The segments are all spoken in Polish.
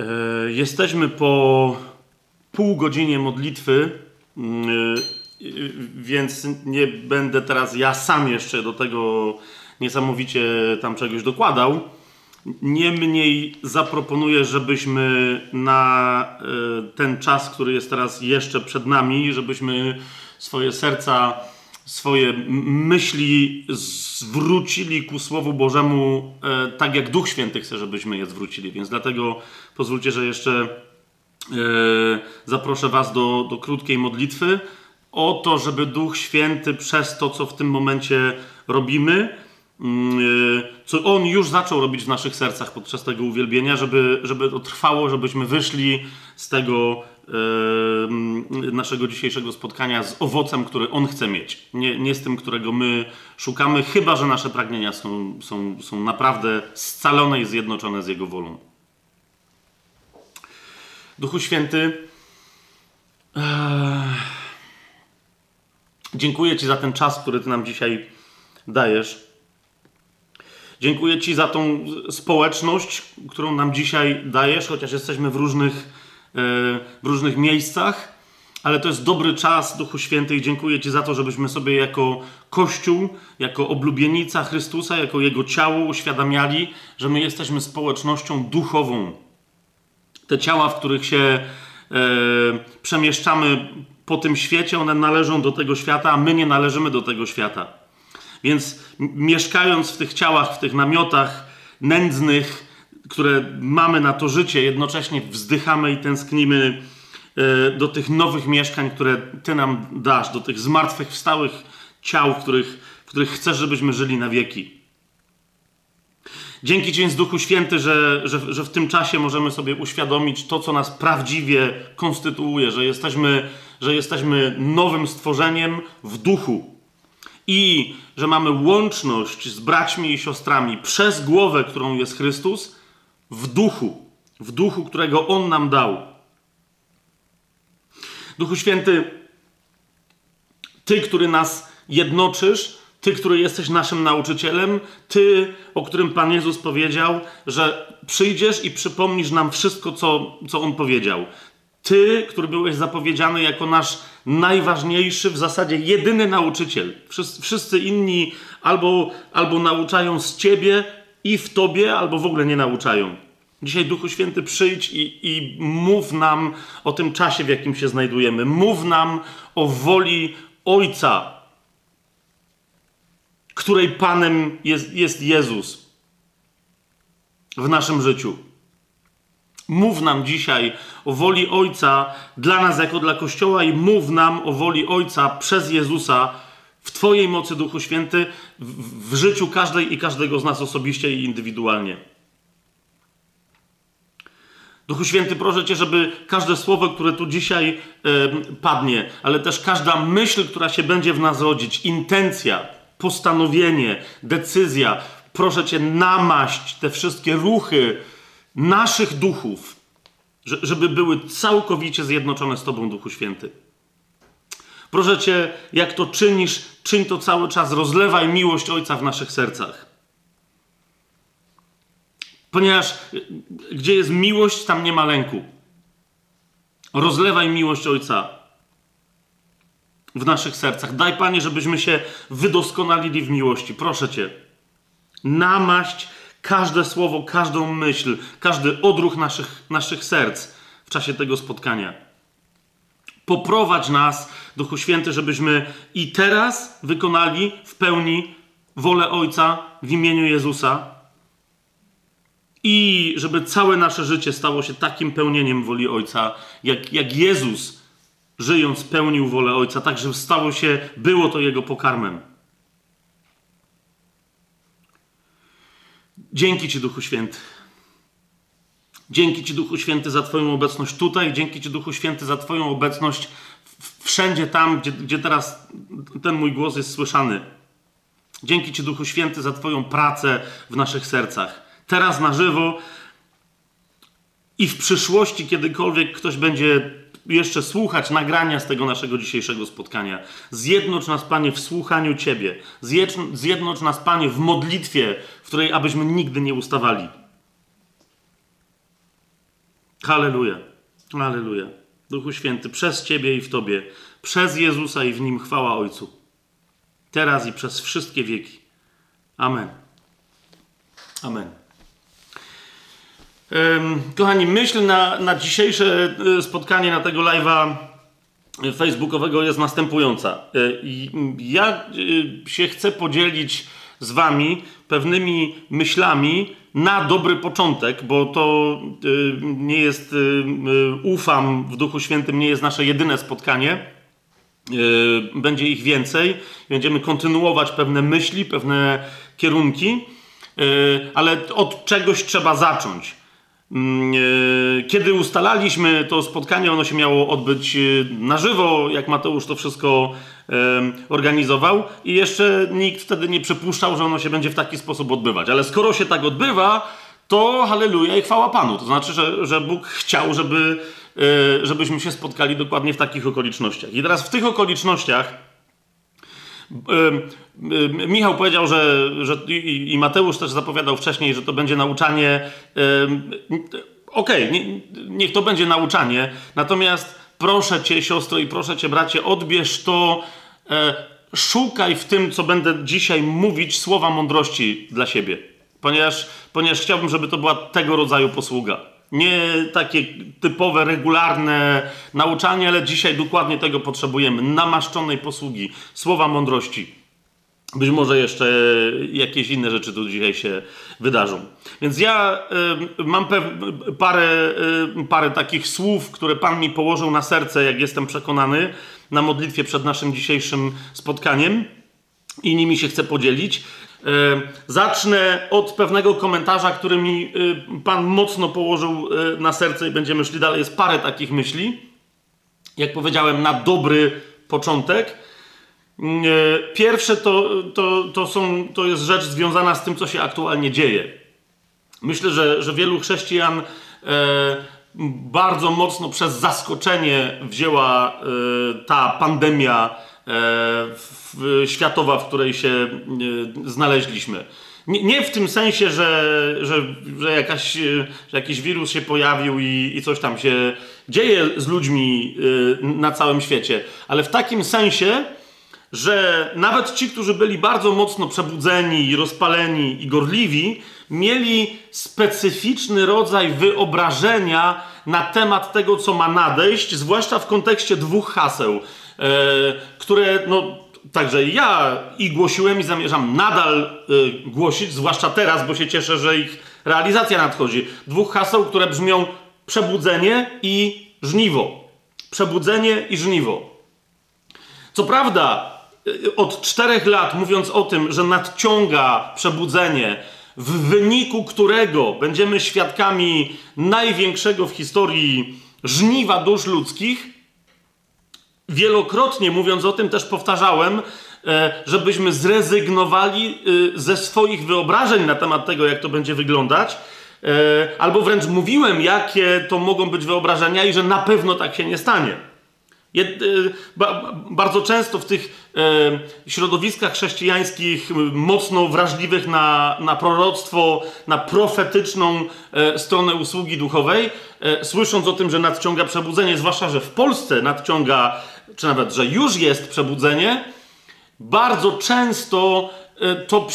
E, jesteśmy po pół godzinie modlitwy, mm, e, więc nie będę teraz ja sam jeszcze do tego niesamowicie tam czegoś dokładał. Niemniej zaproponuję, żebyśmy na e, ten czas, który jest teraz jeszcze przed nami, żebyśmy swoje serca, swoje myśli zwrócili ku Słowu Bożemu e, tak, jak Duch Święty chce, żebyśmy je zwrócili. Więc dlatego pozwólcie, że jeszcze e, zaproszę Was do, do krótkiej modlitwy o to, żeby Duch Święty przez to, co w tym momencie robimy, Mm, y, co On już zaczął robić w naszych sercach podczas tego uwielbienia, żeby, żeby to trwało, żebyśmy wyszli z tego naszego dzisiejszego spotkania z owocem, który On chce mieć. Nie, nie z tym, którego my szukamy, chyba że nasze pragnienia są, są, są naprawdę scalone i zjednoczone z Jego wolą. Duchu Święty, dziękuję Ci za ten czas, który Ty nam dzisiaj dajesz. Dziękuję Ci za tą społeczność, którą nam dzisiaj dajesz, chociaż jesteśmy w różnych, w różnych miejscach, ale to jest dobry czas, Duchu Święty, i dziękuję Ci za to, żebyśmy sobie jako Kościół, jako oblubienica Chrystusa, jako Jego ciało uświadamiali, że my jesteśmy społecznością duchową. Te ciała, w których się e, przemieszczamy po tym świecie, one należą do tego świata, a my nie należymy do tego świata. Więc mieszkając w tych ciałach, w tych namiotach nędznych, które mamy na to życie, jednocześnie wzdychamy i tęsknimy e, do tych nowych mieszkań, które Ty nam dasz, do tych zmartwychwstałych ciał, w których, w których chcesz, żebyśmy żyli na wieki. Dzięki Ci więc Duchu Święty, że, że, że w tym czasie możemy sobie uświadomić to, co nas prawdziwie konstytuuje, że jesteśmy, że jesteśmy nowym stworzeniem w duchu i że mamy łączność z braćmi i siostrami przez głowę, którą jest Chrystus, w duchu, w duchu, którego On nam dał. Duchu Święty, Ty, który nas jednoczysz, Ty, który jesteś naszym nauczycielem, Ty, o którym Pan Jezus powiedział, że przyjdziesz i przypomnisz nam wszystko, co, co On powiedział. Ty, który byłeś zapowiedziany jako nasz najważniejszy, w zasadzie jedyny nauczyciel. Wszyscy, inni albo, albo nauczają z ciebie i w tobie, albo w ogóle nie nauczają. Dzisiaj, Duchu Święty, przyjdź i, i mów nam o tym czasie, w jakim się znajdujemy. Mów nam o woli Ojca, której Panem jest, jest Jezus w naszym życiu. Mów nam dzisiaj o woli Ojca dla nas jako dla Kościoła i mów nam o woli Ojca przez Jezusa w Twojej mocy, Duchu Święty, w, w życiu każdej i każdego z nas osobiście i indywidualnie. Duchu Święty, proszę Cię, żeby każde słowo, które tu dzisiaj padnie, ale też każda myśl, która się będzie w nas rodzić, intencja, postanowienie, decyzja, proszę Cię, namaść te wszystkie ruchy, naszych duchów, żeby były całkowicie zjednoczone z Tobą, Duchu Święty. Proszę Cię, jak to czynisz, czyń to cały czas, rozlewaj miłość Ojca w naszych sercach. Ponieważ gdzie jest miłość, tam nie ma lęku. Rozlewaj miłość Ojca w naszych sercach. Daj, Panie, żebyśmy się wydoskonalili w miłości. Proszę Cię. Namaść każde słowo, każdą myśl, każdy odruch naszych, naszych serc w czasie tego spotkania. Poprowadź nas, Duchu Święty, żebyśmy i teraz wykonali w pełni wolę Ojca w imieniu Jezusa i żeby całe nasze życie stało się takim pełnieniem woli Ojca, jak, jak Jezus żyjąc pełnił wolę Ojca, tak żeby stało się, było to Jego pokarmem. Dzięki Ci, Duchu Święty. Dzięki Ci, Duchu Święty, za Twoją obecność tutaj. Dzięki Ci, Duchu Święty, za Twoją obecność wszędzie tam, gdzie, gdzie teraz ten mój głos jest słyszany. Dzięki Ci, Duchu Święty, za Twoją pracę w naszych sercach. Teraz na żywo i w przyszłości, kiedykolwiek ktoś będzie jeszcze słuchać nagrania z tego naszego dzisiejszego spotkania. Zjednocz nas, Panie, w słuchaniu Ciebie. Zjednocz nas, Panie, w modlitwie, w której abyśmy nigdy nie ustawali. Halleluja. Halleluja. Duchu Święty, przez Ciebie i w Tobie, przez Jezusa i w Nim chwała Ojcu. Teraz i przez wszystkie wieki. Amen. Amen. Kochani, myśl na, na dzisiejsze e, spotkanie, na tego live'a facebookowego jest następująca. E, ja e, się chcę podzielić z wami pewnymi myślami na dobry początek, bo to nie jest, ufam w Duchu Świętym, nie jest nasze jedyne spotkanie. Będzie ich więcej. Będziemy kontynuować pewne myśli, pewne kierunki, ale od czegoś trzeba zacząć. Mm, kiedy ustalaliśmy to spotkanie, ono się miało odbyć na żywo, jak Mateusz to wszystko organizował, i jeszcze nikt wtedy nie przypuszczał, że ono się będzie w taki sposób odbywać. Ale skoro się tak odbywa, to halleluja i chwała Panu. To znaczy, że, że Bóg chciał, żeby, e, żebyśmy się spotkali dokładnie w takich okolicznościach. I teraz w tych okolicznościach Michał powiedział, że, że i Mateusz też zapowiadał wcześniej, że to będzie nauczanie. Okej, okay, niech to będzie nauczanie, natomiast proszę cię, siostro, i proszę cię, bracie, odbierz to. E, szukaj w tym, co będę dzisiaj mówić, słowa mądrości dla siebie, ponieważ, ponieważ chciałbym, żeby to była tego rodzaju posługa. Nie takie typowe, regularne nauczanie, ale dzisiaj dokładnie tego potrzebujemy. Namaszczonej posługi, słowa mądrości. Być może jeszcze jakieś inne rzeczy tu dzisiaj się wydarzą. Więc ja y, mam parę, y, parę takich słów, które Pan mi położył na serce, jak jestem przekonany, na modlitwie przed naszym dzisiejszym spotkaniem i nimi się chcę podzielić. E, zacznę od pewnego komentarza, który mi e, Pan mocno położył e, na serce i będziemy szli dalej. Jest parę takich myśli. Jak powiedziałem, na dobry początek. Pierwsze to, to, to, są, to jest rzecz związana z tym, co się aktualnie dzieje. Myślę, że, że wielu chrześcijan bardzo mocno przez zaskoczenie wzięła ta pandemia w, światowa, w której się e, znaleźliśmy. Nie, w tym sensie, że, że, że, jakaś, że jakiś wirus się pojawił i, i coś tam się dzieje z ludźmi e, na całym świecie, ale w takim sensie, że nawet ci, którzy byli bardzo mocno przebudzeni, rozpaleni i gorliwi, mieli specyficzny rodzaj wyobrażenia na temat tego, co ma nadejść, zwłaszcza w kontekście dwóch haseł, e, które no, Także ja i głosiłem i zamierzam nadal y, głosić, zwłaszcza teraz, bo się cieszę, że ich realizacja nadchodzi. Dwóch haseł, które brzmią przebudzenie i żniwo. Przebudzenie i żniwo. Co prawda, y, od czterech lat mówiąc o tym, że nadciąga przebudzenie, w wyniku którego będziemy świadkami największego w historii żniwa dusz ludzkich, wielokrotnie mówiąc o tym też powtarzałem, e, żebyśmy zrezygnowali e, ze swoich wyobrażeń na temat tego, jak to będzie wyglądać. E, albo wręcz mówiłem, jakie to mogą być wyobrażenia i że na pewno tak się nie stanie. Bardzo często w tych środowiskach chrześcijańskich, mocno wrażliwych na, na proroctwo, na profetyczną stronę usługi duchowej, słysząc o tym, że nadciąga przebudzenie, zwłaszcza, że w Polsce nadciąga czy nawet, że już jest przebudzenie, bardzo często e, to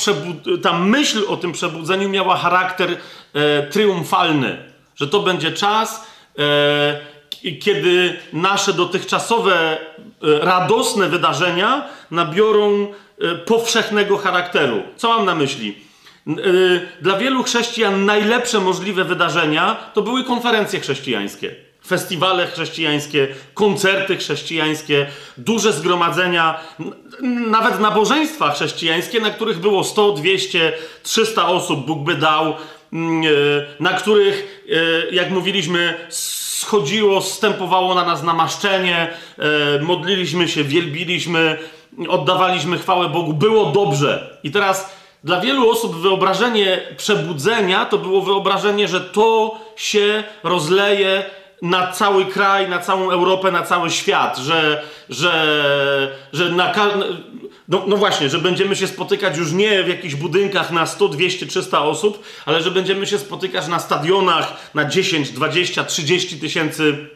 ta myśl o tym przebudzeniu miała charakter e, triumfalny, że to będzie czas, e, kiedy nasze dotychczasowe e, radosne wydarzenia nabiorą e, powszechnego charakteru. Co mam na myśli? E, dla wielu chrześcijan najlepsze możliwe wydarzenia to były konferencje chrześcijańskie festiwale chrześcijańskie, koncerty chrześcijańskie, duże zgromadzenia, nawet nabożeństwa chrześcijańskie, na których było 100, 200, 300 osób, Bóg by dał, mm, na których, jak mówiliśmy, schodziło, stępowało na nas namaszczenie, e, modliliśmy się, wielbiliśmy, oddawaliśmy chwałę Bogu, było dobrze. I teraz dla wielu osób wyobrażenie przebudzenia to było wyobrażenie, że to się rozleje na cały kraj, na całą Europę, na cały świat, że, że, że na, No, no, właśnie, że będziemy się spotykać już nie w jakichś budynkach na 100, 200, 300 osób, ale że będziemy się spotykać na stadionach na 10, 20, 30 tysięcy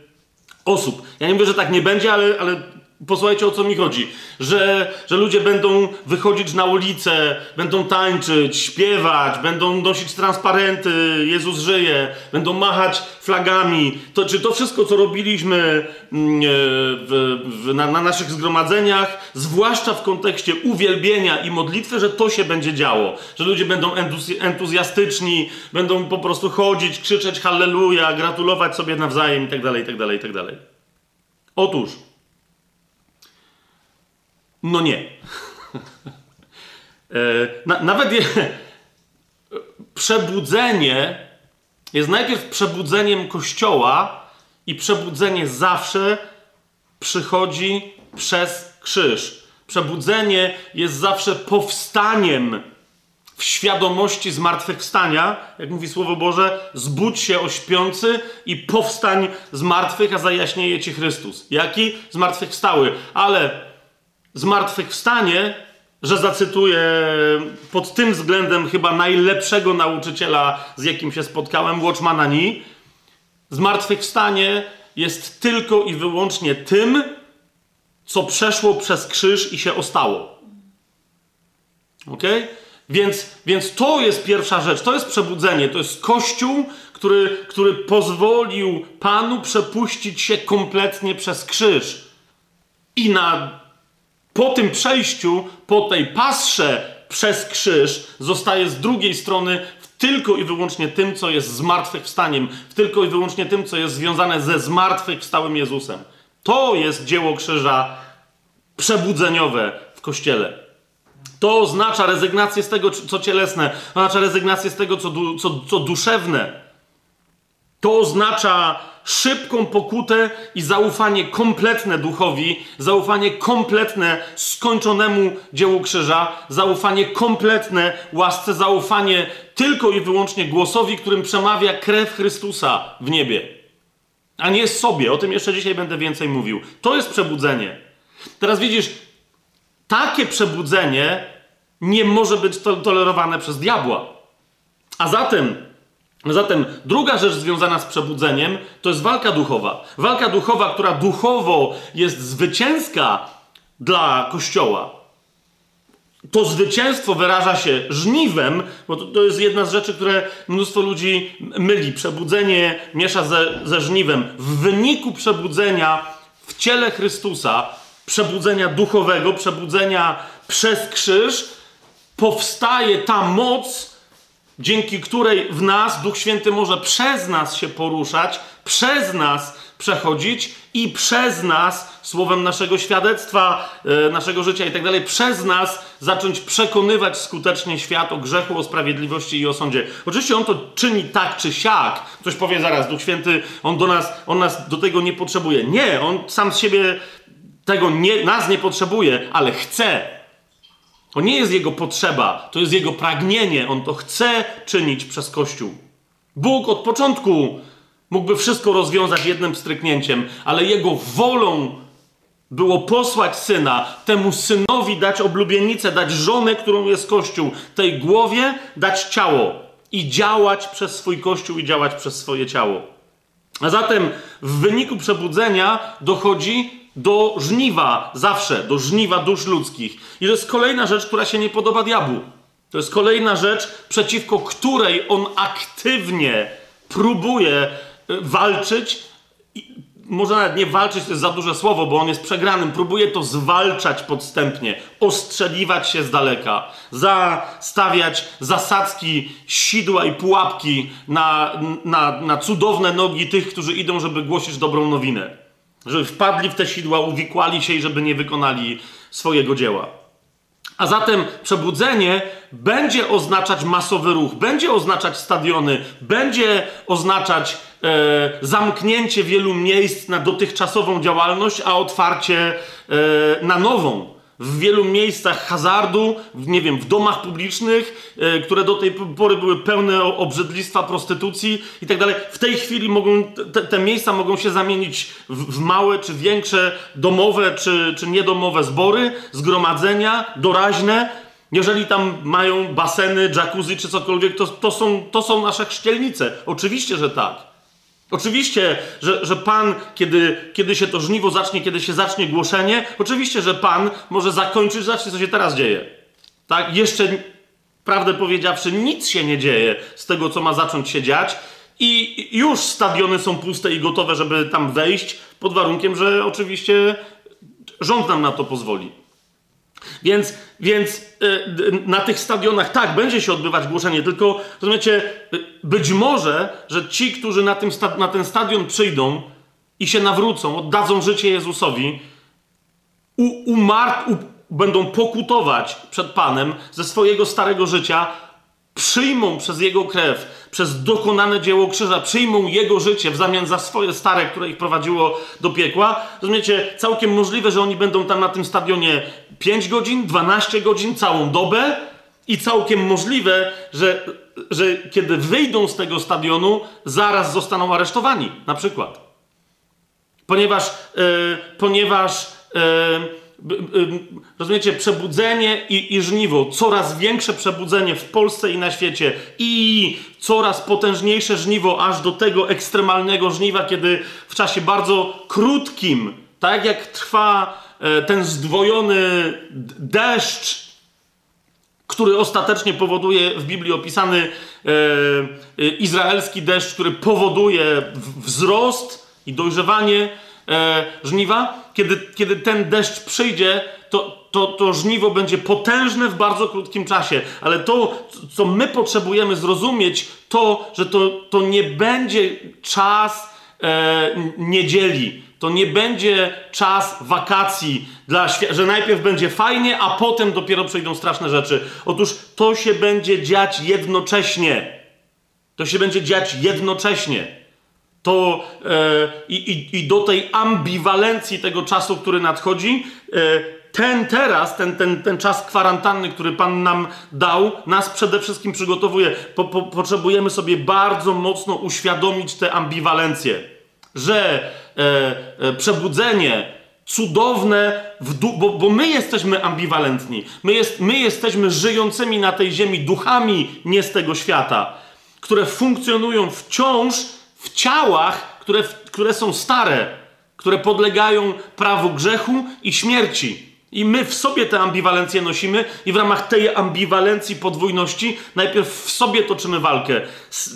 osób. Ja nie mówię, że tak nie będzie, ale, ale Posłuchajcie o co mi chodzi. Że, że ludzie będą wychodzić na ulicę, będą tańczyć, śpiewać, będą nosić transparenty, Jezus żyje, będą machać flagami. To, czy to wszystko, co robiliśmy mm, e, w, w, na, na naszych zgromadzeniach, zwłaszcza w kontekście uwielbienia i modlitwy, że to się będzie działo. Że ludzie będą entuzjastyczni, będą po prostu chodzić, krzyczeć halleluja, gratulować sobie nawzajem itd., itd., itd. Otóż no nie. E, na, nawet je, przebudzenie jest najpierw przebudzeniem Kościoła i przebudzenie zawsze przychodzi przez krzyż. Przebudzenie jest zawsze powstaniem w świadomości zmartwychwstania, jak mówi Słowo Boże, zbudź się o śpiący i powstań z martwych, a zajaśnieje ci Chrystus. Jaki? Zmartwychwstały. Ale zmartwychwstanie, że zacytuję pod tym względem chyba najlepszego nauczyciela, z jakim się spotkałem, Watchmana Ni, zmartwychwstanie jest tylko i wyłącznie tym, co przeszło przez krzyż i się ostało. Ok? Więc, więc to jest pierwsza rzecz, to jest przebudzenie, to jest Kościół, który, który pozwolił Panu przepuścić się kompletnie przez krzyż i na po tym przejściu, po tej pasrze przez krzyż, zostaje z drugiej strony tylko i wyłącznie tym, co jest zmartwychwstaniem, tylko i wyłącznie tym, co jest związane ze zmartwychwstałym Jezusem. To jest dzieło krzyża przebudzeniowe w Kościele. To oznacza rezygnację z tego, co cielesne, oznacza rezygnację z tego, co, du co, co duszewne. To oznacza szybką pokutę i zaufanie kompletne duchowi, zaufanie kompletne skończonemu dziełu krzyża, zaufanie kompletne łasce, zaufanie tylko i wyłącznie głosowi, którym przemawia krew Chrystusa w niebie. A nie sobie. O tym jeszcze dzisiaj będę więcej mówił. To jest przebudzenie. Teraz widzisz, takie przebudzenie nie może być tolerowane przez diabła. A zatem Zatem druga rzecz związana z przebudzeniem to jest walka duchowa. Walka duchowa, która duchowo jest zwycięska dla Kościoła. To zwycięstwo wyraża się żniwem, bo to, to, jest jedna z rzeczy, które mnóstwo ludzi myli. Przebudzenie miesza ze, ze żniwem. W wyniku przebudzenia w ciele Chrystusa, przebudzenia duchowego, przebudzenia przez krzyż, powstaje ta moc, dzięki której w nas Duch Święty może przez nas się poruszać, przez nas przechodzić i przez nas, słowem naszego świadectwa, e, naszego życia i tak dalej, przez nas zacząć przekonywać skutecznie świat o grzechu, o sprawiedliwości i o sądzie. Oczywiście on to czyni tak czy siak. Ktoś powie zaraz, Duch Święty, on do nas, on nas do tego nie potrzebuje. Nie, on sam z siebie tego nie, nas nie potrzebuje, ale chce to nie jest jego potrzeba, to jest jego pragnienie. On to chce czynić przez Kościół. Bóg od początku mógłby wszystko rozwiązać jednym stryknięciem, ale jego wolą było posłać syna, temu synowi dać oblubienicę, dać żonę, którą jest Kościół, tej głowie dać ciało i działać przez swój Kościół i działać przez swoje ciało. A zatem w wyniku przebudzenia dochodzi do żniwa, zawsze, do żniwa dusz ludzkich. I to jest kolejna rzecz, która się nie podoba diabłu. To jest kolejna rzecz, przeciwko której on aktywnie próbuje y, walczyć. może nawet nie walczyć, to jest za duże słowo, bo on jest przegranym. Próbuje to zwalczać podstępnie, ostrzeliwać się z daleka, zastawiać zasadzki, sidła i pułapki na, na, na cudowne nogi tych, którzy idą, żeby głosić dobrą nowinę. Żeby wpadli w te sidła, uwikłali się i żeby nie wykonali swojego dzieła. A zatem przebudzenie będzie oznaczać masowy ruch, będzie oznaczać stadiony, będzie oznaczać e, zamknięcie wielu miejsc na dotychczasową działalność, a otwarcie e, na nową. W wielu miejscach hazardu, w, nie wiem, w domach publicznych, e, które do tej pory były pełne obrzydlistwa, prostytucji i tak dalej. W tej chwili mogą, te, te miejsca mogą się zamienić w, w, małe czy większe domowe czy, czy niedomowe zbory, zgromadzenia doraźne. Jeżeli tam mają baseny, jacuzzi czy cokolwiek, to, to, są, to są nasze chrzcielnice. Oczywiście, że tak. Oczywiście, że, że Pan, kiedy, kiedy się to żniwo zacznie, kiedy się zacznie głoszenie, oczywiście, że Pan może zakończyć, zobaczcie, co się teraz dzieje. Tak? Jeszcze, prawdę powiedziawszy, nic się nie dzieje z tego, co ma zacząć się dziać i już stadiony są puste i gotowe, żeby tam wejść, pod warunkiem, że oczywiście rząd nam na to pozwoli. Więc, więc yy, na tych stadionach tak, będzie się odbywać głoszenie, tylko rozumiecie, być może, że ci, którzy na, tym na ten stadion przyjdą i się nawrócą, oddadzą życie Jezusowi, u, umar, u, będą pokutować przed Panem ze swojego starego życia, przyjmą przez Jego krew, przez dokonane dzieło krzyża, przyjmą Jego życie w zamian za swoje stare, które ich prowadziło do piekła. Rozumiecie, całkiem możliwe, że oni będą tam na tym stadionie 5 godzin, 12 godzin, całą dobę i całkiem możliwe, że, że kiedy wyjdą z tego stadionu, zaraz zostaną aresztowani, na przykład. Ponieważ, yy, ponieważ yy, rozumiecie, przebudzenie i, i żniwo, coraz większe przebudzenie w Polsce i na świecie. I coraz potężniejsze żniwo, aż do tego ekstremalnego żniwa, kiedy w czasie bardzo krótkim, tak jak trwa e, ten zdwojony deszcz, który ostatecznie powoduje w Biblii opisany e, e, izraelski deszcz, który powoduje wzrost i dojrzewanie e, żniwa, kiedy, kiedy ten deszcz przyjdzie, to, to, to żniwo będzie potężne w bardzo krótkim czasie. Ale to, co my potrzebujemy zrozumieć, to, że to, to nie będzie czas e, niedzieli. To nie będzie czas wakacji, dla, że najpierw będzie fajnie, a potem dopiero przyjdą straszne rzeczy. Otóż to się będzie dziać jednocześnie. To się będzie dziać jednocześnie to e, i, i, do tej ambiwalencji tego czasu, który nadchodzi, e, ten teraz, ten, ten, ten czas kwarantanny, który Pan nam dał, nas przede wszystkim przygotowuje. Po, po, potrzebujemy sobie bardzo mocno uświadomić tę ambiwalencję, że e, e przebudzenie, cudowne, bo, bo, my jesteśmy ambiwalentni. My, jest, my jesteśmy żyjącymi na tej ziemi duchami nie z tego świata, które funkcjonują wciąż w ciałach, które, które są stare, które podlegają prawu grzechu i śmierci. I my w sobie tę ambiwalencję nosimy, i w ramach tej ambiwalencji podwójności najpierw w sobie toczymy walkę.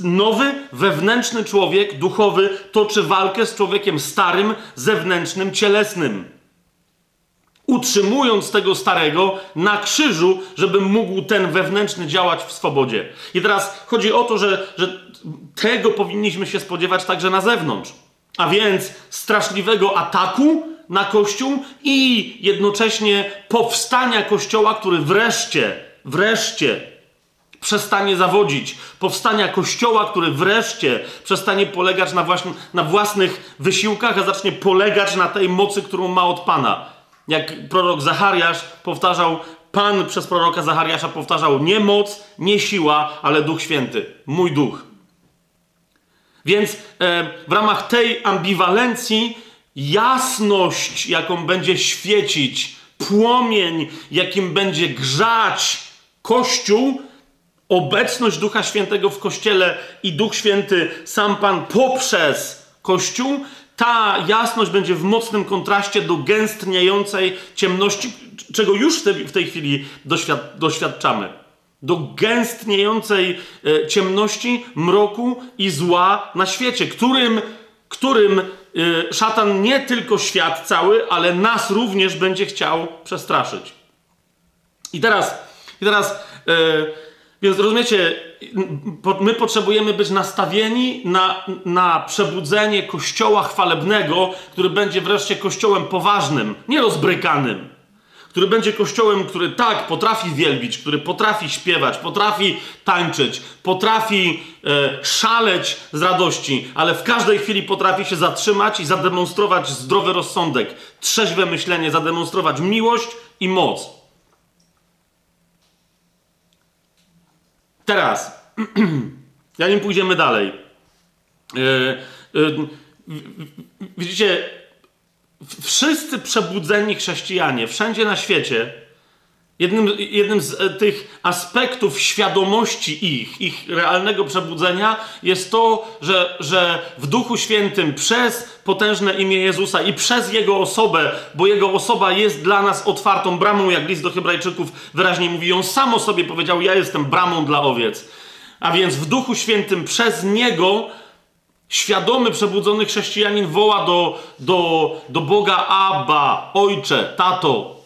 Nowy, wewnętrzny człowiek, duchowy, toczy walkę z człowiekiem starym, zewnętrznym, cielesnym. Utrzymując tego starego na krzyżu, żeby mógł ten wewnętrzny działać w swobodzie. I teraz chodzi o to, że, że tego powinniśmy się spodziewać także na zewnątrz. A więc straszliwego ataku na Kościół i jednocześnie powstania Kościoła, który wreszcie, wreszcie przestanie zawodzić. Powstania Kościoła, który wreszcie przestanie polegać na, właśnie, na własnych wysiłkach, a zacznie polegać na tej mocy, którą ma od Pana. Jak prorok Zachariasz powtarzał, Pan przez proroka Zachariasza powtarzał nie moc, nie siła, ale Duch Święty. Mój duch. Więc e, w ramach tej ambiwalencji jasność, jaką będzie świecić, płomień, jakim będzie grzać Kościół, obecność Ducha Świętego w Kościele i Duch Święty, sam Pan poprzez Kościół, ta jasność będzie w mocnym kontraście do gęstniejącej ciemności, czego już w tej, chwili doświad doświadczamy do gęstniejącej e, ciemności, mroku i zła na świecie, którym, którym e, szatan nie tylko świat cały, ale nas również będzie chciał przestraszyć. I teraz, i teraz e, więc rozumiecie, my potrzebujemy być nastawieni na, na przebudzenie kościoła chwalebnego, który będzie wreszcie kościołem poważnym, nie rozbrykanym który będzie kościołem, który tak potrafi wielbić, który potrafi śpiewać, potrafi tańczyć, potrafi e, szaleć z radości, ale w każdej chwili potrafi się zatrzymać i zademonstrować zdrowy rozsądek, trzeźwe myślenie, zademonstrować miłość i moc. Teraz, zanim pójdziemy dalej. E, e, widzicie, wszyscy przebudzeni chrześcijanie, wszędzie na świecie, jednym, jednym z e, tych aspektów świadomości ich, ich realnego przebudzenia jest to, że, że w Duchu Świętym przez potężne imię Jezusa i przez Jego osobę, bo Jego osoba jest dla nas otwartą bramą, jak list do Hebrajczyków wyraźnie mówi, on sam o sobie powiedział, ja jestem bramą dla owiec. A więc w Duchu Świętym przez Niego Świadomy, przebudzony chrześcijanin woła do, do, do Boga Abba, Ojcze, Tato.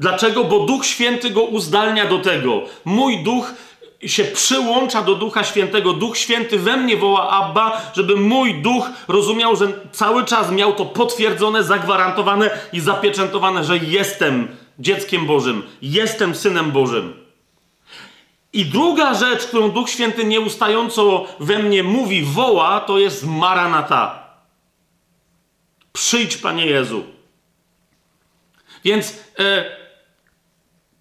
Dlaczego? Bo Duch Święty go uzdalnia do tego. Mój duch się przyłącza do Ducha Świętego. Duch Święty we mnie woła Abba, żeby mój duch rozumiał, że cały czas miał to potwierdzone, zagwarantowane i zapieczętowane, że jestem dzieckiem Bożym, jestem synem Bożym. I druga rzecz, którą Duch Święty nieustająco we mnie mówi, woła, to jest Maranata. Przyjdź, Panie Jezu. Więc e,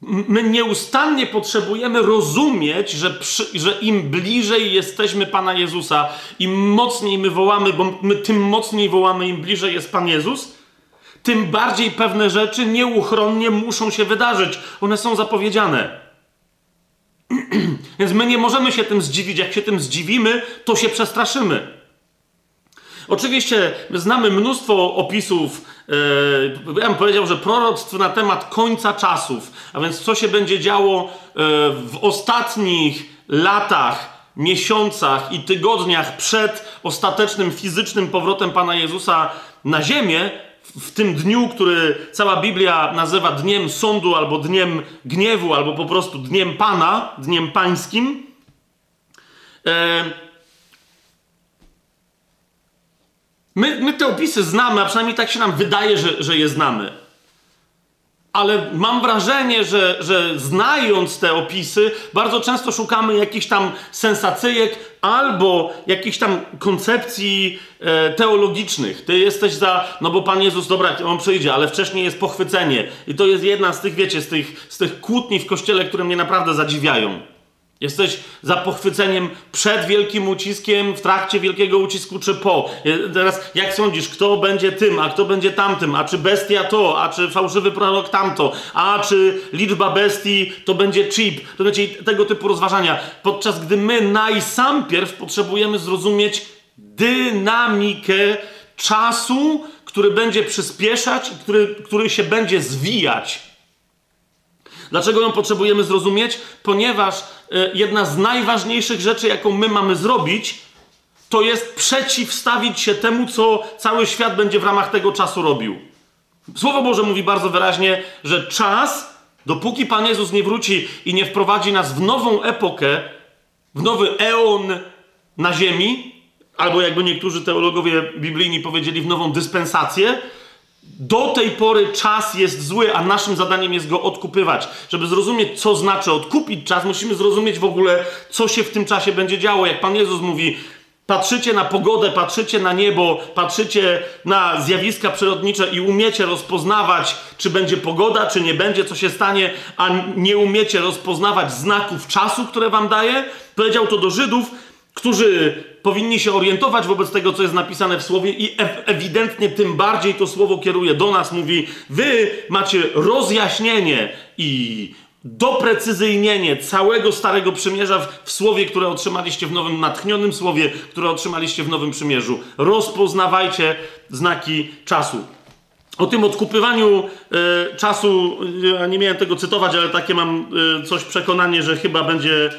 my nieustannie potrzebujemy rozumieć, że, przy, że im bliżej jesteśmy Pana Jezusa, im mocniej my wołamy, bo my tym mocniej wołamy, im bliżej jest Pan Jezus, tym bardziej pewne rzeczy nieuchronnie muszą się wydarzyć. One są zapowiedziane. Więc my nie możemy się tym zdziwić. Jak się tym zdziwimy, to się przestraszymy. Oczywiście znamy mnóstwo opisów, ja bym powiedział, że proroctw na temat końca czasów, a więc co się będzie działo yy, w ostatnich latach, miesiącach i tygodniach przed ostatecznym fizycznym powrotem Pana Jezusa na ziemię, w tym dniu, który cała Biblia nazywa dniem sądu, albo dniem gniewu, albo po prostu dniem Pana, dniem pańskim. E, my, my te opisy znamy, a przynajmniej tak się nam wydaje, że, że je znamy ale mam wrażenie, że, że znając te opisy, bardzo często szukamy jakichś tam sensacyjek albo jakichś tam koncepcji e, teologicznych. Ty jesteś za, no bo Pan Jezus, dobra, on przyjdzie, ale wcześniej jest pochwycenie. I to jest jedna z tych, wiecie, z tych, z tych kłótni w kościele, które mnie naprawdę zadziwiają. Jesteś za pochwyceniem przed wielkim uciskiem, w trakcie wielkiego ucisku, czy po. Teraz, jak sądzisz, kto będzie tym, a kto będzie tamtym, a czy bestia to, a czy fałszywy prorok tamto, a czy liczba bestii to będzie chip, to będzie tego typu rozważania. Podczas gdy my najsampierw potrzebujemy zrozumieć dynamikę czasu, który będzie przyspieszać i który, który się będzie zwijać. Dlaczego ją potrzebujemy zrozumieć? Ponieważ e, jedna z najważniejszych rzeczy, jaką my mamy zrobić, to jest przeciwstawić się temu, co cały świat będzie w ramach tego czasu robił. Słowo Boże mówi bardzo wyraźnie, że czas, dopóki Pan Jezus nie wróci i nie wprowadzi nas w nową epokę, w nowy eon na ziemi, albo jakby niektórzy teologowie biblijni powiedzieli, w nową dyspensację, do tej pory czas jest zły, a naszym zadaniem jest go odkupywać. Żeby zrozumieć, co znaczy odkupić czas, musimy zrozumieć w ogóle, co się w tym czasie będzie działo. Jak Pan Jezus mówi, patrzycie na pogodę, patrzycie na niebo, patrzycie na zjawiska przyrodnicze i umiecie rozpoznawać, czy będzie pogoda, czy nie będzie, co się stanie, a nie umiecie rozpoznawać znaków czasu, które Wam daje. Powiedział to do Żydów, którzy powinni się orientować wobec tego, co jest napisane w słowie, i ewidentnie tym bardziej to słowo kieruje do nas. Mówi: Wy macie rozjaśnienie i doprecyzyjnienie całego Starego Przymierza w, słowie, które otrzymaliście w Nowym, natchnionym słowie, które otrzymaliście w Nowym Przymierzu. Rozpoznawajcie znaki czasu. O tym odkupywaniu y, czasu, ja nie miałem tego cytować, ale takie mam y, coś przekonanie, że chyba będzie y,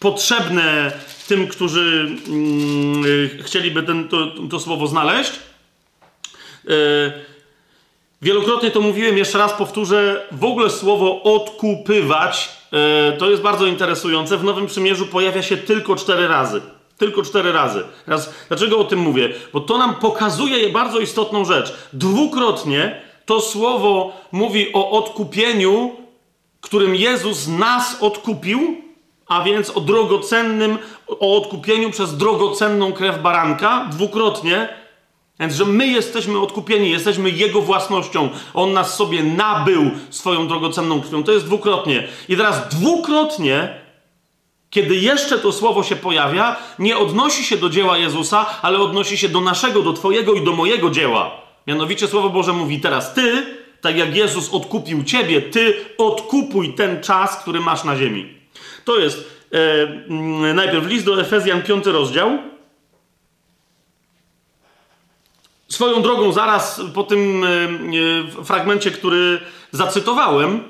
potrzebne tym, którzy mm, chcieliby ten, to, to słowo znaleźć. E, wielokrotnie to mówiłem, jeszcze raz powtórzę. W ogóle słowo odkupywać e, to jest bardzo interesujące. W Nowym Przymierzu pojawia się tylko cztery razy. Tylko cztery razy. Raz, dlaczego o tym mówię? Bo to nam pokazuje bardzo istotną rzecz. Dwukrotnie to słowo mówi o odkupieniu, którym Jezus nas odkupił, a więc o drogocennym, o odkupieniu przez drogocenną krew baranka, dwukrotnie. Więc, że my jesteśmy odkupieni, jesteśmy Jego własnością. On nas sobie nabył swoją drogocenną krwią. To jest dwukrotnie. I teraz dwukrotnie, kiedy jeszcze to słowo się pojawia, nie odnosi się do dzieła Jezusa, ale odnosi się do naszego, do Twojego i do mojego dzieła. Mianowicie Słowo Boże mówi teraz Ty, tak jak Jezus odkupił Ciebie, Ty odkupuj ten czas, który masz na ziemi. To jest e, mm, najpierw list do Efezjan, piąty rozdział. Swoją drogą, zaraz po tym e, e, fragmencie, który zacytowałem,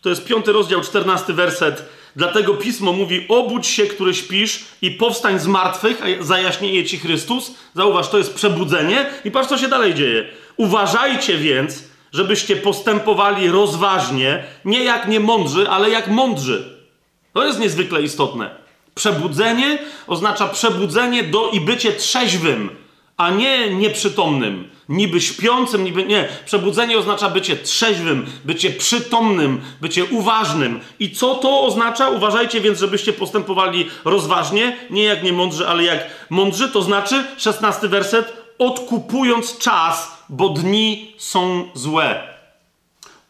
to jest piąty rozdział, czternasty werset. Dlatego pismo mówi: Obudź się, który śpisz, i powstań z martwych, a zajaśnieje ci Chrystus. Zauważ, to jest przebudzenie, i patrz, co się dalej dzieje. Uważajcie więc, żebyście postępowali rozważnie, nie jak niemądrzy, ale jak mądrzy to jest niezwykle istotne. Przebudzenie oznacza przebudzenie do i bycie trzeźwym, a nie nieprzytomnym, niby śpiącym, niby nie. Przebudzenie oznacza bycie trzeźwym, bycie przytomnym, bycie uważnym. I co to oznacza? Uważajcie więc, żebyście postępowali rozważnie, nie jak niemądrzy, ale jak mądrzy. To znaczy, szesnasty werset, odkupując czas, bo dni są złe.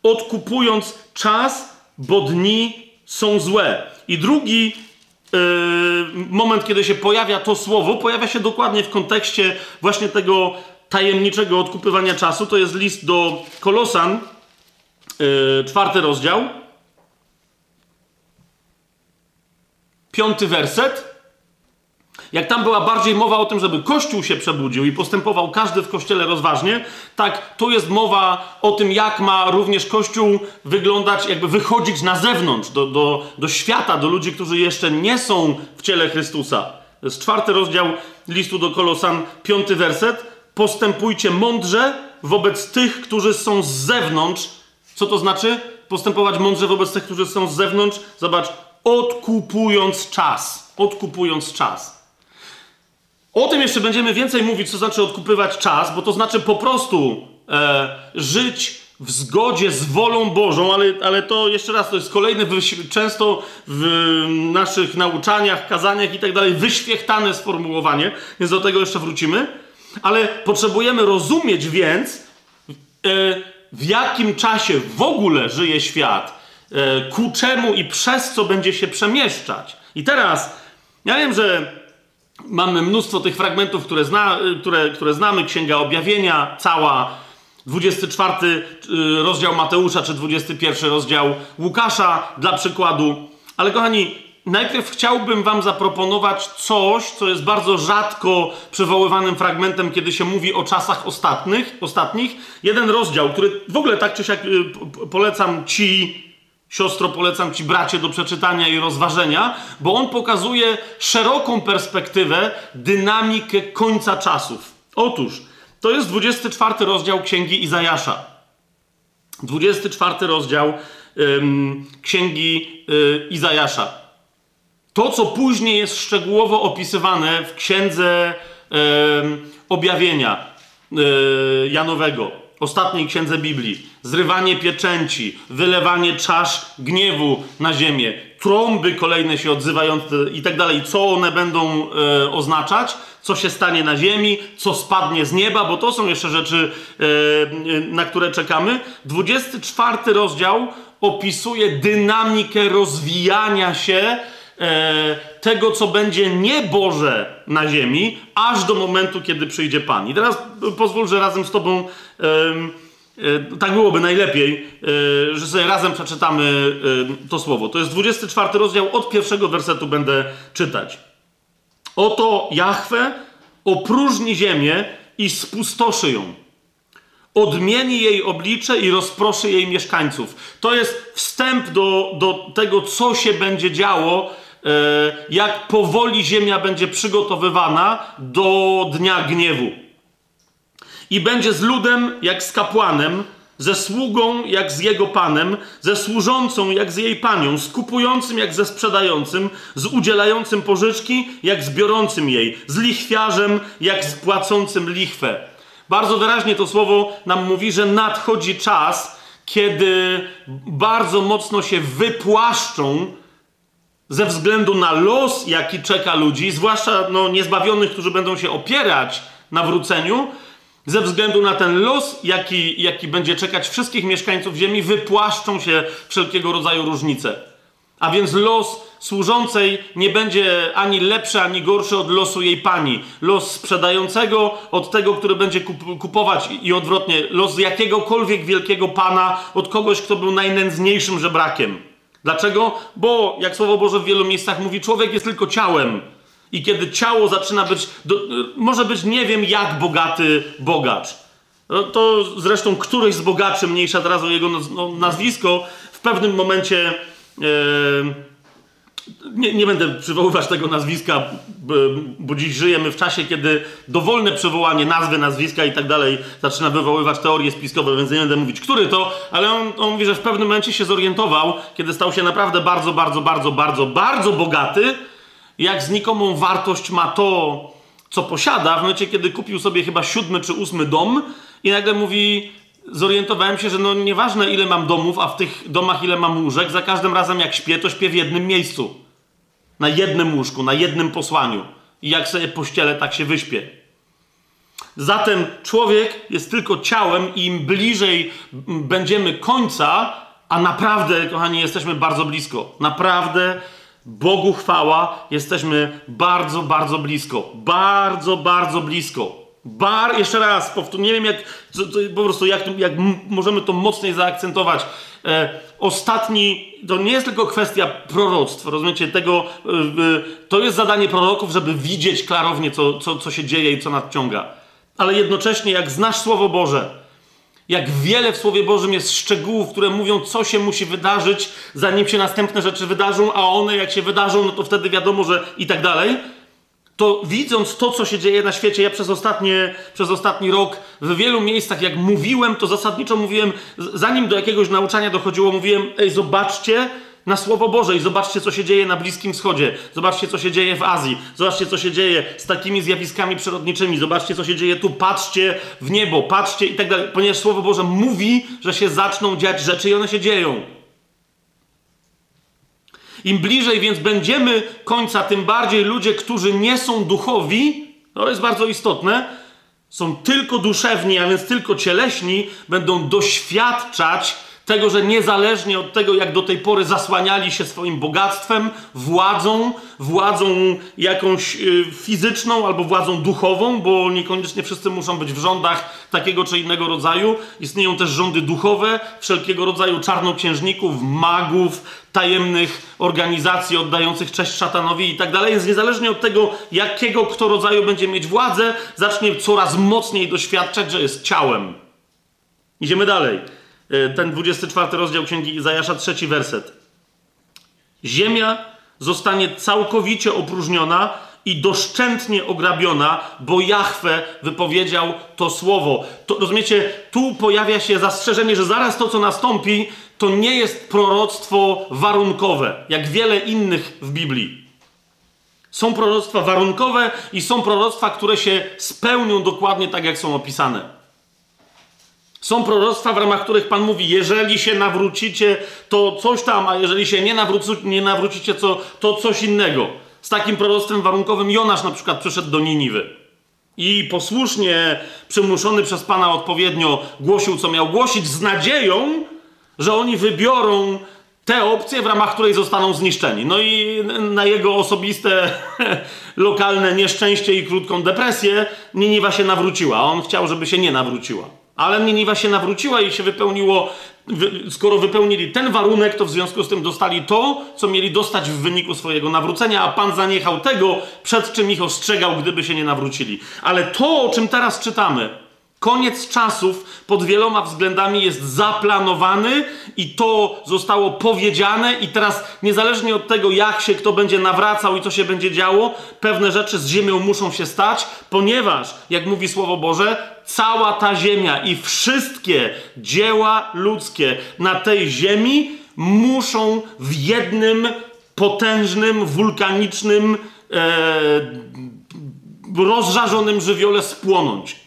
Odkupując czas, bo dni są złe. I drugi yy, moment, kiedy się pojawia to słowo, pojawia się dokładnie w kontekście właśnie tego tajemniczego odkupywania czasu. To jest list do Kolosan, yy, czwarty rozdział, piąty werset. Jak tam była bardziej mowa o tym, żeby Kościół się przebudził i postępował każdy w Kościele rozważnie, tak tu jest mowa o tym, jak ma również Kościół wyglądać, jakby wychodzić na zewnątrz, do, do, do świata, do ludzi, którzy jeszcze nie są w ciele Chrystusa. To jest czwarty rozdział listu do Kolosan, piąty werset. Postępujcie mądrze wobec tych, którzy są z zewnątrz. Co to znaczy? Postępować mądrze wobec tych, którzy są z zewnątrz. Zobacz, odkupując czas. Odkupując czas. O tym jeszcze będziemy więcej mówić, co znaczy odkupywać czas, bo to znaczy po prostu e, żyć w zgodzie z wolą Bożą, ale, ale to jeszcze raz, to jest kolejne, często w naszych nauczaniach, kazaniach i tak dalej, wyświechtane sformułowanie, więc do tego jeszcze wrócimy. Ale potrzebujemy rozumieć więc, e, w jakim czasie w ogóle żyje świat, e, ku czemu i przez co będzie się przemieszczać. I teraz, ja wiem, że Mamy mnóstwo tych fragmentów, które, zna, które, które znamy. Księga Objawienia, cała 24 y, rozdział Mateusza, czy 21 rozdział Łukasza, dla przykładu. Ale kochani, najpierw chciałbym Wam zaproponować coś, co jest bardzo rzadko przywoływanym fragmentem, kiedy się mówi o czasach ostatnich. ostatnich. Jeden rozdział, który w ogóle tak czy siak y, polecam Ci Siostro, polecam ci bracie do przeczytania i rozważenia, bo on pokazuje szeroką perspektywę, dynamikę końca czasów. Otóż, to jest 24 rozdział Księgi Izajasza. 24 rozdział ym, Księgi y, Izajasza. To, co później jest szczegółowo opisywane w Księdze Objawienia y, Janowego ostatniej księdze Biblii. Zrywanie pieczęci, wylewanie czasz gniewu na ziemię, trąby kolejne się odzywające i tak dalej. Co one będą e, oznaczać? Co się stanie na ziemi? Co spadnie z nieba? Bo to są jeszcze rzeczy, e, na które czekamy. 24 rozdział opisuje dynamikę rozwijania się e, tego, co będzie nieboże na ziemi, aż do momentu, kiedy przyjdzie Pan. I teraz pozwól, że razem z Tobą e, tak byłoby najlepiej, e, że sobie razem przeczytamy e, to słowo. To jest 24 rozdział, od pierwszego wersetu będę czytać. Oto Jahwe opróżni ziemię i spustoszy ją. Odmieni jej oblicze i rozproszy jej mieszkańców. To jest wstęp do, do tego, co się będzie działo jak powoli ziemia będzie przygotowywana do dnia gniewu. I będzie z ludem jak z kapłanem, ze sługą jak z jego panem, ze służącą jak z jej panią, z kupującym jak ze sprzedającym, z udzielającym pożyczki jak z biorącym jej, z lichwiarzem jak z płacącym lichwę. Bardzo wyraźnie to słowo nam mówi, że nadchodzi czas, kiedy bardzo mocno się wypłaszczą ze względu na los, jaki czeka ludzi, zwłaszcza no, niezbawionych, którzy będą się opierać na wróceniu, ze względu na ten los, jaki, jaki będzie czekać wszystkich mieszkańców Ziemi, wypłaszczą się wszelkiego rodzaju różnice. A więc los służącej nie będzie ani lepszy, ani gorszy od losu jej pani. Los sprzedającego od tego, który będzie kupować i odwrotnie. Los jakiegokolwiek wielkiego pana od kogoś, kto był najnędzniejszym żebrakiem. Dlaczego? Bo, jak Słowo Boże w wielu miejscach mówi, człowiek jest tylko ciałem. I kiedy ciało zaczyna być, do, może być nie wiem jak bogaty bogacz. No, to zresztą któryś z bogaczy, mniejsza teraz o jego no, nazwisko, w pewnym momencie nie, nie, będę przywoływać tego nazwiska, bo dziś żyjemy w czasie, kiedy dowolne przywołanie nazwy, nazwiska i tak dalej zaczyna wywoływać teorie spiskowe, więc nie będę mówić, który to, ale on, on mówi, że w pewnym momencie się zorientował, kiedy stał się naprawdę bardzo, bardzo, bardzo, bardzo, bardzo bogaty, jak znikomą wartość ma to, co posiada, w momencie, kiedy kupił sobie chyba siódmy czy ósmy dom i nagle mówi, zorientowałem się, że no nieważne ile mam domów, a w tych domach ile mam łóżek, za każdym razem jak śpię, to śpię w jednym miejscu. Na jednym łóżku, na jednym posłaniu. I jak sobie pościelę, tak się wyśpię. Zatem człowiek jest tylko ciałem i im bliżej będziemy końca, a naprawdę, kochani, jesteśmy bardzo blisko. Naprawdę Bogu chwała, jesteśmy bardzo, bardzo blisko. Bardzo, bardzo blisko. Bar, jeszcze raz, powtórzę, nie wiem jak, po prostu jak, jak możemy to mocniej zaakcentować. E, ostatni, to nie jest tylko kwestia proroctw, rozumiecie, tego, e, to jest zadanie proroków, żeby widzieć klarownie, co, co, co się dzieje i co nadciąga. Ale jednocześnie, jak znasz Słowo Boże, jak wiele w Słowie Bożym jest szczegółów, które mówią, co się musi wydarzyć, zanim się następne rzeczy wydarzą, a one, jak się wydarzą, no to wtedy wiadomo, że i tak dalej to widząc to, co się dzieje na świecie, ja przez, ostatnie, przez ostatni rok w wielu miejscach, jak mówiłem, to zasadniczo mówiłem, zanim do jakiegoś nauczania dochodziło, mówiłem, ej, zobaczcie na Słowo Boże i zobaczcie, co się dzieje na Bliskim Wschodzie, zobaczcie, co się dzieje w Azji, zobaczcie, co się dzieje z takimi zjawiskami przyrodniczymi, zobaczcie, co się dzieje tu, patrzcie w niebo, patrzcie i tak dalej, ponieważ Słowo Boże mówi, że się zaczną dziać rzeczy i one się dzieją. Im bliżej więc będziemy końca, tym bardziej ludzie, którzy nie są duchowi, to jest bardzo istotne, są tylko duszewni, a więc tylko cieleśni, będą doświadczać tego, że niezależnie od tego, jak do tej pory zasłaniali się swoim bogactwem, władzą, władzą jakąś y, fizyczną albo władzą duchową, bo niekoniecznie wszyscy muszą być w rządach takiego czy innego rodzaju. Istnieją też rządy duchowe, wszelkiego rodzaju czarnoksiężników, magów, tajemnych organizacji oddających cześć szatanowi i tak dalej. Więc niezależnie od tego, jakiego kto rodzaju będzie mieć władzę, zacznie coraz mocniej doświadczać, że jest ciałem. Idziemy dalej. E, ten 24 rozdział Księgi Izajasza, trzeci werset. Ziemia zostanie całkowicie opróżniona i doszczętnie ograbiona, bo Jahwe wypowiedział to słowo. To, rozumiecie, tu pojawia się zastrzeżenie, że zaraz to, co nastąpi, to nie jest proroctwo warunkowe, jak wiele innych w Biblii. Są proroctwa warunkowe i są proroctwa, które się spełnią dokładnie tak, jak są opisane. Są proroctwa, w ramach których Pan mówi, jeżeli się nawrócicie, to coś tam, a jeżeli się nie, nawróci, nie nawrócicie, to, to coś innego. Z takim proroctwem warunkowym Jonasz na przykład przyszedł do Niniwy. I posłusznie, przymuszony przez Pana odpowiednio, głosił, co miał głosić, z nadzieją, że oni wybiorą tę opcję, w ramach której zostaną zniszczeni. No i na jego osobiste, lokalne nieszczęście i krótką depresję Niniwa się nawróciła. On chciał, żeby się nie nawróciła. Ale Niniwa się nawróciła i się wypełniło, skoro wypełnili ten warunek, to w związku z tym dostali to, co mieli dostać w wyniku swojego nawrócenia, a Pan zaniechał tego, przed czym ich ostrzegał, gdyby się nie nawrócili. Ale to, o czym teraz czytamy, Koniec czasów pod wieloma względami jest zaplanowany i to zostało powiedziane, i teraz niezależnie od tego, jak się kto będzie nawracał i co się będzie działo, pewne rzeczy z ziemią muszą się stać, ponieważ, jak mówi Słowo Boże, cała ta ziemia i wszystkie dzieła ludzkie na tej ziemi muszą w jednym potężnym, wulkanicznym, e, rozżarzonym żywiole spłonąć.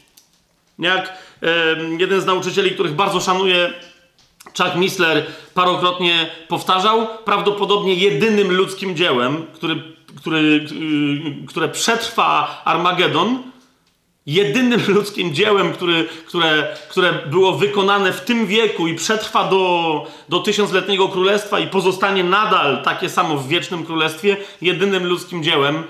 Jak jeden z nauczycieli, których bardzo szanuję, Chuck Missler parokrotnie powtarzał, prawdopodobnie jedynym ludzkim dziełem, który, który, yy, które przetrwa Armagedon, jedynym ludzkim dziełem, który, które, które było wykonane w tym wieku i przetrwa do, do tysiącletniego królestwa i pozostanie nadal takie samo w wiecznym królestwie, jedynym ludzkim dziełem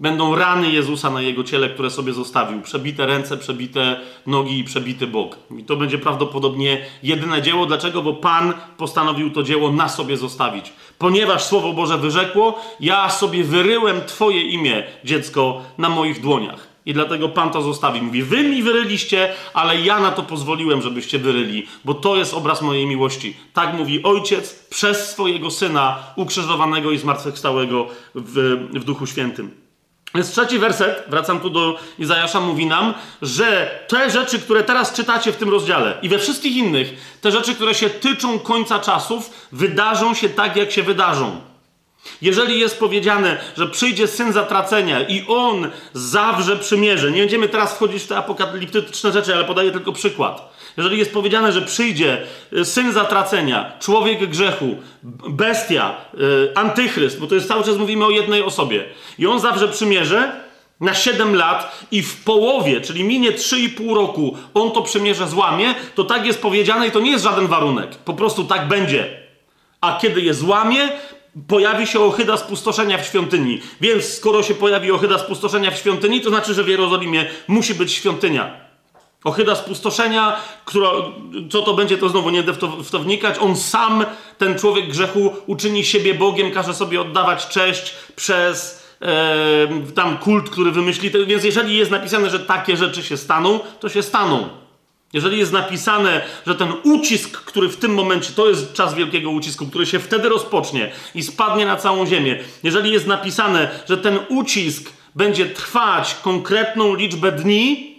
będą rany Jezusa na jego ciele, które sobie zostawił. Przebite ręce, przebite nogi i przebity bok. I to będzie prawdopodobnie jedyne dzieło. Dlaczego? Bo Pan postanowił to dzieło na sobie zostawić. Ponieważ Słowo Boże wyrzekło, ja sobie wyryłem Twoje imię, dziecko, na moich dłoniach. I dlatego Pan to zostawi. Mówi, wy mi wyryliście, ale ja na to pozwoliłem, żebyście wyryli, bo to jest obraz mojej miłości. Tak mówi Ojciec przez swojego Syna ukrzyżowanego i zmartwychwstałego w, w Duchu Świętym. Więc trzeci werset, wracam tu do Izajasza, mówi nam, że te rzeczy, które teraz czytacie w tym rozdziale i we wszystkich innych, te rzeczy, które się tyczą końca czasów, wydarzą się tak, jak się wydarzą. Jeżeli jest powiedziane, że przyjdzie syn zatracenia i on zawrze przymierze, nie będziemy teraz wchodzić w te apokaliptyczne rzeczy, ale podaję tylko przykład. Jeżeli jest powiedziane, że przyjdzie y, syn zatracenia, człowiek grzechu, bestia, yy, antychryst, bo to jest cały czas mówimy o jednej osobie, i on zawrze przymierze na 7 lat i w połowie, czyli minie 3,5 roku, on to przymierze złamie, to tak jest powiedziane i to nie jest żaden warunek. Po prostu tak będzie. A kiedy je złamie, pojawi się ohyda spustoszenia w świątyni. Więc skoro się pojawi ohyda spustoszenia w świątyni, to znaczy, że w Jerozolimie musi być świątynia. Ohyda spustoszenia, która, co to będzie, to znowu nie w to, w to wnikać. On sam, ten człowiek grzechu, uczyni siebie Bogiem, każe sobie oddawać cześć przez e, tam kult, który wymyśli. Więc jeżeli jest napisane, że takie rzeczy się staną, to się staną. Jeżeli jest napisane, że ten ucisk, który w tym momencie, to jest czas wielkiego ucisku, który się wtedy rozpocznie i spadnie na całą ziemię, jeżeli jest napisane, że ten ucisk będzie trwać konkretną liczbę dni,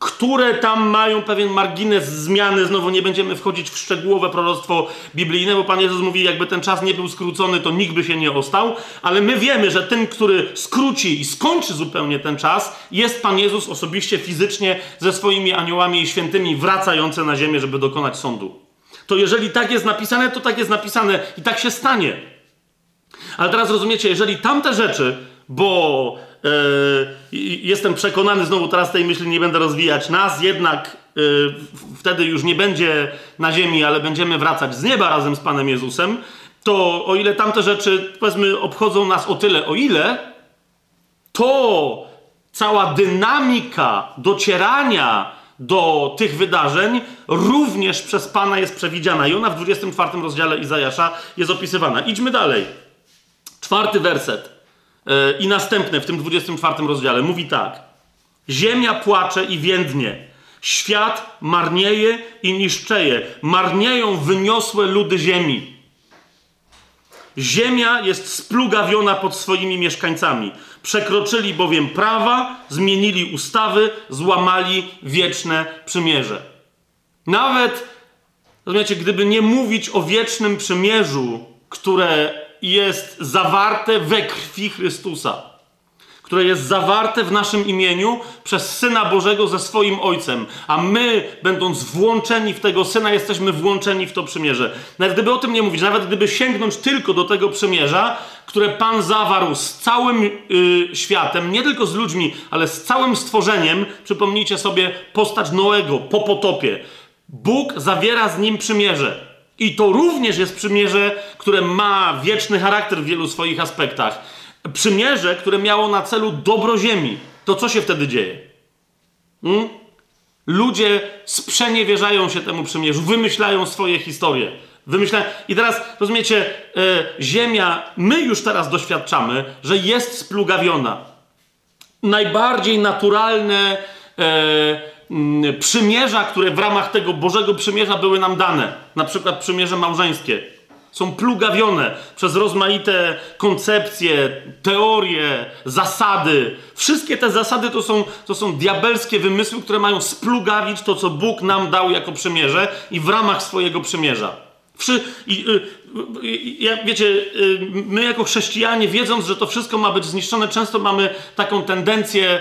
które tam mają pewien margines zmiany. Znowu nie będziemy wchodzić w szczegółowe proroctwo biblijne, bo Pan Jezus mówi, jakby ten czas nie był skrócony, to nikt by się nie ostał, ale my wiemy, że ten, który skróci i skończy zupełnie ten czas, jest Pan Jezus osobiście, fizycznie, ze swoimi aniołami i świętymi wracający na ziemię, żeby dokonać sądu. To jeżeli tak jest napisane, to tak jest napisane i tak się stanie. Ale teraz rozumiecie, jeżeli tamte rzeczy, bo jestem przekonany, znowu teraz tej myśli nie będę rozwijać, nas jednak yy, wtedy już nie będzie na ziemi, ale będziemy wracać z nieba razem z Panem Jezusem, to o ile tamte rzeczy, powiedzmy, obchodzą nas o tyle, o ile, to cała dynamika docierania do tych wydarzeń również przez Pana jest przewidziana. I ona w 24 rozdziale Izajasza jest opisywana. Idźmy dalej. Czwarty werset. E, I następne w tym 24 rozdziale mówi tak: Ziemia płacze i więdnie, świat marnieje i niszczeje, marnieją wyniosłe ludy ziemi. Ziemia jest splugawiona pod swoimi mieszkańcami. Przekroczyli bowiem prawa, zmienili ustawy, złamali wieczne przymierze. Nawet, rozumiecie, gdyby nie mówić o wiecznym przymierzu, które jest zawarte we krwi Chrystusa, które jest zawarte w naszym imieniu przez Syna Bożego ze swoim Ojcem, a my, będąc włączeni w tego Syna, jesteśmy włączeni w to przymierze. Nawet gdyby o tym nie mówić, nawet gdyby sięgnąć tylko do tego przymierza, które Pan zawarł z całym yy, światem, nie tylko z ludźmi, ale z całym stworzeniem, przypomnijcie sobie postać Noego po potopie. Bóg zawiera z nim przymierze. I to również jest przymierze, które ma wieczny charakter w wielu swoich aspektach. Przymierze, które miało na celu dobro ziemi. To co się wtedy dzieje? Hmm? Ludzie sprzeniewierzają się temu przymierzu, wymyślają swoje historie. Wymyślają... I teraz, rozumiecie, e, ziemia, my już teraz doświadczamy, że jest splugawiona. Najbardziej naturalne Mm, przymierza, które w ramach tego Bożego przymierza były nam dane, na przykład przymierze małżeńskie, są plugawione przez rozmaite koncepcje, teorie, zasady. Wszystkie te zasady to są, to są diabelskie wymysły, które mają splugawić to, co Bóg nam dał jako przymierze i w ramach swojego przymierza. Wszy, i, y, y, wiecie, y, my jako chrześcijanie, wiedząc, że to wszystko ma być zniszczone, często mamy taką tendencję,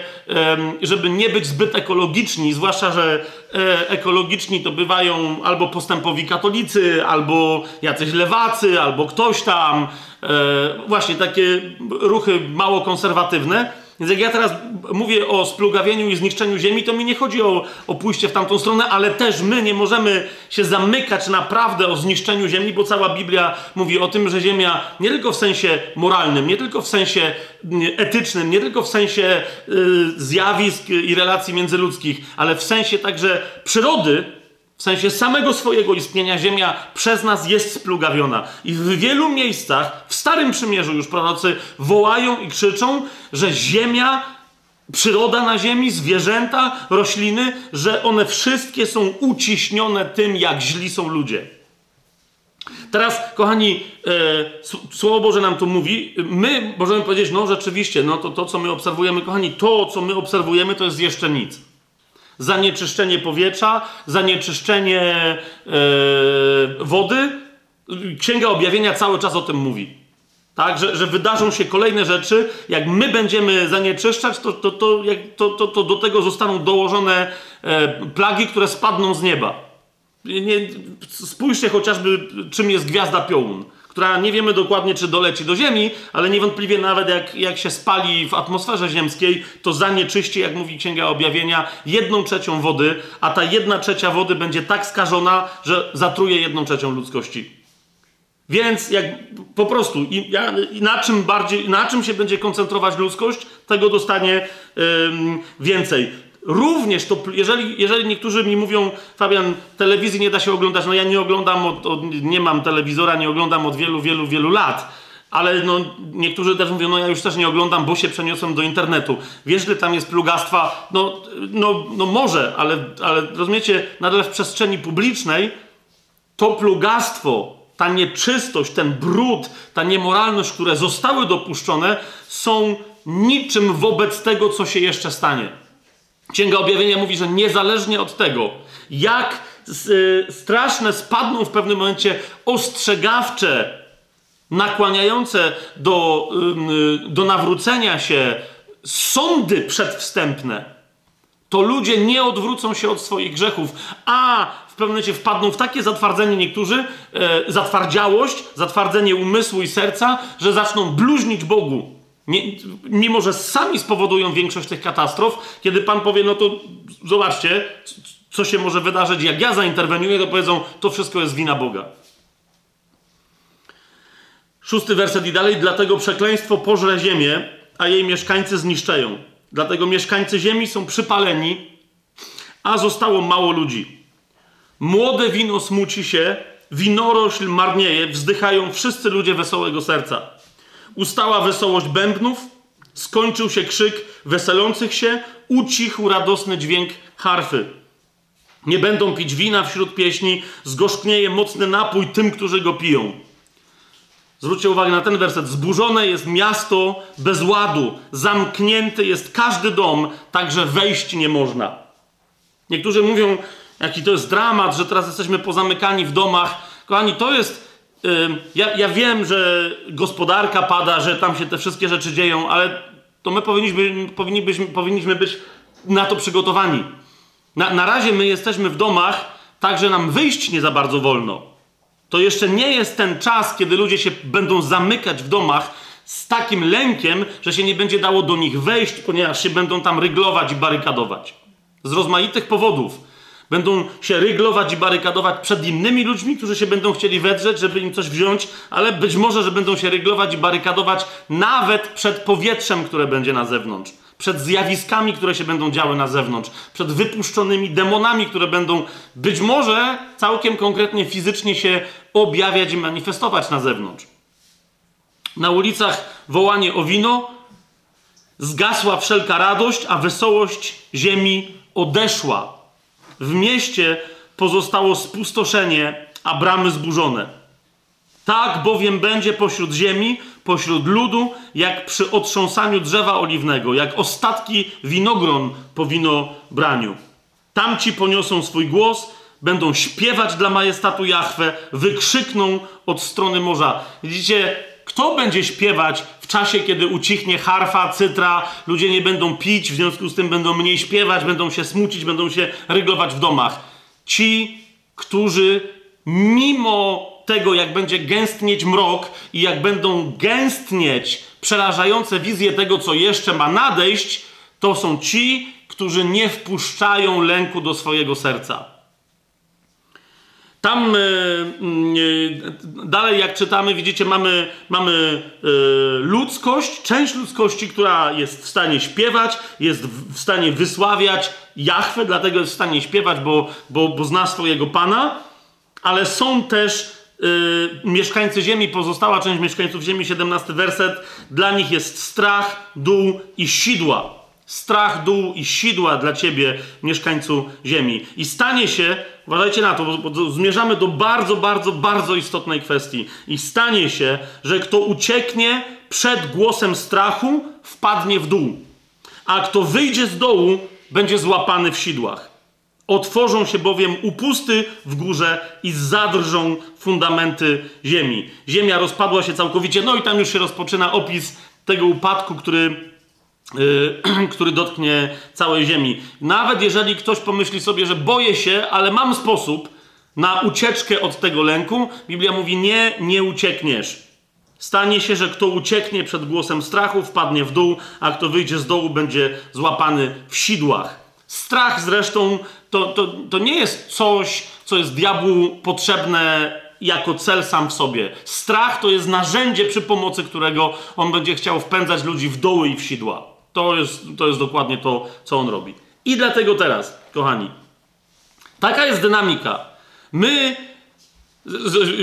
żeby nie być zbyt ekologiczni, zwłaszcza, że e, ekologiczni to bywają albo postępowi katolicy, albo jacyś lewacy, albo ktoś tam. E, właśnie takie ruchy mało konserwatywne. Więc jak ja teraz mówię o splugawieniu i zniszczeniu ziemi, to mi nie chodzi o, o pójście w tamtą stronę, ale też my nie możemy się zamykać naprawdę o zniszczeniu ziemi, bo cała Biblia mówi o tym, że ziemia nie tylko w sensie moralnym, nie tylko w sensie etycznym, nie tylko w sensie y, zjawisk i relacji międzyludzkich, ale w sensie także przyrody, w sensie samego swojego istnienia Ziemia przez nas jest splugawiona. I w wielu miejscach, w Starym Przymierzu już prorocy wołają i krzyczą, że Ziemia, przyroda na Ziemi, zwierzęta, rośliny, że one wszystkie są uciśnione tym, jak źli są ludzie. Teraz, kochani, e, Słowo Boże nam tu mówi, my możemy powiedzieć, no rzeczywiście, no to, to co my obserwujemy, kochani, to co my obserwujemy to jest jeszcze nic zanieczyszczenie powietrza, zanieczyszczenie yy, wody. Księga Objawienia cały czas o tym mówi. Tak, że, że wydarzą się kolejne rzeczy. Jak my będziemy zanieczyszczać, to, to, to, to, to, to do tego zostaną dołożone e, plagi, które spadną z nieba. Nie, spójrzcie chociażby, czym jest gwiazda piołun która nie wiemy dokładnie, czy doleci do Ziemi, ale niewątpliwie nawet jak, jak się spali w atmosferze ziemskiej, to zanieczyści, jak mówi Księga Objawienia, jedną trzecią wody, a ta jedna trzecia wody będzie tak skażona, że zatruje jedną trzecią ludzkości. Więc jak po prostu i, i na czym bardziej, na czym się będzie koncentrować ludzkość, tego dostanie ym, więcej. Również to, jeżeli, jeżeli niektórzy mi mówią, Fabian, telewizji nie da się oglądać, no ja nie oglądam, od, od, nie mam telewizora, nie oglądam od wielu, wielu, wielu lat. Ale no, niektórzy też mówią, no ja już też nie oglądam, bo się przeniosłem do internetu. Wiesz, że tam jest plugastwa? No, no, no może, ale, ale rozumiecie, nadal w przestrzeni publicznej to plugastwo, ta nieczystość, ten brud, ta niemoralność, które zostały dopuszczone, są niczym wobec tego, co się jeszcze stanie. Księga Objawienia mówi, że niezależnie od tego, jak y, straszne spadną w pewnym momencie ostrzegawcze, nakłaniające do, y, do nawrócenia się sądy przedwstępne, to ludzie nie odwrócą się od swoich grzechów, a w pewnym momencie wpadną w takie zatwardzenie niektórzy, e, zatwardziałość, zatwardzenie umysłu i serca, że zaczną bluźnić Bogu nie, mimo, że sami spowodują większość tych katastrof, kiedy Pan powie, no to zobaczcie, co się może wydarzyć, jak ja zainterweniuję, to powiedzą, to wszystko jest wina Boga. Szósty werset i dalej, dlatego przekleństwo pożre ziemię, a jej mieszkańcy zniszczeją. Dlatego mieszkańcy ziemi są przypaleni, a zostało mało ludzi. Młode wino smuci się, winorośl marnieje, wzdychają wszyscy ludzie wesołego serca. Ustała wesołość bębnów, skończył się krzyk weselących się, ucichł radosny dźwięk harfy. Nie będą pić wina wśród pieśni, zgorzknieje mocny napój tym, którzy go piją. Zwróćcie uwagę na ten werset. Zburzone jest miasto bez ładu, zamknięty jest każdy dom, także wejść nie można. Niektórzy mówią, jaki to jest dramat, że teraz jesteśmy pozamykani w domach. Kochani, to jest ja, ja wiem, że gospodarka pada, że tam się te wszystkie rzeczy dzieją, ale to my powinniśmy, powinniśmy, powinniśmy być na to przygotowani. Na, na razie my jesteśmy w domach, tak że nam wyjść nie za bardzo wolno. To jeszcze nie jest ten czas, kiedy ludzie się będą zamykać w domach z takim lękiem, że się nie będzie dało do nich wejść, ponieważ się będą tam ryglować i barykadować. Z rozmaitych powodów. Będą się ryglować i barykadować przed innymi ludźmi, którzy się będą chcieli wedrzeć, żeby im coś wziąć, ale być może, że będą się ryglować i barykadować nawet przed powietrzem, które będzie na zewnątrz. Przed zjawiskami, które się będą działy na zewnątrz, przed wypuszczonymi demonami, które będą być może całkiem konkretnie fizycznie się objawiać i manifestować na zewnątrz. Na ulicach wołanie o wino, zgasła wszelka radość, a wesołość ziemi odeszła. W mieście pozostało spustoszenie, a bramy zburzone. Tak bowiem będzie pośród ziemi, pośród ludu, jak przy otrząsaniu drzewa oliwnego, jak ostatki winogron po winobraniu. Tamci poniosą swój głos, będą śpiewać dla majestatu Jahwe, wykrzykną od strony morza. Widzicie, kto będzie śpiewać w czasie, kiedy ucichnie harfa, cytra, ludzie nie będą pić, w związku z tym będą mniej śpiewać, będą się smucić, będą się ryglować w domach. Ci, którzy mimo tego, jak będzie gęstnieć mrok i jak będą gęstnieć przerażające wizje tego, co jeszcze ma nadejść, to są ci, którzy nie wpuszczają lęku do swojego serca. Tam e, e, dalej, jak czytamy, widzicie, mamy, mamy e, ludzkość, część ludzkości, która jest w stanie śpiewać, jest w, w stanie wysławiać Jachwę, dlatego jest w stanie śpiewać, bo, bo, bo zna swojego Pana, ale są też mieszkańcy ziemi, pozostała część mieszkańców ziemi, 17 werset, dla nich jest strach, dół i sidła strach, dół i sidła dla ciebie, mieszkańcu ziemi. I stanie się, uważajcie na to, bo, bo zmierzamy do bardzo, bardzo, bardzo istotnej kwestii. I stanie się, że kto ucieknie przed głosem strachu, wpadnie w dół. A kto wyjdzie z dołu, będzie złapany w sidłach. Otworzą się bowiem upusty w górze i zadrżą fundamenty ziemi. Ziemia rozpadła się całkowicie, no i tam już się rozpoczyna opis tego upadku, który który dotknie całej ziemi. Nawet jeżeli ktoś pomyśli sobie, że boję się, ale mam sposób na ucieczkę od tego lęku, Biblia mówi: Nie, nie uciekniesz. Stanie się, że kto ucieknie przed głosem strachu, wpadnie w dół, a kto wyjdzie z dołu, będzie złapany w sidłach. Strach zresztą to, to, to nie jest coś, co jest diabłu potrzebne jako cel sam w sobie. Strach to jest narzędzie, przy pomocy którego on będzie chciał wpędzać ludzi w doły i w sidła. To jest, to jest dokładnie to, co on robi. I dlatego teraz, kochani, taka jest dynamika. My,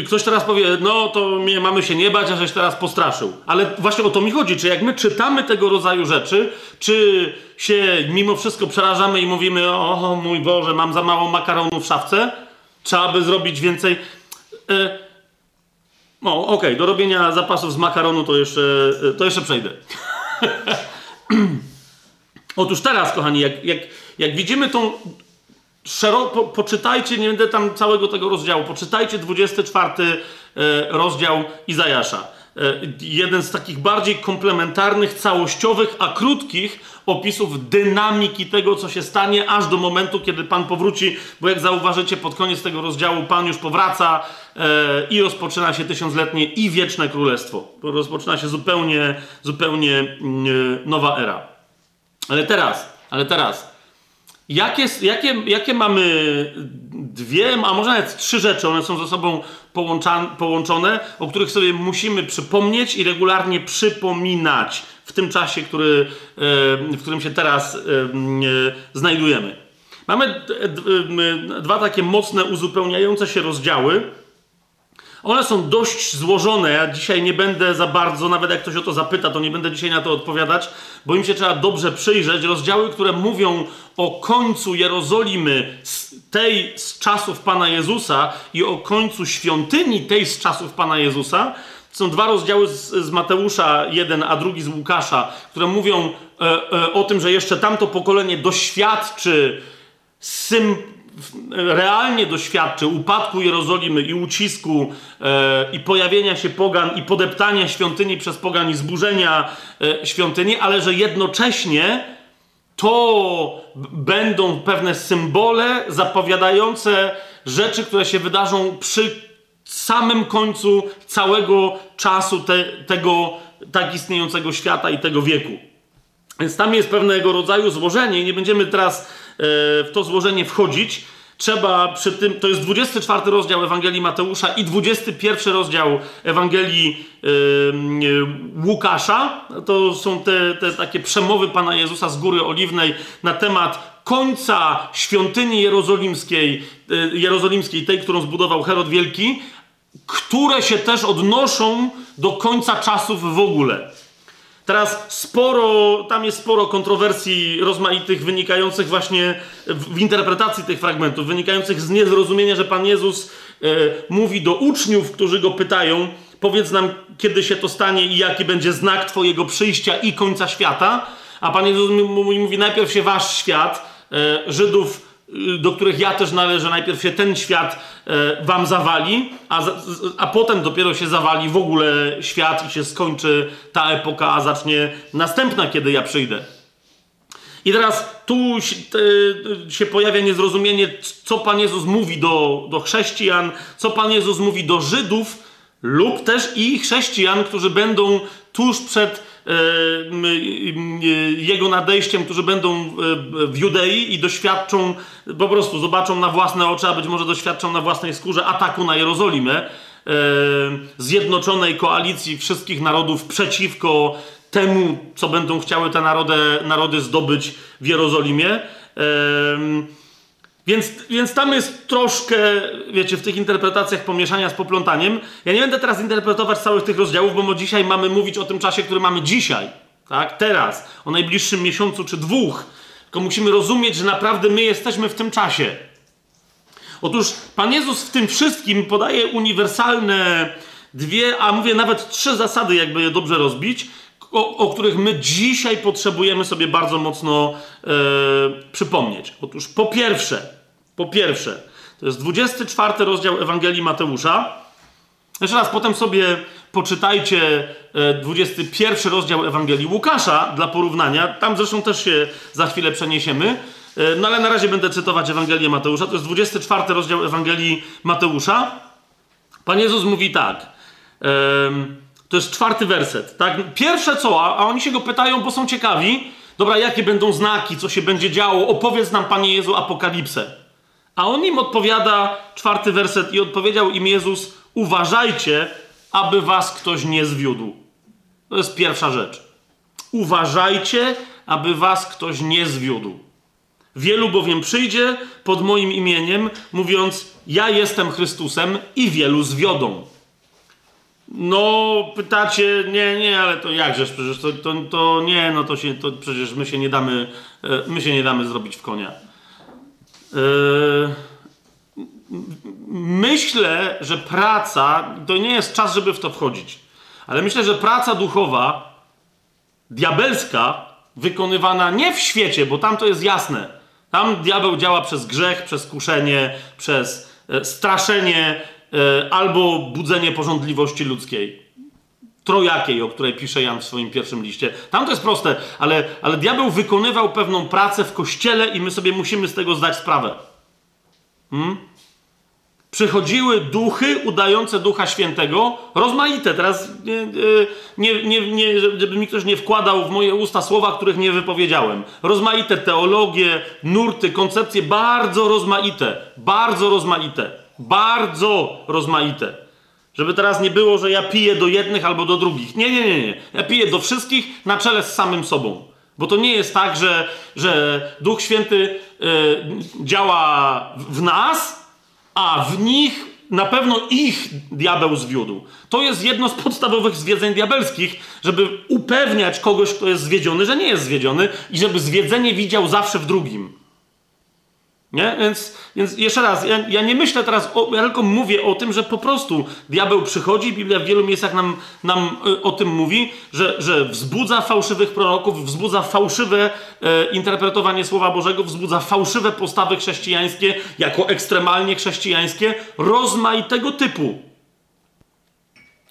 ktoś teraz powie, no to mamy się nie bać, a żeś teraz postraszył. Ale właśnie o to mi chodzi, czy jak my czytamy tego rodzaju rzeczy, czy się mimo wszystko przerażamy i mówimy, o mój Boże, mam za mało makaronu w szafce, trzeba by zrobić więcej. E, no, okej, okay, do robienia zapasów z makaronu to jeszcze, to jeszcze przejdę. Otóż teraz, kochani, jak, jak, jak widzimy tą szeroko, po, poczytajcie, nie będę tam całego tego rozdziału, poczytajcie 24 e, rozdział Izajasza. E, jeden z takich bardziej komplementarnych, całościowych, a krótkich opisów dynamiki tego, co się stanie, aż do momentu, kiedy Pan powróci, bo jak zauważycie, pod koniec tego rozdziału Pan już powraca e, i rozpoczyna się tysiącletnie i wieczne królestwo. Rozpoczyna się zupełnie, zupełnie mm, nowa era. Ale teraz, ale teraz, jakie, jakie, jakie mamy dwie, a może nawet trzy rzeczy, one są ze sobą połączone, o których sobie musimy przypomnieć i regularnie przypominać w tym czasie, który, w którym się teraz znajdujemy. Mamy dwa takie mocne, uzupełniające się rozdziały one są dość złożone. Ja dzisiaj nie będę za bardzo, nawet jak ktoś o to zapyta, to nie będę dzisiaj na to odpowiadać, bo im się trzeba dobrze przyjrzeć. Rozdziały, które mówią o końcu Jerozolimy, tej z czasów Pana Jezusa i o końcu świątyni tej z czasów Pana Jezusa. Są dwa rozdziały z, z Mateusza, jeden, a drugi z Łukasza, które mówią e, e, o tym, że jeszcze tamto pokolenie doświadczy sym, realnie doświadczy upadku Jerozolimy i ucisku e, i pojawienia się pogan i podeptania świątyni przez pogan i zburzenia e, świątyni, ale że jednocześnie to będą pewne symbole zapowiadające rzeczy, które się wydarzą przy samym końcu całego czasu te, tego tak istniejącego świata i tego wieku. Więc tam jest pewnego rodzaju złożenie i nie będziemy teraz w to złożenie wchodzić. Trzeba przy tym, to jest 24 rozdział Ewangelii Mateusza i 21 rozdział Ewangelii yy, Łukasza. To są te, te takie przemowy Pana Jezusa z Góry Oliwnej na temat końca świątyni jerozolimskiej, jerozolimskiej tej, którą zbudował Herod Wielki, które się też odnoszą do końca czasów w ogóle. Teraz sporo, tam jest sporo kontrowersji rozmaitych wynikających właśnie w, interpretacji tych fragmentów, wynikających z niezrozumienia, że Pan Jezus e, mówi do uczniów, którzy go pytają, powiedz nam, kiedy się to stanie i jaki będzie znak Twojego przyjścia i końca świata. A Pan Jezus mówi, najpierw się wasz świat, e, Żydów do których ja też należę, najpierw się ten świat e, wam zawali, a, a potem dopiero się zawali w ogóle świat i się skończy ta epoka, a zacznie następna, kiedy ja przyjdę. I teraz tu się pojawia niezrozumienie, co Pan Jezus mówi do, do chrześcijan, co Pan Jezus mówi do Żydów lub też i chrześcijan, którzy będą tuż przed jego nadejściem, którzy będą e, w Judei i doświadczą, po prostu zobaczą na własne oczy, a być może doświadczą na własnej skórze ataku na Jerozolimę, e, zjednoczonej koalicji wszystkich narodów przeciwko temu, co będą chciały te narody, narody zdobyć w Jerozolimie. Więc, więc tam jest troszkę, wiecie, w tych interpretacjach pomieszania z poplątaniem. Ja nie będę teraz interpretować całych tych rozdziałów, bo dzisiaj mamy mówić o tym czasie, który mamy dzisiaj, tak, teraz, o najbliższym miesiącu czy dwóch. Tylko musimy rozumieć, że naprawdę my jesteśmy w tym czasie. Otóż Pan Jezus w tym wszystkim podaje uniwersalne dwie, a mówię nawet trzy zasady, jakby je dobrze rozbić, o, o których my dzisiaj potrzebujemy sobie bardzo mocno e, przypomnieć. Otóż po pierwsze, po pierwsze, to jest 24 rozdział Ewangelii Mateusza. Jeszcze raz, potem sobie poczytajcie 21 e, rozdział Ewangelii Łukasza dla porównania. Tam zresztą też się za chwilę przeniesiemy. E, no ale na razie będę cytować Ewangelię Mateusza. To jest 24 rozdział Ewangelii Mateusza. Pan Jezus mówi tak. To jest czwarty werset. Tak? Pierwsze co, a, a oni się go pytają, bo są ciekawi. Dobra, jakie będą znaki, co się będzie działo? Opowiedz nam, Panie Jezu, apokalipsę. A on im odpowiada, czwarty werset, i odpowiedział im Jezus: Uważajcie, aby was ktoś nie zwiódł. To jest pierwsza rzecz. Uważajcie, aby was ktoś nie zwiódł. Wielu bowiem przyjdzie pod moim imieniem, mówiąc: Ja jestem Chrystusem, i wielu zwiodą. No, pytacie, nie, nie, ale to jakżeż, przecież to, to, to nie, no to się, to przecież my się nie damy, e, my się nie damy zrobić w konia. Yy, myślę, że praca, to nie jest czas, żeby w to wchodzić, ale myślę, że praca duchowa, diabelska, wykonywana nie w świecie, bo tam to jest jasne. Tam diabeł działa przez grzech, przez kuszenie, przez e, straszenie, E, albo budzenie porządliwości ludzkiej. Trojakiej, o której pisze Jan w swoim pierwszym liście. Tam to jest proste, ale, ale diabeł wykonywał pewną pracę w kościele i my sobie musimy z tego zdać sprawę. Hmm? Przychodziły duchy udające Ducha Świętego, rozmaite. Teraz nie, nie, nie, żeby mi ktoś nie wkładał w moje usta słowa, których nie wypowiedziałem. Rozmaite teologie, nurty, koncepcje, bardzo rozmaite. Bardzo rozmaite. Bardzo rozmaite. Żeby teraz nie było, że ja piję do jednych albo do drugich. Nie, nie, nie, nie. Ja piję do wszystkich na czele z samym sobą. Bo to nie jest tak, że, że Duch Święty y, działa w nas, a w nich na pewno ich diabeł zwiódł. To jest jedno z podstawowych zwiedzeń diabelskich, żeby upewniać kogoś, kto jest zwiedziony, że nie jest zwiedziony i żeby zwiedzenie widział zawsze w drugim. Nie? Więc, więc jeszcze raz, ja, ja, nie myślę teraz, o, ja tylko mówię o tym, że po prostu diabeł przychodzi, Biblia w wielu miejscach nam, nam y, o tym mówi, że, że wzbudza fałszywych proroków, wzbudza fałszywe e, interpretowanie Słowa Bożego, wzbudza fałszywe postawy chrześcijańskie, jako ekstremalnie chrześcijańskie, rozmaitego typu.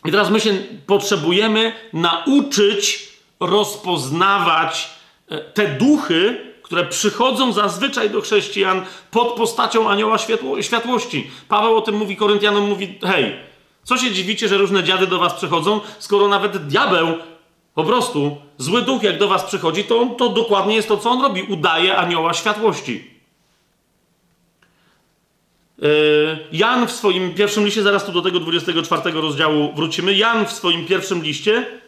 I teraz my się potrzebujemy nauczyć rozpoznawać e, te duchy, które przychodzą zazwyczaj do chrześcijan pod postacią anioła światło, światłości. Paweł o tym mówi Koryntianom, mówi, hej, co się dziwicie, że różne dziady do was przychodzą, skoro nawet diabeł, po prostu, zły duch jak do was przychodzi, to, to dokładnie jest to, co on robi. Udaje anioła światłości. Yy, Jan w swoim pierwszym liście, zaraz tu do tego 24 rozdziału wrócimy. Jan w swoim pierwszym liście E,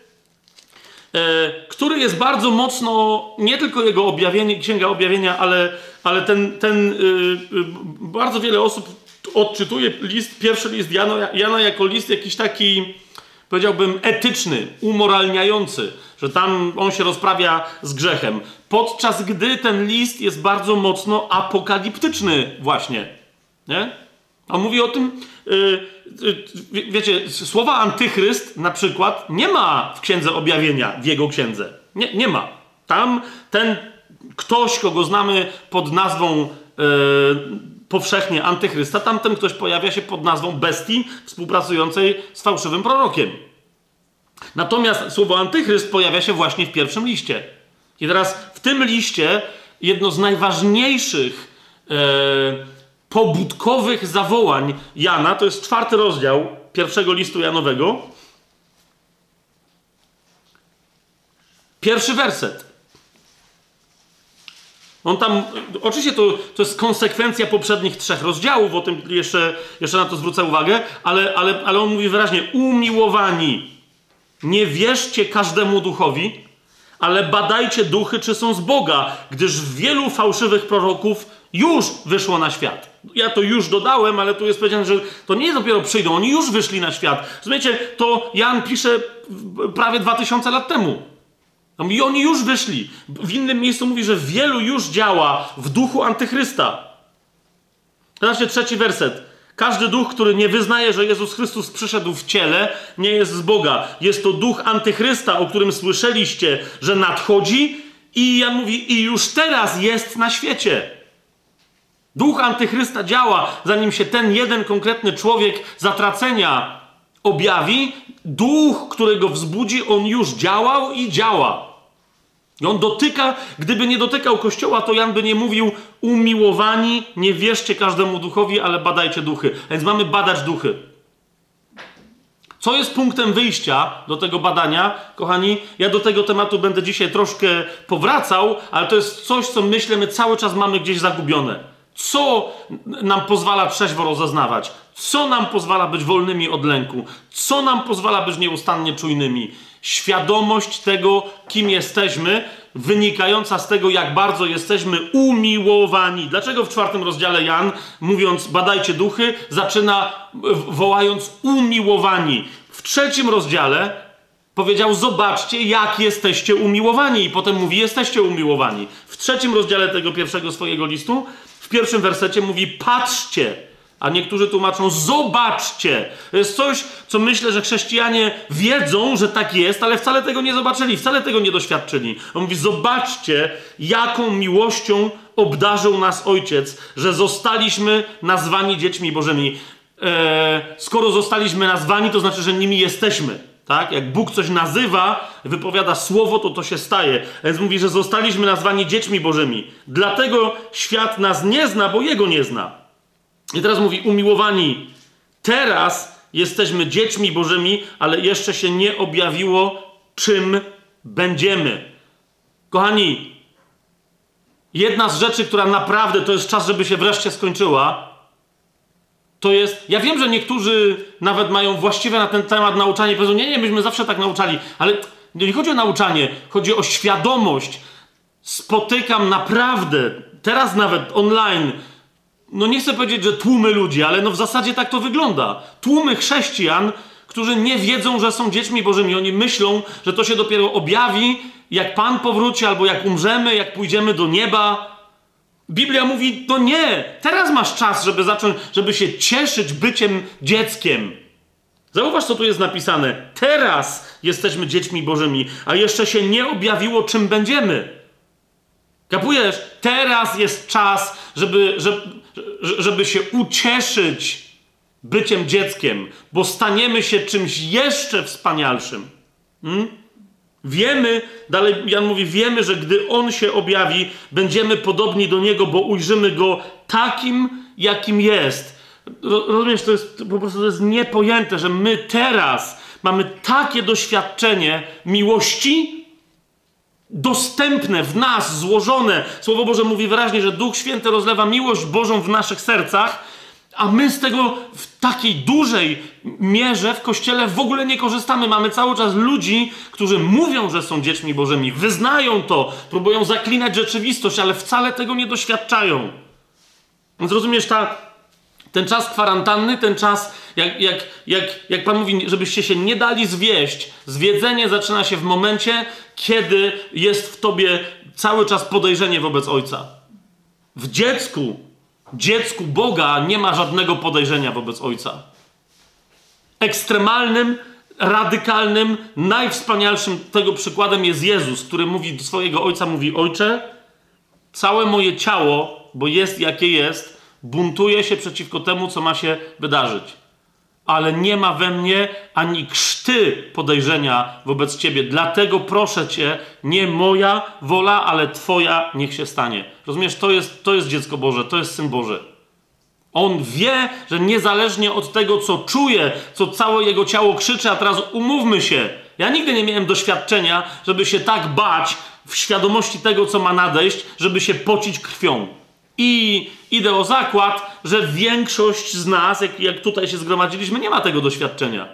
który jest bardzo mocno, nie tylko jego objawienie, księga objawienia, ale, ale ten, ten yy, bardzo wiele osób odczytuje list, pierwszy list Jana, Jana jako list jakiś taki, powiedziałbym, etyczny, umoralniający, że tam on się rozprawia z grzechem. Podczas gdy ten list jest bardzo mocno apokaliptyczny, właśnie. Nie? On mówi o tym, yy, wiecie, słowa antychryst na przykład nie ma w księdze objawienia, w jego księdze. Nie, nie ma. Tam ten ktoś, kogo znamy pod nazwą powszechnie antychrysta, tamten ktoś pojawia się pod nazwą bestii współpracującej z fałszywym prorokiem. Natomiast słowo antychryst pojawia się właśnie w pierwszym liście. I teraz w tym liście jedno z najważniejszych e, pobudkowych zawołań Jana, to jest czwarty rozdział pierwszego listu Janowego. Pierwszy werset. On tam, oczywiście to, to jest konsekwencja poprzednich trzech rozdziałów, o tym jeszcze, jeszcze na to zwrócę uwagę, ale, ale, ale on mówi wyraźnie: umiłowani, nie wierzcie każdemu duchowi, ale badajcie duchy, czy są z Boga, gdyż wielu fałszywych proroków już wyszło na świat. Ja to już dodałem, ale tu jest powiedziane, że to nie dopiero przyjdą, oni już wyszli na świat. Zobaczcie, to Jan pisze prawie 2000 lat temu. I oni już wyszli. W innym miejscu mówi, że wielu już działa w duchu antychrysta. Zobaczcie trzeci werset. Każdy duch, który nie wyznaje, że Jezus Chrystus przyszedł w ciele, nie jest z Boga. Jest to duch antychrysta, o którym słyszeliście, że nadchodzi i Jan mówi, i już teraz jest na świecie. Duch antychrysta działa, zanim się ten jeden konkretny człowiek zatracenia objawi. Duch, którego wzbudzi, on już działał i działa. I on dotyka, gdyby nie dotykał kościoła, to Jan by nie mówił umiłowani, nie wierzcie każdemu duchowi, ale badajcie duchy. Więc mamy badać duchy. Co jest punktem wyjścia do tego badania, kochani? Ja do tego tematu będę dzisiaj troszkę powracał, ale to jest coś, co myślę, my cały czas mamy gdzieś zagubione. Co nam pozwala trzeźwo rozeznawać? Co nam pozwala być wolnymi od lęku? Co nam pozwala być nieustannie czujnymi? Świadomość tego, kim jesteśmy, wynikająca z tego, jak bardzo jesteśmy umiłowani. Dlaczego w czwartym rozdziale Jan, mówiąc badajcie duchy, zaczyna wołając umiłowani? W trzecim rozdziale powiedział: Zobaczcie, jak jesteście umiłowani, i potem mówi: Jesteście umiłowani. W trzecim rozdziale tego pierwszego swojego listu, w pierwszym wersecie mówi: Patrzcie, a niektórzy tłumaczą, zobaczcie. To jest coś, co myślę, że chrześcijanie wiedzą, że tak jest, ale wcale tego nie zobaczyli, wcale tego nie doświadczyli. On mówi, zobaczcie, jaką miłością obdarzył nas Ojciec, że zostaliśmy nazwani dziećmi Bożymi. Eee, skoro zostaliśmy nazwani, to znaczy, że nimi jesteśmy. Tak? Jak Bóg coś nazywa, wypowiada słowo, to to się staje. Więc mówi, że zostaliśmy nazwani dziećmi Bożymi. Dlatego świat nas nie zna, bo Jego nie zna. I teraz mówi, umiłowani, teraz jesteśmy dziećmi Bożymi, ale jeszcze się nie objawiło, czym będziemy. Kochani, jedna z rzeczy, która naprawdę to jest czas, żeby się wreszcie skończyła, to jest. Ja wiem, że niektórzy nawet mają właściwe na ten temat nauczanie. Powiedzą, nie, nie, myśmy zawsze tak nauczali, ale nie chodzi o nauczanie, chodzi o świadomość. Spotykam naprawdę, teraz nawet online, no nie chcę powiedzieć, że tłumy ludzi, ale no w zasadzie tak to wygląda. Tłumy chrześcijan, którzy nie wiedzą, że są dziećmi bożymi. Oni myślą, że to się dopiero objawi, jak Pan powróci, albo jak umrzemy, jak pójdziemy do nieba. Biblia mówi, to nie, teraz masz czas, żeby zacząć, żeby się cieszyć byciem dzieckiem. Zauważ, co tu jest napisane. Teraz jesteśmy dziećmi bożymi, a jeszcze się nie objawiło, czym będziemy. Kapujesz? Teraz jest czas, żeby, żeby, żeby się ucieszyć byciem dzieckiem, bo staniemy się czymś jeszcze wspanialszym. Hmm? Wiemy, dalej Jan mówi, wiemy, że gdy On się objawi, będziemy podobni do Niego, bo ujrzymy Go takim, jakim jest. Rozumiesz, to jest po prostu to jest niepojęte, że my teraz mamy takie doświadczenie miłości, dostępne w nas, złożone. Słowo Boże mówi wyraźnie, że Duch Święty rozlewa miłość Bożą w naszych sercach, a my z tego w takiej dużej mierze w kościele w ogóle nie korzystamy. Mamy cały czas ludzi, którzy mówią, że są dziećmi Bożymi, wyznają to, próbują zaklinać rzeczywistość, ale wcale tego nie doświadczają. Więc rozumiesz, ta, ten czas kwarantanny, ten czas, jak, jak, jak, jak Pan mówi, żebyście się nie dali zwieść. Zwiedzenie zaczyna się w momencie, kiedy jest w tobie cały czas podejrzenie wobec Ojca. W dziecku, dziecku Boga nie ma żadnego podejrzenia wobec Ojca. Ekstremalnym, radykalnym, najwspanialszym tego przykładem jest Jezus, który mówi do swojego Ojca, mówi Ojcze, całe moje ciało bo jest jakie jest, buntuje się przeciwko temu, co ma się wydarzyć. Ale nie ma we mnie ani krzty podejrzenia wobec ciebie. Dlatego proszę cię, nie moja wola, ale twoja niech się stanie. Rozumiesz, to jest, to jest dziecko Boże, to jest syn Boży. On wie, że niezależnie od tego, co czuje, co całe jego ciało krzyczy, a teraz umówmy się. Ja nigdy nie miałem doświadczenia, żeby się tak bać w świadomości tego, co ma nadejść, żeby się pocić krwią. I idę o zakład, że większość z nas, jak, jak tutaj się zgromadziliśmy, nie ma tego doświadczenia.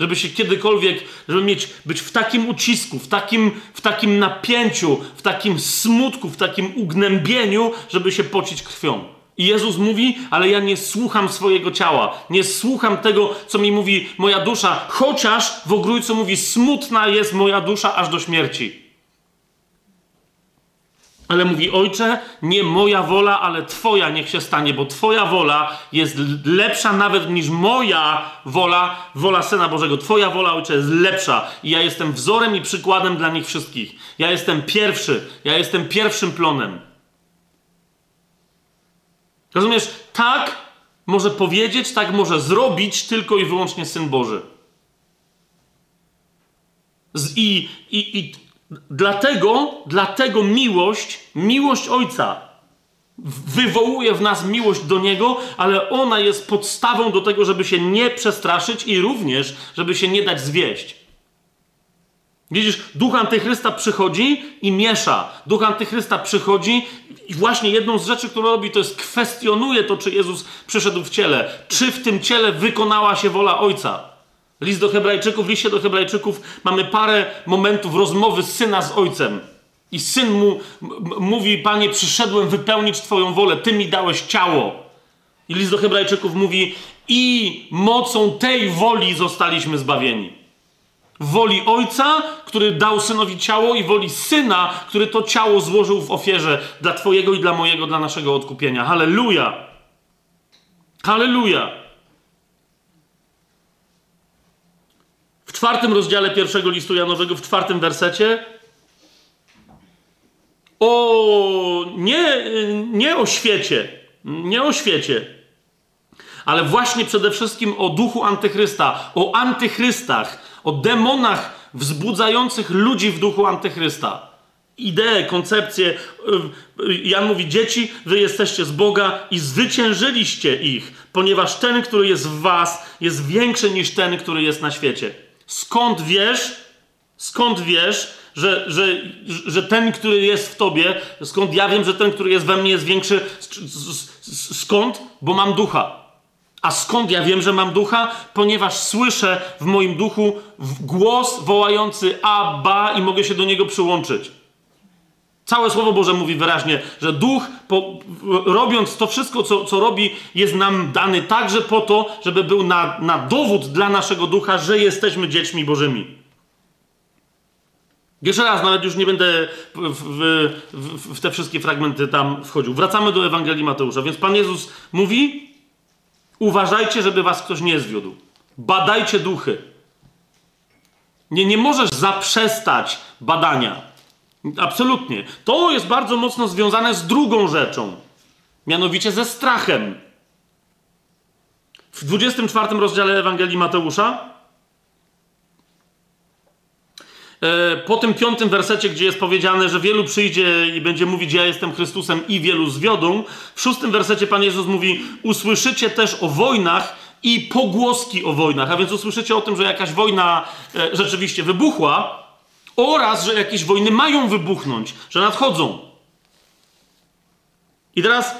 Żeby się kiedykolwiek, żeby mieć, być w takim ucisku, w takim, w takim napięciu, w takim smutku, w takim ugnębieniu, żeby się pocić krwią. I Jezus mówi, ale ja nie słucham swojego ciała, nie słucham tego, co mi mówi moja dusza, chociaż w ogrójcu mówi, smutna jest moja dusza aż do śmierci. Ale mówi, ojcze, nie moja wola, ale twoja niech się stanie, bo twoja wola jest lepsza nawet niż moja wola, wola Syna Bożego. Twoja wola, ojcze, jest lepsza. I ja jestem wzorem i przykładem dla nich wszystkich. Ja jestem pierwszy, ja jestem pierwszym plonem. Rozumiesz? Tak może powiedzieć, tak może zrobić tylko i wyłącznie Syn Boży. Z, i, i, I dlatego, dlatego miłość, miłość Ojca wywołuje w nas miłość do Niego, ale ona jest podstawą do tego, żeby się nie przestraszyć i również, żeby się nie dać zwieść. Widzisz, duch antychrysta przychodzi i miesza. Duch antychrysta przychodzi i właśnie jedną z rzeczy, którą robi, to jest kwestionuje to, czy Jezus przyszedł w ciele. Czy w tym ciele wykonała się wola Ojca. List do Hebrajczyków, w liście do Hebrajczyków mamy parę momentów rozmowy syna z Ojcem. I syn mu mówi, Panie, przyszedłem wypełnić Twoją wolę, Ty mi dałeś ciało. I list do Hebrajczyków mówi, i mocą tej woli zostaliśmy zbawieni. Woli Ojca, który dał synowi ciało, i woli syna, który to ciało złożył w ofierze dla Twojego i dla mojego, dla naszego odkupienia. Halleluja! Halleluja! Czwartym rozdziale pierwszego listu Janowego, w czwartym wersecie, o nie, nie o świecie, nie o świecie, ale właśnie przede wszystkim o duchu antychrysta, o antychrystach, o demonach wzbudzających ludzi w duchu antychrysta. Idee, koncepcje. Jan mówi: Dzieci, wy jesteście z Boga i zwyciężyliście ich, ponieważ ten, który jest w Was, jest większy niż ten, który jest na świecie. Skąd wiesz, skąd wiesz, że, że, że ten, który jest w tobie, skąd ja wiem, że ten, który jest we mnie, jest większy? Skąd? Bo mam ducha. A skąd ja wiem, że mam ducha? Ponieważ słyszę w moim duchu głos wołający Abba i mogę się do niego przyłączyć. Całe Słowo Boże mówi wyraźnie, że duch, po, robiąc to wszystko, co, co robi, jest nam dany także po to, żeby był na, na dowód dla naszego ducha, że jesteśmy dziećmi Bożymi. Jeszcze raz, nawet już nie będę w, w, w, w te wszystkie fragmenty tam wchodził. Wracamy do Ewangelii Mateusza. Więc Pan Jezus mówi, Uważajcie, żeby was ktoś nie zwiódł. Badajcie duchy. Nie, nie możesz zaprzestać badania. Absolutnie. To jest bardzo mocno związane z drugą rzeczą, mianowicie ze strachem. W 24 rozdziale Ewangelii Mateusza E, po tym piątym wersecie, gdzie jest powiedziane, że wielu przyjdzie i będzie mówić, ja jestem Chrystusem i wielu zwiodą, w szóstym wersecie Pan Jezus mówi, usłyszycie też o wojnach i pogłoski o wojnach, a więc usłyszycie o tym, że jakaś wojna e, rzeczywiście wybuchła oraz, że jakieś wojny mają wybuchnąć, że nadchodzą. I teraz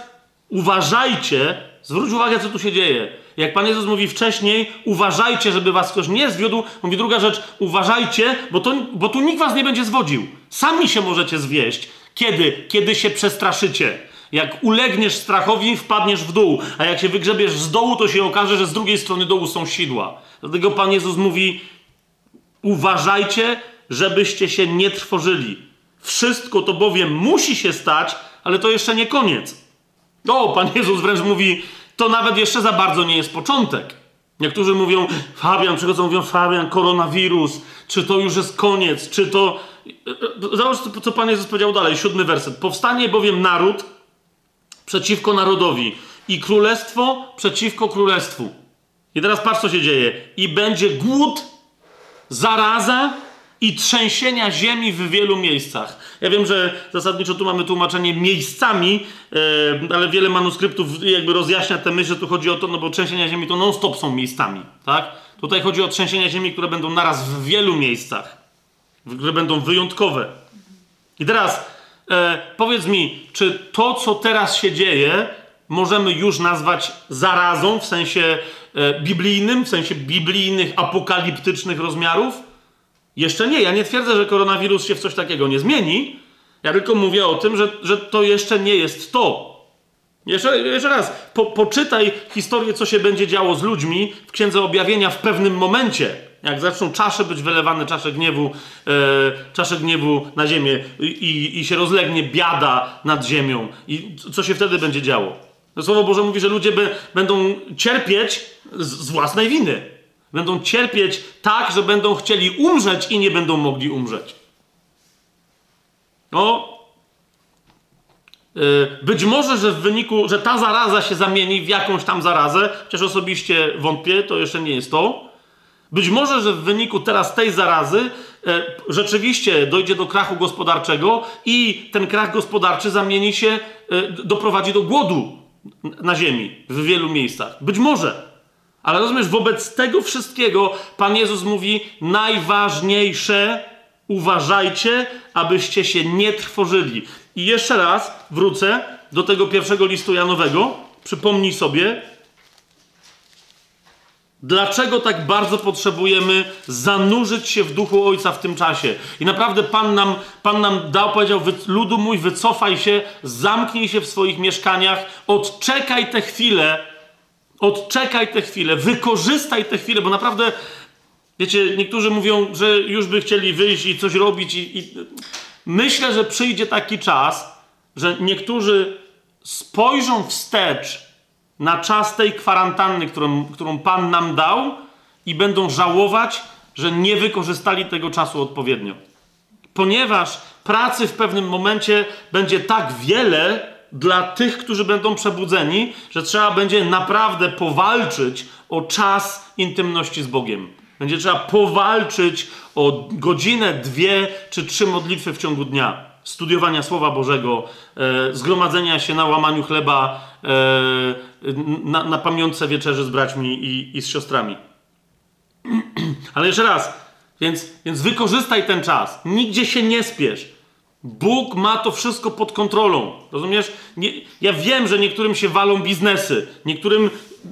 uważajcie, zwróć uwagę, co tu się dzieje jak Pan Jezus mówi wcześniej, uważajcie, żeby was ktoś nie zwiódł. Mówi druga rzecz, uważajcie, bo, to, bo tu nikt was nie będzie zwodził. Sami się możecie zwieść. Kiedy? Kiedy się przestraszycie. Jak ulegniesz strachowi, wpadniesz w dół, a jak się wygrzebiesz z dołu, to się okaże, że z drugiej strony dołu są sidła. Dlatego Pan Jezus mówi: Uważajcie, żebyście się nie trwożyli. Wszystko to bowiem musi się stać, ale to jeszcze nie koniec. O, Pan Jezus wręcz mówi: to nawet jeszcze za bardzo nie jest początek. Niektórzy mówią, Fabian, przychodzą, mówią, Fabian, koronawirus, czy to już jest koniec, czy to... Zobacz, co Pan Jezus powiedział dalej, siódmy werset. Powstanie bowiem naród przeciwko narodowi i królestwo przeciwko królestwu. I teraz patrz, co się dzieje. I będzie głód, zaraza i trzęsienia ziemi w wielu miejscach. Ja wiem, że zasadniczo tu mamy tłumaczenie miejscami, e, ale wiele manuskryptów jakby rozjaśnia tę myśl, że tu chodzi o to, no bo trzęsienia ziemi to non-stop są miejscami, tak? Tutaj chodzi o trzęsienia ziemi, które będą naraz w wielu miejscach, które będą wyjątkowe. I teraz e, powiedz mi, czy to, co teraz się dzieje, możemy już nazwać zarazą w sensie e, biblijnym, w sensie biblijnych, apokaliptycznych rozmiarów? Jeszcze nie. Ja nie twierdzę, że koronawirus się w coś takiego nie zmieni. Ja tylko mówię o tym, że, że to jeszcze nie jest to. Jeszcze, jeszcze raz, po, poczytaj historię, co się będzie działo z ludźmi w Księdze Objawienia w pewnym momencie. Jak zaczną czasze być wylewane, czasze gniewu, e, czasze gniewu na ziemię i, i się rozlegnie biada nad ziemią. I co się wtedy będzie działo? Słowo Boże mówi, że ludzie by, będą cierpieć z, z własnej winy. Będą cierpieć tak, że będą chcieli umrzeć i nie będą mogli umrzeć. No, być może, że w wyniku, że ta zaraza się zamieni w jakąś tam zarazę, chociaż osobiście wątpię, to jeszcze nie jest to. Być może, że w wyniku teraz tej zarazy e, rzeczywiście dojdzie do krachu gospodarczego i ten krach gospodarczy zamieni się, e, doprowadzi do głodu na ziemi w wielu miejscach. Być może. Ale rozumiesz, wobec tego wszystkiego Pan Jezus mówi: najważniejsze, uważajcie, abyście się nie trwożyli. I jeszcze raz wrócę do tego pierwszego listu Janowego. Przypomnij sobie, Dlaczego tak bardzo potrzebujemy zanurzyć się w duchu Ojca w tym czasie? I naprawdę Pan nam, Pan nam dał, powiedział, ludu mój, wycofaj się, zamknij się w swoich mieszkaniach, odczekaj tę chwilę, Odczekaj tę chwilę, wykorzystaj tę chwilę, bo naprawdę, wiecie, niektórzy mówią, że już by chcieli wyjść i coś robić, i, i... myślę, że przyjdzie taki czas, że niektórzy spojrzą wstecz na czas tej kwarantanny, którą, którą Pan nam dał, i będą żałować, że nie wykorzystali tego czasu odpowiednio. Ponieważ pracy w pewnym momencie będzie tak wiele, dla tych, którzy będą przebudzeni, że trzeba będzie naprawdę powalczyć o czas intymności z Bogiem. Będzie trzeba powalczyć o godzinę, dwie czy trzy modlitwy w ciągu dnia. Studiowania Słowa Bożego, e, zgromadzenia się na łamaniu chleba, e, na, na pamiątce wieczerzy z braćmi i, i z siostrami. Ale jeszcze raz, więc, więc wykorzystaj ten czas. Nigdzie się nie spiesz. Bóg ma to wszystko pod kontrolą. Rozumiesz? Nie, ja wiem, że niektórym się walą biznesy, niektórym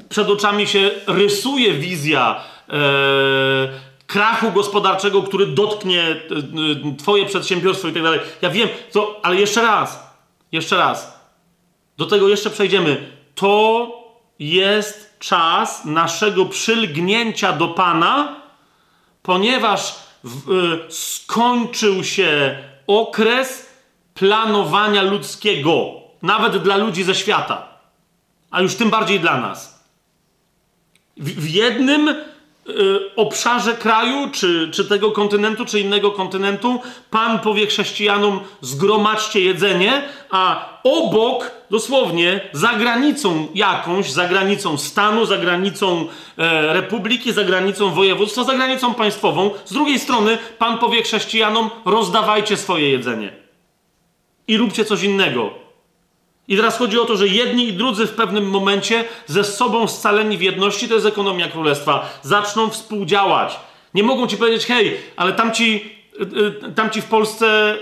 przed oczami się rysuje wizja e, krachu gospodarczego, który dotknie e, e, Twoje przedsiębiorstwo i tak dalej. Ja wiem, to, ale jeszcze raz, jeszcze raz. Do tego jeszcze przejdziemy. To jest czas naszego przylgnięcia do Pana, ponieważ w, e, skończył się okres planowania ludzkiego, nawet dla ludzi ze świata, a już tym bardziej dla nas. W, w jednym obszarze kraju, czy, czy tego kontynentu, czy innego kontynentu, Pan powie chrześcijanom: zgromadźcie jedzenie, a obok, dosłownie, za granicą jakąś, za granicą stanu, za granicą e, republiki, za granicą województwa, za granicą państwową, z drugiej strony Pan powie chrześcijanom: rozdawajcie swoje jedzenie i róbcie coś innego. I teraz chodzi o to, że jedni i drudzy w pewnym momencie ze sobą scaleni w jedności, to jest ekonomia królestwa, zaczną współdziałać. Nie mogą ci powiedzieć, hej, ale tamci, y, y, tamci w Polsce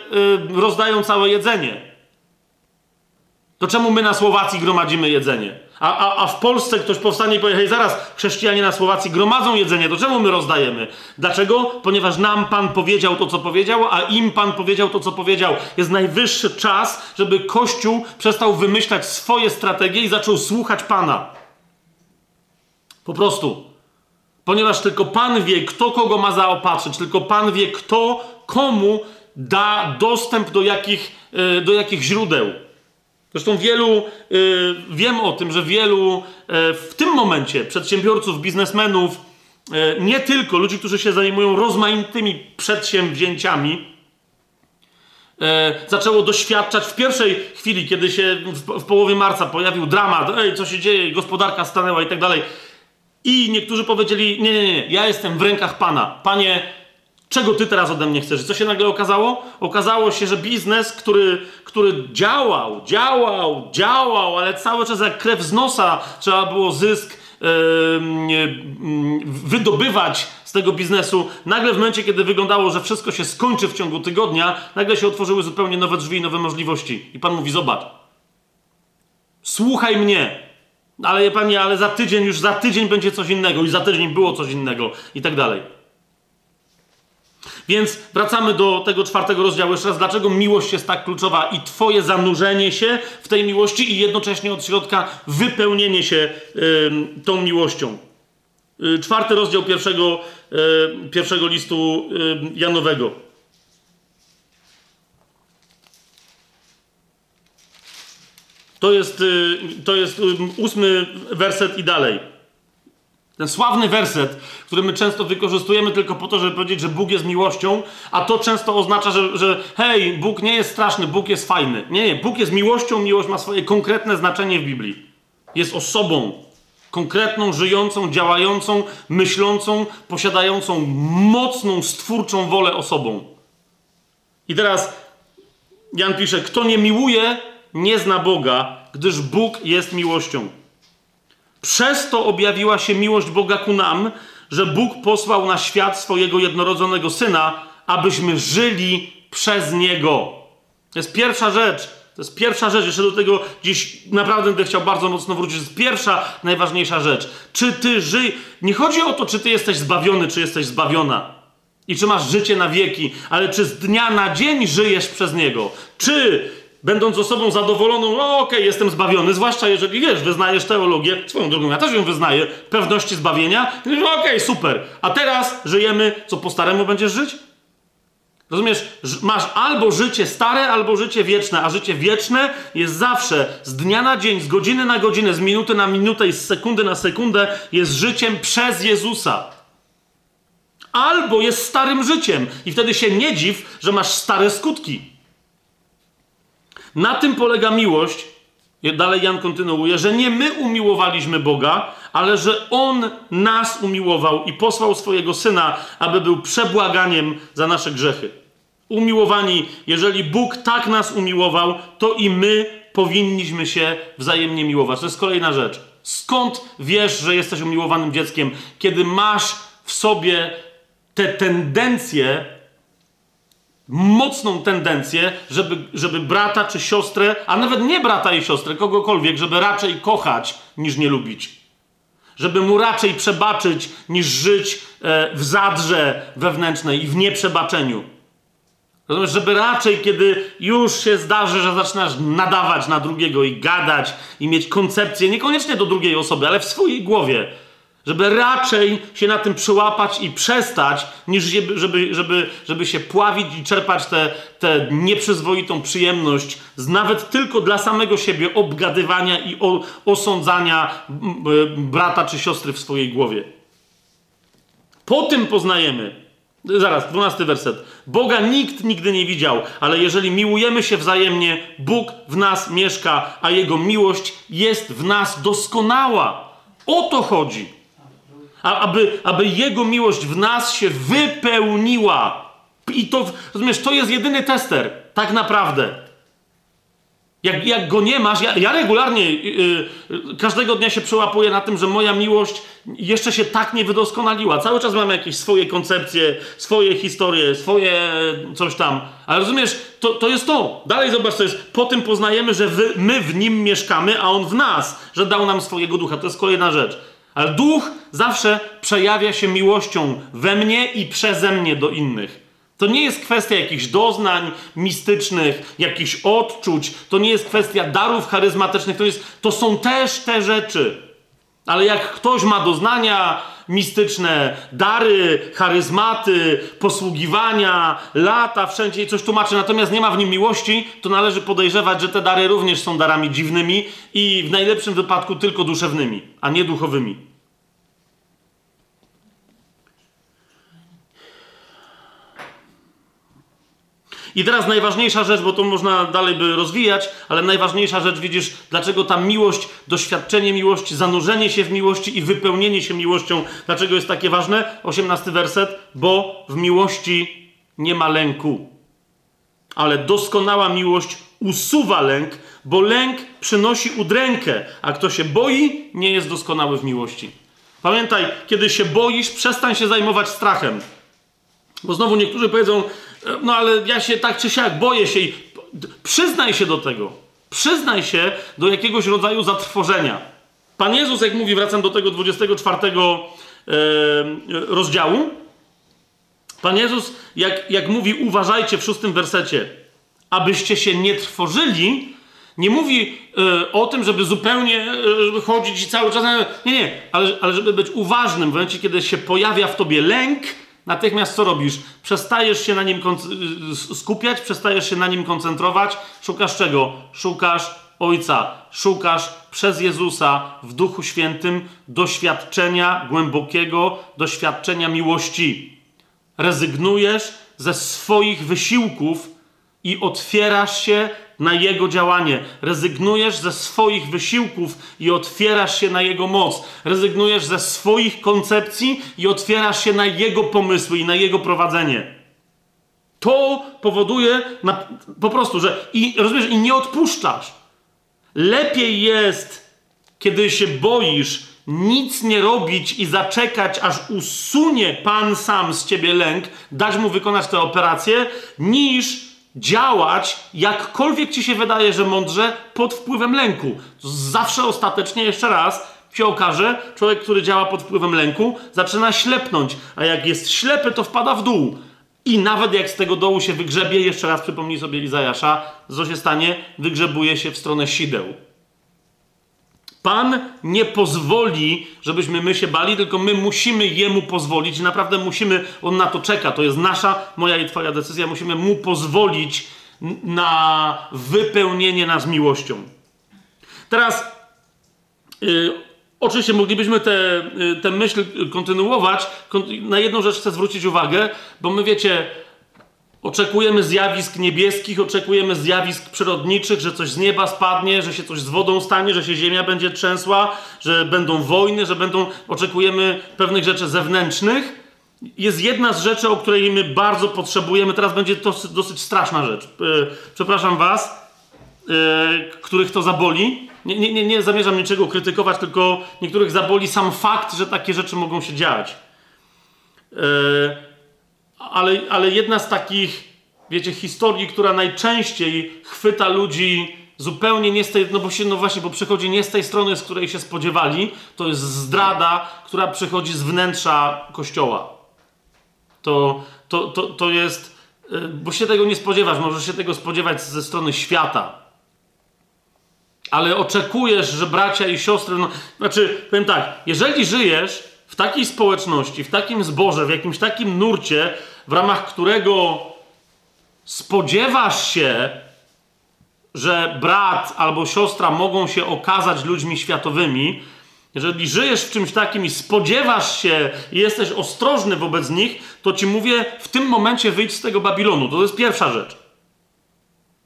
y, rozdają całe jedzenie. To czemu my na Słowacji gromadzimy jedzenie? A, a, a w Polsce ktoś powstanie i powie, hej, zaraz, chrześcijanie na Słowacji gromadzą jedzenie, to czemu my rozdajemy? Dlaczego? Ponieważ nam Pan powiedział to, co powiedział, a im Pan powiedział to, co powiedział. Jest najwyższy czas, żeby Kościół przestał wymyślać swoje strategie i zaczął słuchać Pana. Po prostu. Ponieważ tylko Pan wie, kto kogo ma zaopatrzyć, tylko Pan wie, kto komu da dostęp do jakich, e, do jakich źródeł. Zresztą wielu, y, wiem o tym, że wielu y, w tym momencie przedsiębiorców, biznesmenów, y, nie tylko ludzi, którzy się zajmują rozmaitymi przedsięwzięciami, zaczęło doświadczać w pierwszej chwili, kiedy się w, w połowie marca pojawił dramat, ej, co się dzieje, gospodarka stanęła i tak dalej. I niektórzy powiedzieli: Nie, nie, nie, ja jestem w rękach Pana. Panie, czego Ty teraz ode mnie chcesz? Co się nagle okazało? Okazało się, że biznes, który, który działał, działał, działał, ale cały czas jak krew z nosa trzeba było zysk wydobywać z tego biznesu, nagle w momencie, kiedy wyglądało, że wszystko się skończy w ciągu tygodnia, nagle się otworzyły zupełnie nowe drzwi i nowe możliwości. I Pan mówi: Zobacz, słuchaj mnie, ale panie, ale za tydzień, już za tydzień będzie coś innego, i za tydzień było coś innego, i tak dalej. Więc wracamy do tego czwartego rozdziału. Jeszcze raz, dlaczego miłość jest tak kluczowa i Twoje zanurzenie się w tej miłości i jednocześnie od środka wypełnienie się y, tą miłością. Y, czwarty rozdział pierwszego, y, pierwszego listu Janowego. To jest, y, to jest y, ósmy werset i dalej. Ten sławny werset, który my często wykorzystujemy tylko po to, żeby powiedzieć, że Bóg jest miłością, a to często oznacza, że, że hej, Bóg nie jest straszny, Bóg jest fajny. Nie, nie, Bóg jest miłością, miłość ma swoje konkretne znaczenie w Biblii. Jest osobą, konkretną, żyjącą, działającą, myślącą, posiadającą mocną, stwórczą wolę osobą. I teraz Jan pisze, kto nie miłuje, nie zna Boga, gdyż Bóg jest miłością. Przez to objawiła się miłość Boga ku nam, że Bóg posłał na świat swojego jednorodzonego syna, abyśmy żyli przez niego. To jest pierwsza rzecz. To jest pierwsza rzecz. Jeszcze do tego dziś naprawdę będę chciał bardzo mocno wrócić. To jest pierwsza, najważniejsza rzecz. Czy ty żyj. Nie chodzi o to, czy ty jesteś zbawiony, czy jesteś zbawiona. I czy masz życie na wieki, ale czy z dnia na dzień żyjesz przez niego? Czy będąc osobą zadowoloną, no okej, okay, jestem zbawiony, zwłaszcza jeżeli wiesz, wyznajesz teologię, swoją drogą, ja też ją wyznaję, pewności zbawienia, okej, okay, super. A teraz żyjemy, co po staremu będziesz żyć? Rozumiesz, masz albo życie stare, albo życie wieczne, a życie wieczne jest zawsze z dnia na dzień, z godziny na godzinę, z minuty na minutę i z sekundy na sekundę jest życiem przez Jezusa. Albo jest starym życiem i wtedy się nie dziw, że masz stare skutki. Na tym polega miłość. Dalej Jan kontynuuje, że nie my umiłowaliśmy Boga, ale że On nas umiłował i posłał swojego Syna, aby był przebłaganiem za nasze grzechy. Umiłowani, jeżeli Bóg tak nas umiłował, to i my powinniśmy się wzajemnie miłować. To jest kolejna rzecz. Skąd wiesz, że jesteś umiłowanym dzieckiem? Kiedy masz w sobie te tendencje mocną tendencję, żeby, żeby brata czy siostrę, a nawet nie brata i siostrę, kogokolwiek, żeby raczej kochać niż nie lubić. Żeby mu raczej przebaczyć niż żyć e, w zadrze wewnętrznej i w nieprzebaczeniu. Rozumiesz, żeby raczej, kiedy już się zdarzy, że zaczynasz nadawać na drugiego i gadać i mieć koncepcję, niekoniecznie do drugiej osoby, ale w swojej głowie, żeby raczej się na tym przyłapać i przestać, niż żeby, żeby, żeby się pławić i czerpać tę te, te nieprzyzwoitą przyjemność z nawet tylko dla samego siebie obgadywania i o, osądzania brata czy siostry w swojej głowie. Po tym poznajemy. Zaraz, dwunasty werset. Boga nikt nigdy nie widział, ale jeżeli miłujemy się wzajemnie, Bóg w nas mieszka, a Jego miłość jest w nas doskonała. O to chodzi aby, aby Jego miłość w nas się wypełniła. I to, rozumiesz, to jest jedyny tester, tak naprawdę. Jak, jak go nie masz, ja, ja regularnie yy, każdego dnia się przełapuję na tym, że moja miłość jeszcze się tak nie wydoskonaliła. Cały czas mam jakieś swoje koncepcje, swoje historie, swoje coś tam. Ale rozumiesz, to, to jest to. Dalej zobacz, to jest. Po tym poznajemy, że wy, my w nim mieszkamy, a on w nas, że dał nam swojego ducha. To jest kolejna rzecz. Ale duch zawsze przejawia się miłością we mnie i przeze mnie do innych. To nie jest kwestia jakichś doznań mistycznych, jakichś odczuć, to nie jest kwestia darów charyzmatycznych, to, jest, to są też te rzeczy. Ale jak ktoś ma doznania mistyczne, dary, charyzmaty, posługiwania, lata, wszędzie i coś tłumaczy, natomiast nie ma w nim miłości, to należy podejrzewać, że te dary również są darami dziwnymi i w najlepszym wypadku tylko duszewnymi, a nie duchowymi. I teraz najważniejsza rzecz, bo to można dalej by rozwijać, ale najważniejsza rzecz, widzisz, dlaczego ta miłość, doświadczenie miłości, zanurzenie się w miłości i wypełnienie się miłością, dlaczego jest takie ważne? 18 werset, bo w miłości nie ma lęku. Ale doskonała miłość usuwa lęk, bo lęk przynosi udrękę, a kto się boi, nie jest doskonały w miłości. Pamiętaj, kiedy się boisz, przestań się zajmować strachem. Bo znowu niektórzy powiedzą, no ale ja się tak czy siak boję się i przyznaj się do tego. Przyznaj się do jakiegoś rodzaju zatrwożenia. Pan Jezus, jak mówi, wracam do tego 24 e, rozdziału. Pan Jezus, jak, jak mówi, uważajcie w szóstym wersecie, abyście się nie trwożyli, nie mówi y, o tym, żeby zupełnie y, chodzić i cały czas. Nie, nie, ale, ale żeby być uważnym w momencie, kiedy się pojawia w tobie lęk, natychmiast co robisz? Przestajesz się na nim skupiać, przestajesz się na nim koncentrować. Szukasz czego? Szukasz Ojca. Szukasz przez Jezusa w Duchu Świętym doświadczenia głębokiego, doświadczenia miłości. Rezygnujesz ze swoich wysiłków i otwierasz się na Jego działanie. Rezygnujesz ze swoich wysiłków i otwierasz się na Jego moc. Rezygnujesz ze swoich koncepcji i otwierasz się na Jego pomysły i na Jego prowadzenie. To powoduje na, po prostu, że i rozumiesz, i nie odpuszczasz. Lepiej jest, kiedy się boisz, nic nie robić i zaczekać, aż usunie Pan sam z ciebie lęk, dać mu wykonać tę operację, niż działać, jakkolwiek ci się wydaje, że mądrze, pod wpływem lęku. Zawsze ostatecznie, jeszcze raz, się okaże, człowiek, który działa pod wpływem lęku, zaczyna ślepnąć, a jak jest ślepy, to wpada w dół. I nawet jak z tego dołu się wygrzebie, jeszcze raz przypomnij sobie Izajasza, co się stanie? Wygrzebuje się w stronę sideł. Pan nie pozwoli, żebyśmy my się bali, tylko my musimy Jemu pozwolić naprawdę musimy, On na to czeka, to jest nasza, moja i Twoja decyzja, musimy Mu pozwolić na wypełnienie nas miłością. Teraz, yy, oczywiście moglibyśmy tę te, myśl kontynuować, na jedną rzecz chcę zwrócić uwagę, bo my wiecie, Oczekujemy zjawisk niebieskich, oczekujemy zjawisk przyrodniczych, że coś z nieba spadnie, że się coś z wodą stanie, że się ziemia będzie trzęsła, że będą wojny, że będą. Oczekujemy pewnych rzeczy zewnętrznych. Jest jedna z rzeczy, o której my bardzo potrzebujemy. Teraz będzie to dosyć straszna rzecz. E, przepraszam Was, e, których to zaboli. Nie, nie, nie, zamierzam niczego krytykować, tylko niektórych zaboli sam fakt, że takie rzeczy mogą się dziać. Yy, ale, ale jedna z takich, wiecie, historii, która najczęściej chwyta ludzi zupełnie nie z tej, no bo się, no właśnie, bo przychodzi nie z tej strony, z której się spodziewali, to jest zdrada, która przychodzi z wnętrza kościoła. To, to, to, to jest, y, bo się tego nie spodziewasz, możesz się tego spodziewać ze strony świata. Ale oczekujesz, że bracia i siostry, no, znaczy, powiem tak, jeżeli żyjesz takiej społeczności, w takim zborze, w jakimś takim nurcie, w ramach którego spodziewasz się, że brat albo siostra mogą się okazać ludźmi światowymi, jeżeli żyjesz w czymś takim i spodziewasz się i jesteś ostrożny wobec nich, to ci mówię, w tym momencie wyjdź z tego Babilonu. To jest pierwsza rzecz.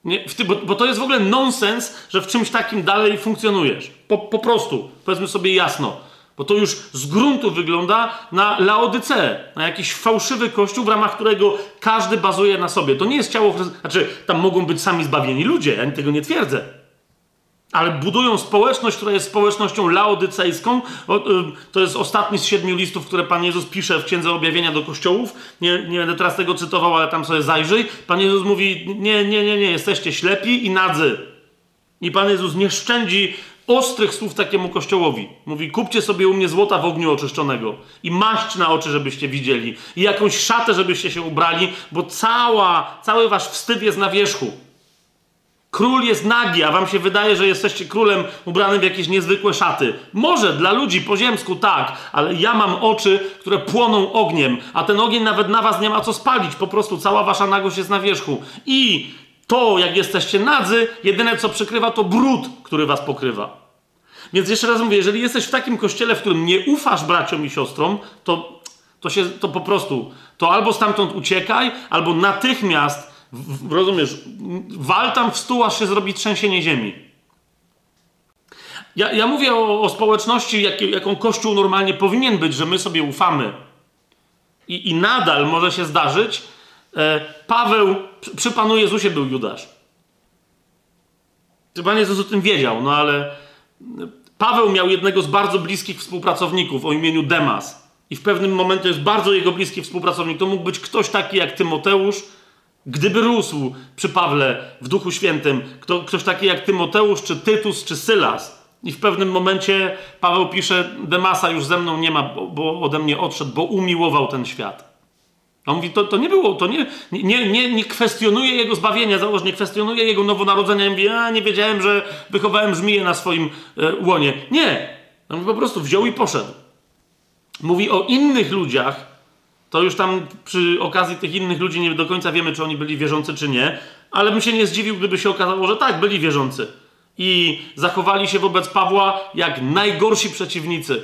Nie, ty, bo, bo, to jest w ogóle nonsens, że w czymś takim dalej funkcjonujesz. Po, po prostu, powiedzmy sobie jasno. Bo to już z gruntu wygląda na Laodyceę, na jakiś fałszywy kościół, w ramach którego każdy bazuje na sobie. To nie jest ciało. Znaczy, tam mogą być sami zbawieni ludzie, ja tego nie twierdzę. Ale budują społeczność, która jest społecznością laodycejską. Y, to jest ostatni z siedmiu listów, które Pan Jezus pisze w Księdze Objawienia do kościołów. Nie, nie będę teraz tego cytował, ale tam sobie zajrzyj. Pan Jezus mówi, nie, nie, nie, nie, jesteście ślepi i nadzy. I Pan Jezus nie szczędzi ostrych słów takiemu kościołowi. Mówi, kupcie sobie u mnie złota w ogniu oczyszczonego i maść na oczy, żebyście widzieli i jakąś szatę, żebyście się ubrali, bo cała, cały wasz wstyd jest na wierzchu. Król jest nagi, a wam się wydaje, że jesteście królem ubranym w jakieś niezwykłe szaty. Może dla ludzi po ziemsku tak, ale ja mam oczy, które płoną ogniem, a ten ogień nawet na was nie ma co spalić. Po prostu cała wasza nagość jest na wierzchu. I to, jak jesteście nadzy, jedyne co przykrywa, to brud, który was pokrywa. Więc jeszcze raz mówię, jeżeli jesteś w takim kościele, w którym nie ufasz braciom i siostrom, to, to się to po prostu, to albo stamtąd uciekaj, albo natychmiast rozumiesz? Wal tam w stół, aż się zrobi trzęsienie ziemi. Ja, ja mówię o, o społeczności, jak, jaką Kościół normalnie powinien być, że my sobie ufamy. I, i nadal może się zdarzyć. E, Paweł, przy, Panu Jezusie był Judasz. Pan Jezus o tym wiedział, no ale Paweł miał jednego z bardzo bliskich współpracowników o imieniu Demas. I w pewnym momencie jest bardzo jego bliski współpracownik. To mógł być ktoś taki jak Tymoteusz, gdyby rósł przy Pawle w Duchu Świętym. Kto, ktoś taki jak Tymoteusz, czy Tytus, czy Sylas. I w pewnym momencie Paweł pisze: Demasa już ze mną nie ma, bo ode mnie odszedł, bo umiłował ten świat. On mówi, to, to nie było, to nie, nie, nie, nie kwestionuje jego zbawienia, załóż, nie kwestionuje jego nowonarodzenia. Mówi, a nie wiedziałem, że wychowałem żmiję na swoim e, łonie. Nie. On po prostu wziął i poszedł. Mówi o innych ludziach, to już tam przy okazji tych innych ludzi nie do końca wiemy, czy oni byli wierzący, czy nie, ale bym się nie zdziwił, gdyby się okazało, że tak, byli wierzący. I zachowali się wobec Pawła jak najgorsi przeciwnicy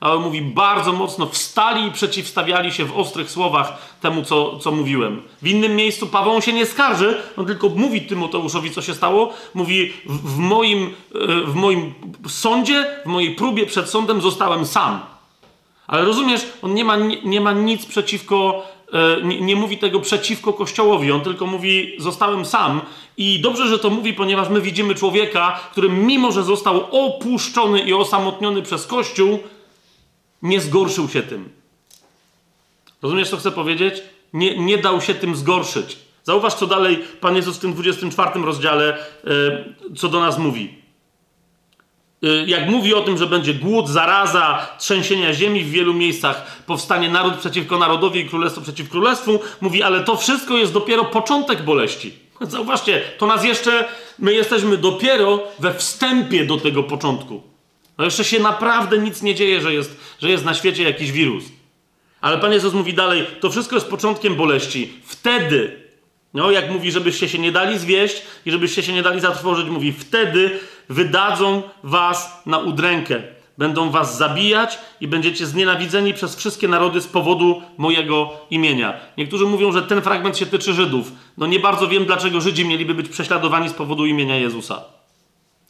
ale mówi bardzo mocno, wstali i przeciwstawiali się w ostrych słowach temu, co, co mówiłem. W innym miejscu Paweł się nie skarży, on tylko mówi Tymoteuszowi, co się stało. Mówi, w, w, moim, e, w moim sądzie, w mojej próbie przed sądem zostałem sam. Ale rozumiesz, on nie ma, nie, nie ma nic przeciwko, e, nie, nie mówi tego przeciwko Kościołowi, on tylko mówi, zostałem sam. I dobrze, że to mówi, ponieważ my widzimy człowieka, który mimo, że został opuszczony i osamotniony przez Kościół, nie zgorszył się tym. Rozumiesz, co chcę powiedzieć? Nie, nie dał się tym zgorszyć. Zauważ, co dalej Pan Jezus w tym 24 rozdziale, yy, co do nas mówi. Yy, jak mówi o tym, że będzie głód, zaraza, trzęsienia ziemi w wielu miejscach, powstanie naród przeciwko narodowi i królestwo przeciw królestwu, mówi, ale to wszystko jest dopiero początek boleści. Zauważcie, to nas jeszcze, my jesteśmy dopiero we wstępie do tego początku. No jeszcze się naprawdę nic nie dzieje, że jest, że jest na świecie jakiś wirus. Ale Pan Jezus mówi dalej, to wszystko jest początkiem boleści. Wtedy, no jak mówi, żebyście się nie dali zwieść i żebyście się nie dali zatrwożyć, mówi, wtedy wydadzą was na udrękę. Będą was zabijać i będziecie znienawidzeni przez wszystkie narody z powodu mojego imienia. Niektórzy mówią, że ten fragment się tyczy Żydów. No nie bardzo wiem, dlaczego Żydzi mieliby być prześladowani z powodu imienia Jezusa.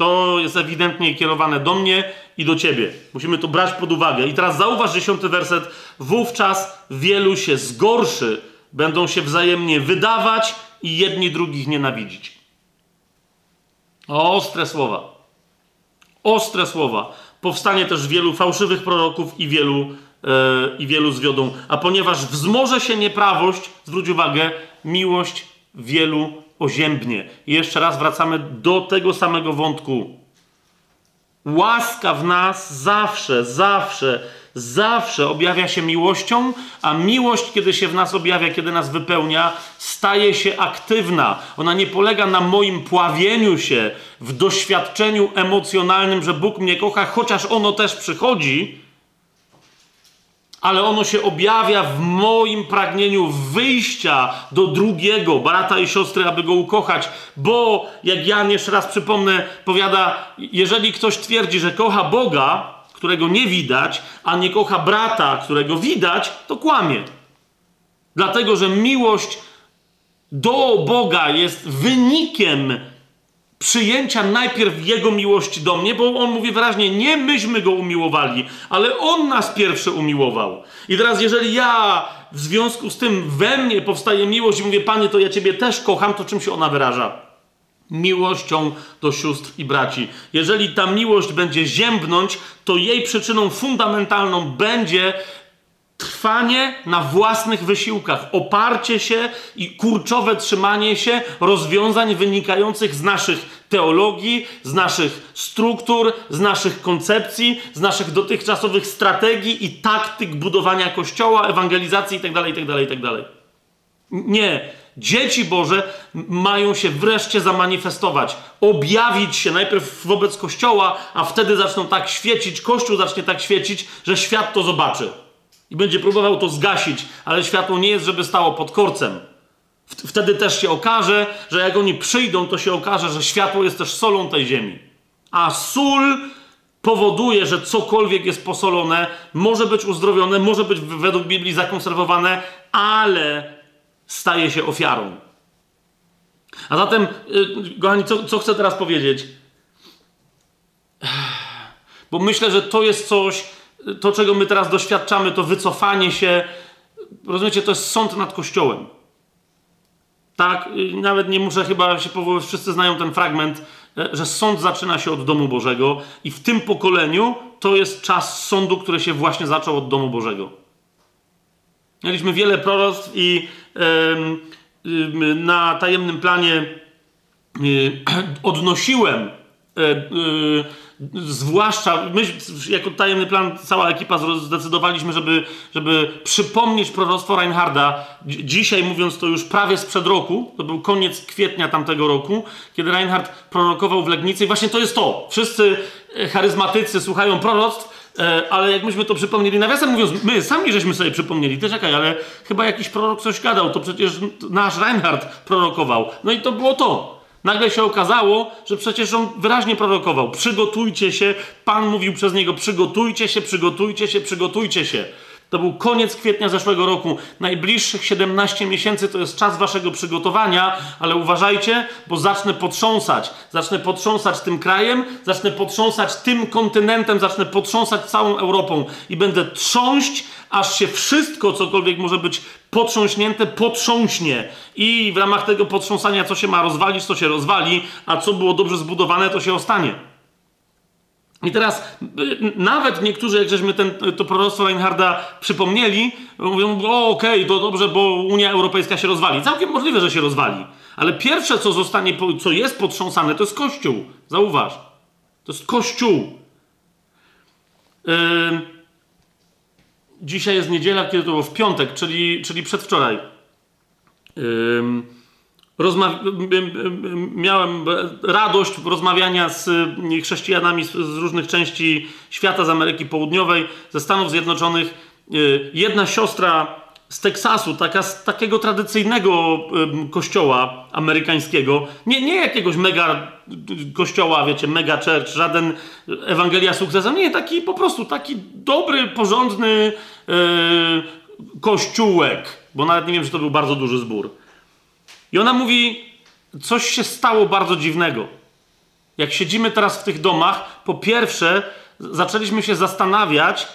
To jest ewidentnie kierowane do mnie i do ciebie. Musimy to brać pod uwagę. I teraz zauważ dziesiąty werset. Wówczas wielu się zgorszy, będą się wzajemnie wydawać i jedni drugich nienawidzić. Ostre słowa. Ostre słowa. Powstanie też wielu fałszywych proroków i wielu, yy, i wielu zwiodą. A ponieważ wzmoże się nieprawość, zwróć uwagę, miłość wielu oziębnie. I jeszcze raz wracamy do tego samego wątku. Łaska w nas zawsze, zawsze, zawsze objawia się miłością, a miłość, kiedy się w nas objawia, kiedy nas wypełnia, staje się aktywna. Ona nie polega na moim pławieniu się w doświadczeniu emocjonalnym, że Bóg mnie kocha, chociaż ono też przychodzi, ale ono się objawia w moim pragnieniu wyjścia do drugiego brata i siostry, aby go ukochać, bo jak Jan jeszcze raz przypomnę, powiada, jeżeli ktoś twierdzi, że kocha Boga, którego nie widać, a nie kocha brata, którego widać, to kłamie. Dlatego, że miłość do Boga jest wynikiem przyjęcia najpierw Jego miłości do mnie, bo On mówi wyraźnie, nie myśmy Go umiłowali, ale On nas pierwszy umiłował. I teraz jeżeli ja w związku z tym we mnie powstaje miłość i mówię, Panie, to ja Ciebie też kocham, to czym się ona wyraża? Miłością do sióstr i braci. Jeżeli ta miłość będzie ziębnąć, to jej przyczyną fundamentalną będzie trwanie na własnych wysiłkach, oparcie się i kurczowe trzymanie się rozwiązań wynikających z naszych teologii, z naszych struktur, z naszych koncepcji, z naszych dotychczasowych strategii i taktyk budowania kościoła, ewangelizacji itd., itd., itd. Nie. Dzieci Boże mają się wreszcie zamanifestować, objawić się najpierw wobec Kościoła, a wtedy zaczną tak świecić, Kościół zacznie tak świecić, że świat to zobaczy i będzie próbował to zgasić, ale światło nie jest, żeby stało pod korcem. Wtedy też się okaże, że jak oni przyjdą, to się okaże, że światło jest też solą tej ziemi. A sól powoduje, że cokolwiek jest posolone, może być uzdrowione, może być według Biblii zakonserwowane, ale staje się ofiarą. A zatem, yy, kochani, co, co chcę teraz powiedzieć? Bo myślę, że to jest coś, to czego my teraz doświadczamy, to wycofanie się, rozumiecie, to jest sąd nad Kościołem. Tak, nawet nie muszę chyba się powoływać, wszyscy znają ten fragment, e, że sąd zaczyna się od domu Bożego i w tym pokoleniu to jest czas sądu, który się właśnie zaczął od domu Bożego. Mieliśmy wiele proroctw i yy, yy, na tajemnym planie yy, odnosiłem Zwłaszcza my, jako tajemny plan, cała ekipa zdecydowaliśmy, żeby, żeby przypomnieć proroctwo Reinharda. Dzisiaj, mówiąc to już prawie sprzed roku, to był koniec kwietnia tamtego roku, kiedy Reinhard prorokował w Legnicy. I właśnie to jest to. Wszyscy e, charyzmatycy słuchają proroctw, e, ale jak myśmy to przypomnieli, nawiasem mówiąc, my sami żeśmy sobie przypomnieli, ty czekaj, ale chyba jakiś prorok coś gadał, to przecież nasz Reinhard prorokował. No i to było to. Nagle się okazało, że przecież on wyraźnie prorokował: przygotujcie się, Pan mówił przez niego: przygotujcie się, przygotujcie się, przygotujcie się. To był koniec kwietnia zeszłego roku. Najbliższych 17 miesięcy to jest czas waszego przygotowania, ale uważajcie, bo zacznę potrząsać. Zacznę potrząsać tym krajem, zacznę potrząsać tym kontynentem, zacznę potrząsać całą Europą i będę trząść, aż się wszystko, cokolwiek może być potrząśnięte, potrząśnie. I w ramach tego potrząsania, co się ma rozwalić, to się rozwali, a co było dobrze zbudowane, to się ostanie. I teraz y, nawet niektórzy, jak żeśmy ten, to proroctwo Reinharda przypomnieli, mówią, o okej, okay, to dobrze, bo Unia Europejska się rozwali. Całkiem możliwe, że się rozwali. Ale pierwsze, co zostanie, co jest potrząsane, to jest Kościół. Zauważ. To jest Kościół. Yy... Dzisiaj jest niedziela, kiedy to było w piątek, czyli, czyli przedwczoraj. Yy Rozma miałem radość rozmawiania z y, chrześcijanami z, różnych części świata, z Ameryki Południowej, ze Stanów Zjednoczonych. Y, jedna siostra z Teksasu, taka, z takiego tradycyjnego kościoła amerykańskiego, nie, nie jakiegoś mega kościoła, wiecie, mega church, żaden Ewangelia sukcesem, nie, taki po prostu taki dobry, porządny yy, kościółek, bo nawet nie wiem, czy to był bardzo duży zbór. I ona mówi, coś się stało bardzo dziwnego. Jak siedzimy teraz w tych domach, po pierwsze zaczęliśmy się zastanawiać,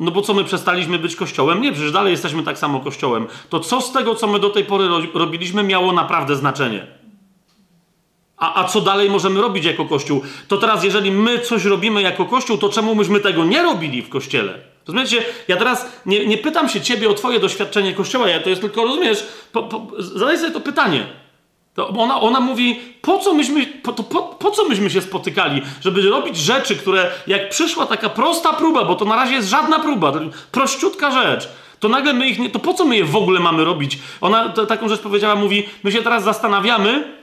no bo co my przestaliśmy być kościołem? Nie, przecież dalej jesteśmy tak samo kościołem. To co z tego, co my do tej pory robiliśmy, miało naprawdę znaczenie? A, a co dalej możemy robić jako kościół? To teraz, jeżeli my coś robimy jako kościół, to czemu myśmy tego nie robili w kościele? Rozumiecie? Ja teraz nie, nie pytam się ciebie o twoje doświadczenie Kościoła, ja to jest tylko, rozumiesz, po, po, zadaj sobie to pytanie. To ona, ona mówi, po co, myśmy, po, po, po co myśmy się spotykali? Żeby robić rzeczy, które jak przyszła taka prosta próba, bo to na razie jest żadna próba, prościutka rzecz, to nagle my ich nie, to po co my je w ogóle mamy robić? Ona to, taką rzecz powiedziała, mówi, my się teraz zastanawiamy,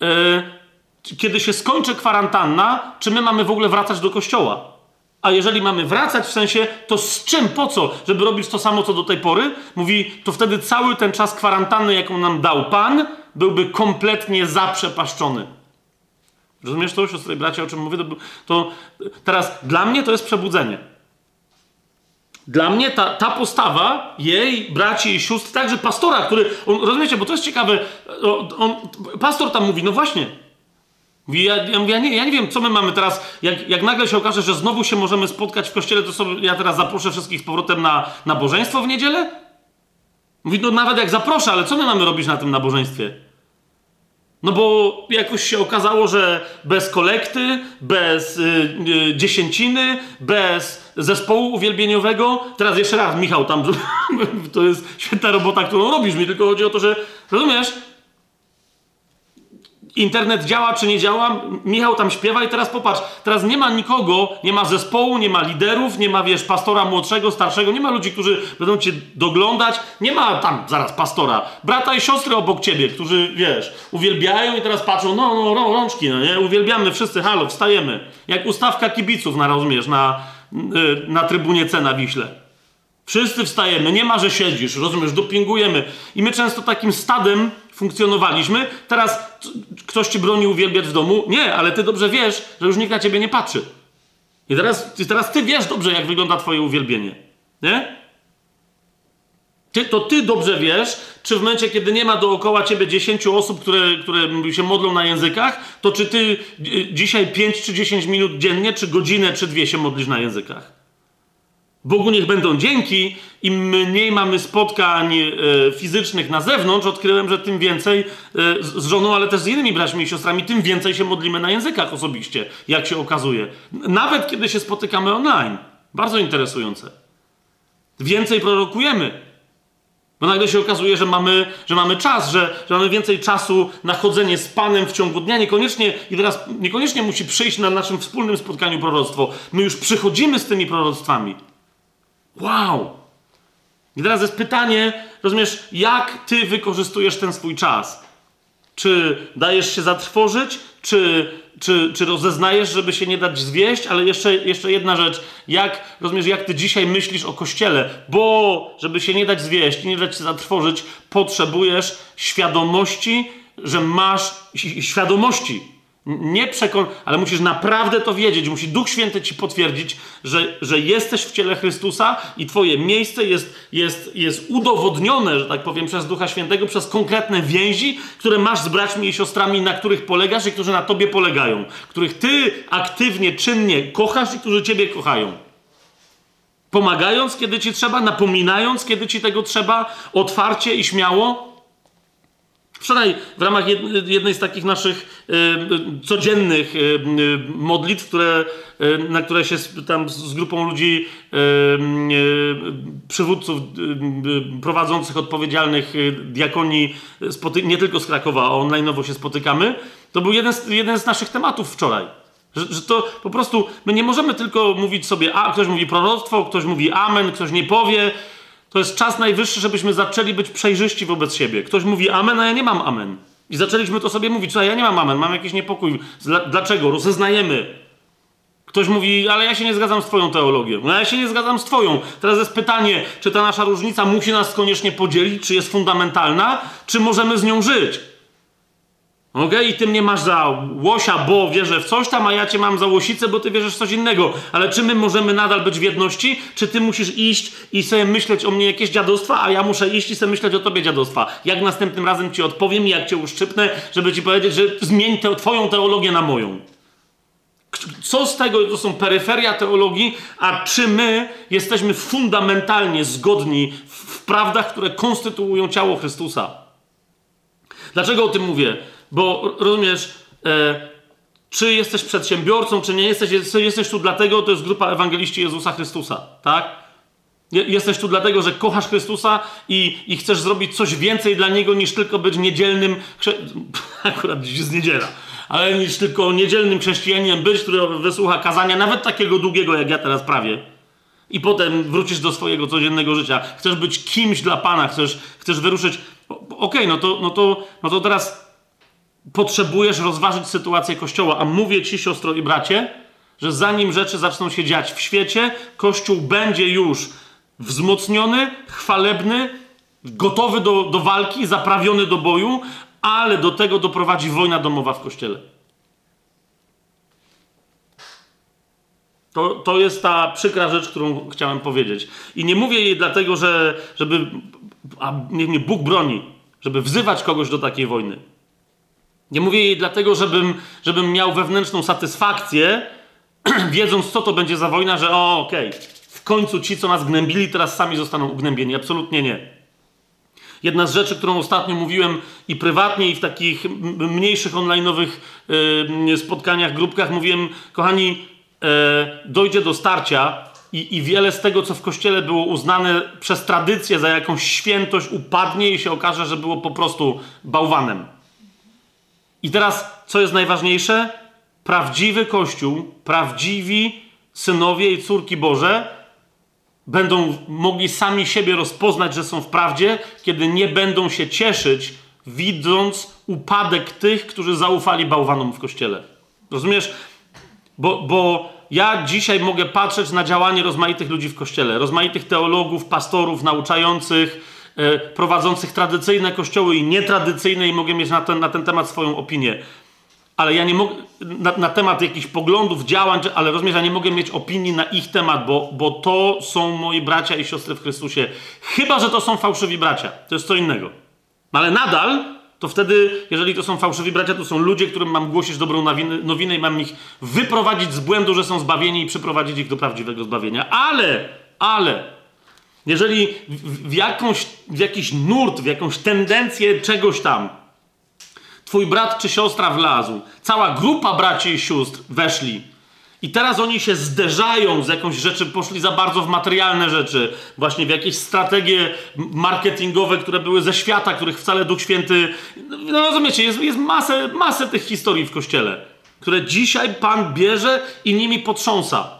yy, kiedy się skończy kwarantanna, czy my mamy w ogóle wracać do kościoła. A jeżeli mamy wracać w sensie, to z czym, po co? Żeby robić to samo, co do tej pory? Mówi, to wtedy cały ten czas kwarantanny, jaką nam dał Pan, byłby kompletnie zaprzepaszczony. Rozumiesz to, siostry bracia, o czym mówię? To, to, teraz dla mnie to jest przebudzenie. Dla mnie ta, ta postawa jej, braci i sióstr, także pastora, który, on, rozumiecie, bo to jest ciekawe, on, pastor tam mówi, no właśnie, Mówi, ja, ja, mówię, ja, nie, ja nie wiem, co my mamy teraz. Jak, jak nagle się okaże, że znowu się możemy spotkać w kościele, to sobie, ja teraz zaproszę wszystkich z powrotem na nabożeństwo w niedzielę? Mówi, no nawet jak zaproszę, ale co my mamy robić na tym nabożeństwie? No bo jakoś się okazało, że bez kolekty, bez y, y, dziesięciny, bez zespołu uwielbieniowego. Teraz jeszcze raz, Michał, tam to jest świetna robota, którą robisz. Mi tylko chodzi o to, że rozumiesz, internet działa czy nie działa, Michał tam śpiewa i teraz popatrz, teraz nie ma nikogo, nie ma zespołu, nie ma liderów, nie ma, wiesz, pastora młodszego, starszego, nie ma ludzi, którzy będą cię doglądać, nie ma tam, zaraz, pastora, brata i siostry obok ciebie, którzy, wiesz, uwielbiają i teraz patrzą, no, no, no rączki, no nie, uwielbiamy wszyscy, halo, wstajemy, jak ustawka kibiców, na, rozumiesz, na, y, na trybunie C na Wiśle. Wszyscy wstajemy, nie ma, że siedzisz, rozumiesz, dopingujemy. I my często takim stadem funkcjonowaliśmy. Teraz ktoś ci broni uwielbiać w domu? Nie, ale ty dobrze wiesz, że już nikt na ciebie nie patrzy. I teraz, teraz ty wiesz dobrze, jak wygląda twoje uwielbienie. Nie? Ty, to ty dobrze wiesz, czy w momencie, kiedy nie ma dookoła ciebie 10 osób, które, które się modlą na językach, to czy ty y, dzisiaj 5 czy 10 minut dziennie, czy godzinę, czy dwie się modlisz na językach? Bogu niech będą dzięki, im mniej mamy spotkań e, fizycznych na zewnątrz, odkryłem, że tym więcej e, z żoną, ale też z innymi braćmi i siostrami, tym więcej się modlimy na językach osobiście, jak się okazuje. Nawet kiedy się spotykamy online. Bardzo interesujące. Więcej prorokujemy. Bo nagle się okazuje, że mamy, że mamy czas, że, że mamy więcej czasu na chodzenie z Panem w ciągu dnia. Niekoniecznie, i teraz niekoniecznie musi przyjść na naszym wspólnym spotkaniu proroctwo. My już przychodzimy z tymi proroctwami. Wow! I teraz jest pytanie, rozumiesz, jak ty wykorzystujesz ten swój czas? Czy dajesz się zatrwożyć, czy, czy, czy rozeznajesz, żeby się nie dać zwieść? Ale jeszcze, jeszcze jedna rzecz, jak, rozumiesz, jak ty dzisiaj myślisz o Kościele? Bo, żeby się nie dać zwieść nie dać się zatrwożyć, potrzebujesz świadomości, że masz świadomości, nie przekon, ale musisz naprawdę to wiedzieć. Musi Duch Święty ci potwierdzić, że, że jesteś w ciele Chrystusa i twoje miejsce jest, jest, jest udowodnione, że tak powiem, przez Ducha Świętego, przez konkretne więzi, które masz z braćmi i siostrami, na których polegasz i którzy na tobie polegają. Których ty aktywnie, czynnie kochasz i którzy ciebie kochają. Pomagając, kiedy ci trzeba, napominając, kiedy ci tego trzeba, otwarcie i śmiało, Wczoraj w ramach jednej z takich naszych y, codziennych y, y, modlitw, które, na które się tam z grupą ludzi, przywódców prowadzących, odpowiedzialnych diakonii, nie tylko z Krakowa, a online'owo się spotykamy, to był jeden z, jeden z naszych tematów wczoraj. Że, że, to po prostu my nie możemy tylko mówić sobie, a ktoś mówi proroctwo, ktoś mówi amen, ktoś nie powie, to jest czas najwyższy, żebyśmy zaczęli być przejrzyści wobec siebie. Ktoś mówi amen, a ja nie mam amen. I zaczęliśmy to sobie mówić, co ja nie mam amen, mam jakiś niepokój. Dlaczego? Rozeznajemy. Ktoś mówi, ale ja się nie zgadzam z Twoją teologią. No ja się nie zgadzam z Twoją. Teraz jest pytanie, czy ta nasza różnica musi nas koniecznie podzielić, czy jest fundamentalna, czy możemy z nią żyć. Okay? I ty mnie masz za łosia, bo wierzę w coś tam, a ja cię mam za łosicę, bo ty wierzysz w coś innego. Ale czy my możemy nadal być w jedności? Czy ty musisz iść i sobie myśleć o mnie jakieś dziadostwa, a ja muszę iść i sobie myśleć o tobie dziadostwa? Jak następnym razem ci odpowiem jak cię uszczypnę, żeby ci powiedzieć, że zmień te, twoją teologię na moją? Co z tego to są peryferia teologii, a czy my jesteśmy fundamentalnie zgodni w prawdach, które konstytuują ciało Chrystusa? Dlaczego o tym mówię? Bo rozumiesz, e, czy jesteś przedsiębiorcą, czy nie jesteś, jesteś tu dlatego, to jest grupa ewangeliści Jezusa Chrystusa, tak? Jesteś tu dlatego, że kochasz Chrystusa i, i chcesz zrobić coś więcej dla Niego niż tylko być niedzielnym, akurat dziś jest niedziela, ale niż tylko niedzielnym chrześcijaninem być, który wysłucha kazania, nawet takiego długiego, jak ja teraz prawie. I potem wrócisz do swojego codziennego życia. Chcesz być kimś dla Pana, chcesz, chcesz wyruszyć. Okej, okay, no, to, no, to, no to teraz potrzebujesz rozważyć sytuację Kościoła. A mówię ci, siostro i bracie, że zanim rzeczy zaczną się dziać w świecie, Kościół będzie już wzmocniony, chwalebny, gotowy do, do walki, zaprawiony do boju, ale do tego doprowadzi wojna domowa w Kościele. To, to jest ta przykra rzecz, którą chciałem powiedzieć. I nie mówię jej dlatego, że żeby, a niech mnie Bóg broni, żeby wzywać kogoś do takiej wojny. Nie mówię jej dlatego, żebym, żebym miał wewnętrzną satysfakcję, wiedząc, co to będzie za wojna, że o, okej, okay, w końcu ci, co nas gnębili, teraz sami zostaną ugnębieni. Absolutnie nie. Jedna z rzeczy, którą ostatnio mówiłem i prywatnie, i w takich mniejszych online'owych yy, spotkaniach, grupkach, mówiłem, kochani, yy, dojdzie do starcia i, i wiele z tego, co w kościele było uznane przez tradycję za jakąś świętość, upadnie i się okaże, że było po prostu bałwanem. I teraz, co jest najważniejsze? Prawdziwy Kościół, prawdziwi synowie i córki Boże będą mogli sami siebie rozpoznać, że są w prawdzie, kiedy nie będą się cieszyć, widząc upadek tych, którzy zaufali bałwanom w kościele. Rozumiesz? Bo, bo ja dzisiaj mogę patrzeć na działanie rozmaitych ludzi w kościele, rozmaitych teologów, pastorów, nauczających, prowadzących tradycyjne kościoły i nietradycyjne i mogę mieć na ten, na ten temat swoją opinię. ale ja nie mogę, na, na, temat jakichś poglądów, działań, ale rozumiesz, ja nie mogę mieć opinii na ich temat, bo, bo to są moi bracia i siostry w Chrystusie. Chyba, że to są fałszywi bracia. To jest co innego. Ale nadal, to wtedy, jeżeli to są fałszywi bracia, to są ludzie, którym mam głosić dobrą nowinę, nowinę i mam ich wyprowadzić z błędu, że są zbawieni i przyprowadzić ich do prawdziwego zbawienia. Ale, ale, jeżeli w, jakąś, w jakiś nurt, w jakąś tendencję czegoś tam, twój brat czy siostra wlazł, cała grupa braci i sióstr weszli. I teraz oni się zderzają z jakąś rzeczy, poszli za bardzo w materialne rzeczy, właśnie w jakieś strategie marketingowe, które były ze świata, których wcale Duch Święty. No rozumiecie, jest, jest masę, masę tych historii w kościele, które dzisiaj Pan bierze i nimi potrząsa.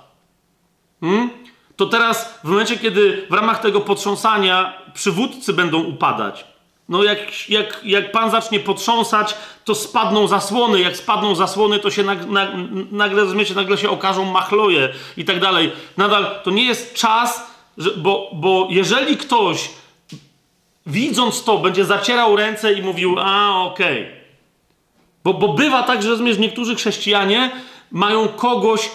Hmm? To teraz, w momencie, kiedy w ramach tego potrząsania przywódcy będą upadać, no jak, jak, jak Pan zacznie potrząsać, to spadną zasłony. Jak spadną zasłony, to się nag, nag, nagle, rozumiecie, nagle się okażą machloje i tak dalej. Nadal to nie jest czas, że, bo, bo jeżeli ktoś widząc to będzie zacierał ręce i mówił, a okej. Okay. Bo, bo bywa tak, że rozumiesz, niektórzy chrześcijanie mają kogoś,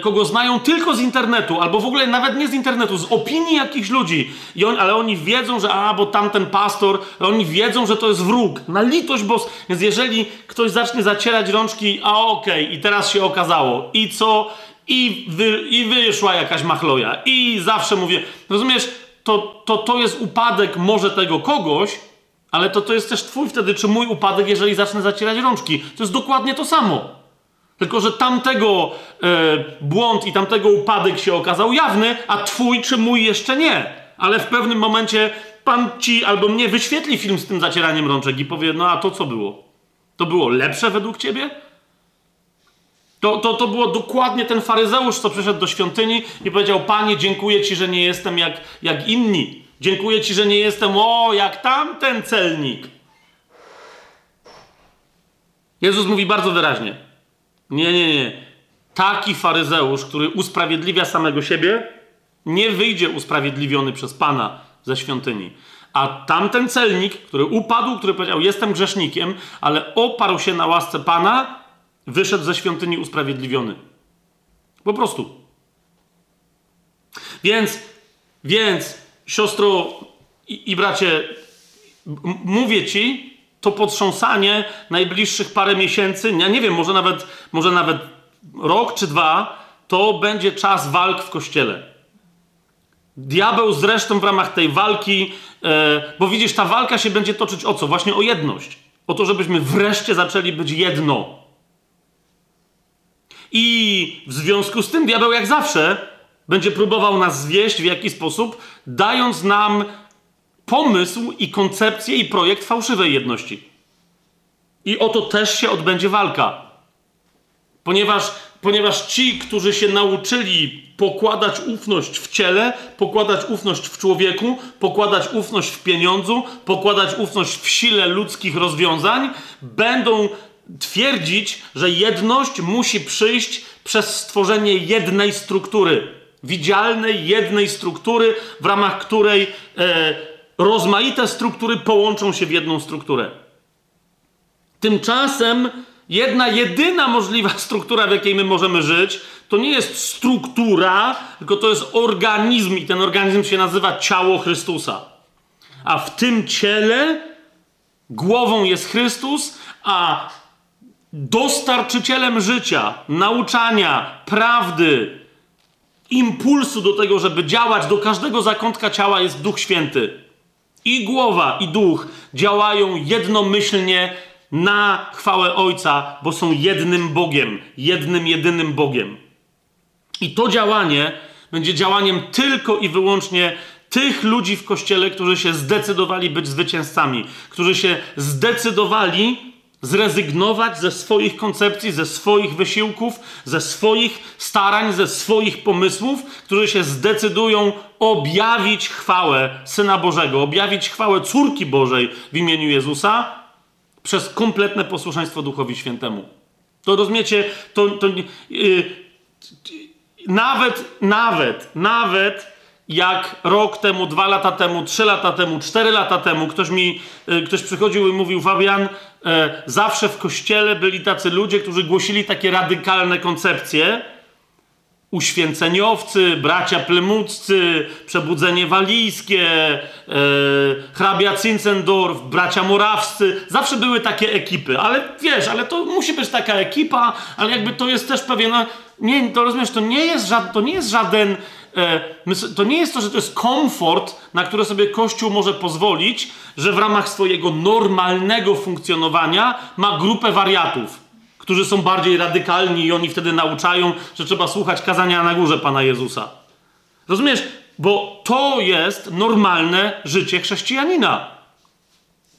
kogo znają tylko z internetu, albo w ogóle nawet nie z internetu, z opinii jakichś ludzi. I on, ale oni wiedzą, że a, bo tamten pastor, oni wiedzą, że to jest wróg. Na litość bos. Więc jeżeli ktoś zacznie zacierać rączki, a okej, okay, i teraz się okazało, i co? I, wy, I wyszła jakaś machloja. I zawsze mówię, rozumiesz, to, to, to jest upadek może tego kogoś, ale to, to jest też twój wtedy, czy mój upadek, jeżeli zacznę zacierać rączki. To jest dokładnie to samo. Tylko, że tamtego e, błąd i tamtego upadek się okazał jawny, a twój czy mój jeszcze nie. Ale w pewnym momencie pan ci albo mnie wyświetli film z tym zacieraniem rączek i powie, no a to co było? To było lepsze według ciebie? To, to, to było dokładnie ten faryzeusz, co przyszedł do świątyni i powiedział, panie, dziękuję ci, że nie jestem jak, jak inni. Dziękuję ci, że nie jestem, o, jak tamten celnik. Jezus mówi bardzo wyraźnie. Nie, nie, nie. Taki faryzeusz, który usprawiedliwia samego siebie, nie wyjdzie usprawiedliwiony przez Pana ze świątyni. A tamten celnik, który upadł, który powiedział: Jestem grzesznikiem, ale oparł się na łasce Pana, wyszedł ze świątyni usprawiedliwiony. Po prostu. Więc, więc, siostro i, i bracie, mówię ci, to potrząsanie najbliższych parę miesięcy, ja nie wiem, może nawet, może nawet rok czy dwa, to będzie czas walk w kościele. Diabeł zresztą w ramach tej walki, e, bo widzisz, ta walka się będzie toczyć o co? Właśnie o jedność. O to, żebyśmy wreszcie zaczęli być jedno. I w związku z tym diabeł, jak zawsze, będzie próbował nas zwieść w jakiś sposób, dając nam pomysł i koncepcję i projekt fałszywej jedności. I o to też się odbędzie walka. Ponieważ, ponieważ ci, którzy się nauczyli pokładać ufność w ciele, pokładać ufność w człowieku, pokładać ufność w pieniądzu, pokładać ufność w sile ludzkich rozwiązań, będą twierdzić, że jedność musi przyjść przez stworzenie jednej struktury. Widzialnej, jednej struktury, w ramach której e, rozmaite struktury połączą się w jedną strukturę. Tymczasem jedna, jedyna możliwa struktura, w jakiej my możemy żyć, to nie jest struktura, tylko to jest organizm i ten organizm się nazywa ciało Chrystusa. A w tym ciele głową jest Chrystus, a dostarczycielem życia, nauczania, prawdy, impulsu do tego, żeby działać do każdego zakątka ciała jest Duch Święty. I głowa, i duch działają jednomyślnie na chwałę Ojca, bo są jednym Bogiem, jednym, jedynym Bogiem. I to działanie będzie działaniem tylko i wyłącznie tych ludzi w kościele, którzy się zdecydowali być zwycięzcami, którzy się zdecydowali zrezygnować ze swoich koncepcji, ze swoich wysiłków, ze swoich starań, ze swoich pomysłów, którzy się zdecydują objawić chwałę Syna Bożego, objawić chwałę córki Bożej w imieniu Jezusa przez kompletne posłuszeństwo Duchowi Świętemu. To rozumiecie, to, to yy, nawet, nawet, nawet jak rok temu, dwa lata temu, trzy lata temu, cztery lata temu ktoś mi, y, ktoś przychodził i mówił, Fabian, e, zawsze w kościele byli tacy ludzie, którzy głosili takie radykalne koncepcje, uświęceniowcy, bracia plemuccy, przebudzenie walijskie, e, hrabia Zinzendorf, bracia morawscy. Zawsze były takie ekipy, ale wiesz, ale to musi być taka ekipa, ale jakby to jest też pewien... No, nie, to rozumiesz, to nie jest, ża- to nie jest żaden... E, to nie jest to, że to jest komfort, na który sobie Kościół może pozwolić, że w ramach swojego normalnego funkcjonowania ma grupę wariatów którzy są bardziej radykalni i oni wtedy nauczają, że trzeba słuchać kazania na górze Pana Jezusa. Rozumiesz? Bo to jest normalne życie chrześcijanina.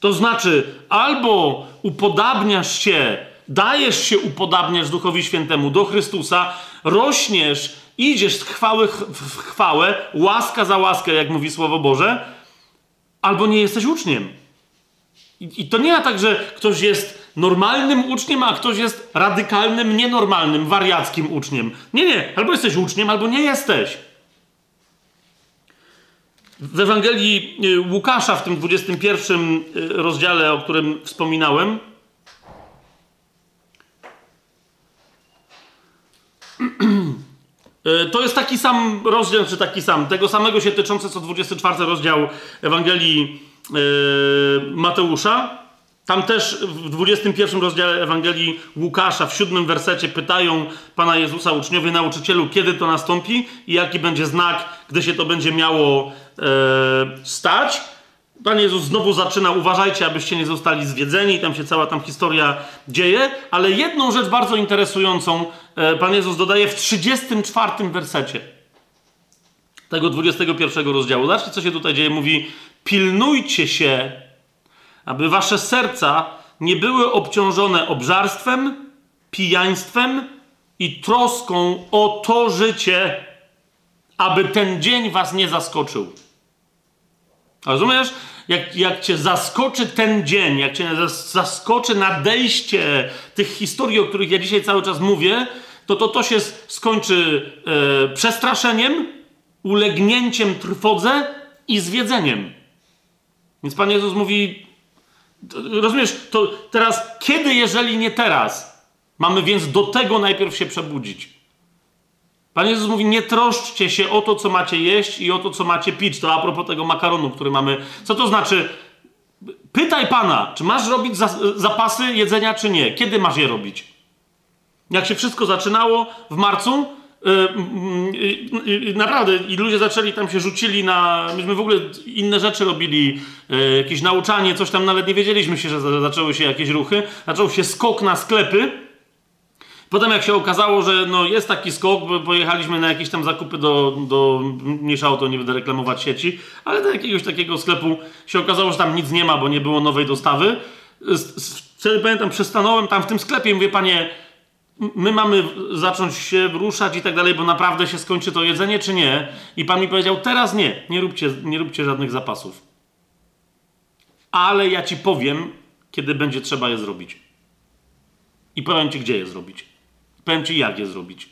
To znaczy, albo upodabniasz się, dajesz się upodabniać Duchowi Świętemu do Chrystusa, rośniesz, idziesz z chwały w chwałę, łaska za łaskę, jak mówi Słowo Boże, albo nie jesteś uczniem. I, I, to nie ma tak, że ktoś jest normalnym uczniem, a ktoś jest radykalnym, nienormalnym, wariackim uczniem. Nie, nie. Albo jesteś uczniem, albo nie jesteś. W Ewangelii y, Łukasza, w tym 21 y, rozdziale, o którym wspominałem, To jest taki sam rozdział, czy taki sam, tego samego się tyczący co 24 rozdział Ewangelii Mateusza. Tam też w 21 rozdziale Ewangelii Łukasza, w siódmym wersecie pytają Pana Jezusa uczniowie, nauczycielu, kiedy to nastąpi i jaki będzie znak, gdy się to będzie miało e, stać. Pan Jezus znowu zaczyna, uważajcie, abyście nie zostali zwiedzeni, tam się cała tam historia dzieje, ale jedną rzecz bardzo interesującą e, Pan Jezus dodaje w 34 wersecie tego 21 rozdziału. Zobaczcie, co się tutaj dzieje. Mówi, pilnujcie się aby wasze serca nie były obciążone obżarstwem, pijaństwem i troską o to życie, aby ten dzień was nie zaskoczył. Rozumiesz? Jak, jak cię zaskoczy ten dzień, jak cię zaskoczy nadejście tych historii, o których ja dzisiaj cały czas mówię, to to, to się skończy e, przestraszeniem, ulegnięciem trwodze i zwiedzeniem. Więc Pan Jezus mówi: Rozumiesz, to teraz, kiedy, jeżeli nie teraz? Mamy więc do tego najpierw się przebudzić. Pan Jezus mówi: Nie troszczcie się o to, co macie jeść i o to, co macie pić. To a propos tego makaronu, który mamy. Co to znaczy? Pytaj Pana, czy masz robić zapasy jedzenia, czy nie? Kiedy masz je robić? Jak się wszystko zaczynało w marcu, Yy, naprawdę, i ludzie zaczęli tam się rzucili na. Myśmy w ogóle inne rzeczy robili, jakieś nauczanie, coś tam nawet nie wiedzieliśmy się, że zaczęły się jakieś ruchy. Zaczął się skok na sklepy. Potem, jak się okazało, że no, jest taki skok, bo pojechaliśmy na jakieś tam zakupy do, do mniejsza o to, nie będę reklamować sieci, ale do jakiegoś takiego sklepu się okazało, że tam nic nie ma, bo nie było nowej dostawy. Wtedy pamiętam, przystanąłem tam w tym sklepie i mówię, panie, my mamy zacząć się ruszać i tak dalej, bo naprawdę się skończy to jedzenie, czy nie? I pan mi powiedział, teraz nie, nie róbcie, nie róbcie żadnych zapasów. Ale ja ci powiem, kiedy będzie trzeba je zrobić. I powiem ci, gdzie je zrobić. Powiem ci, jak je zrobić.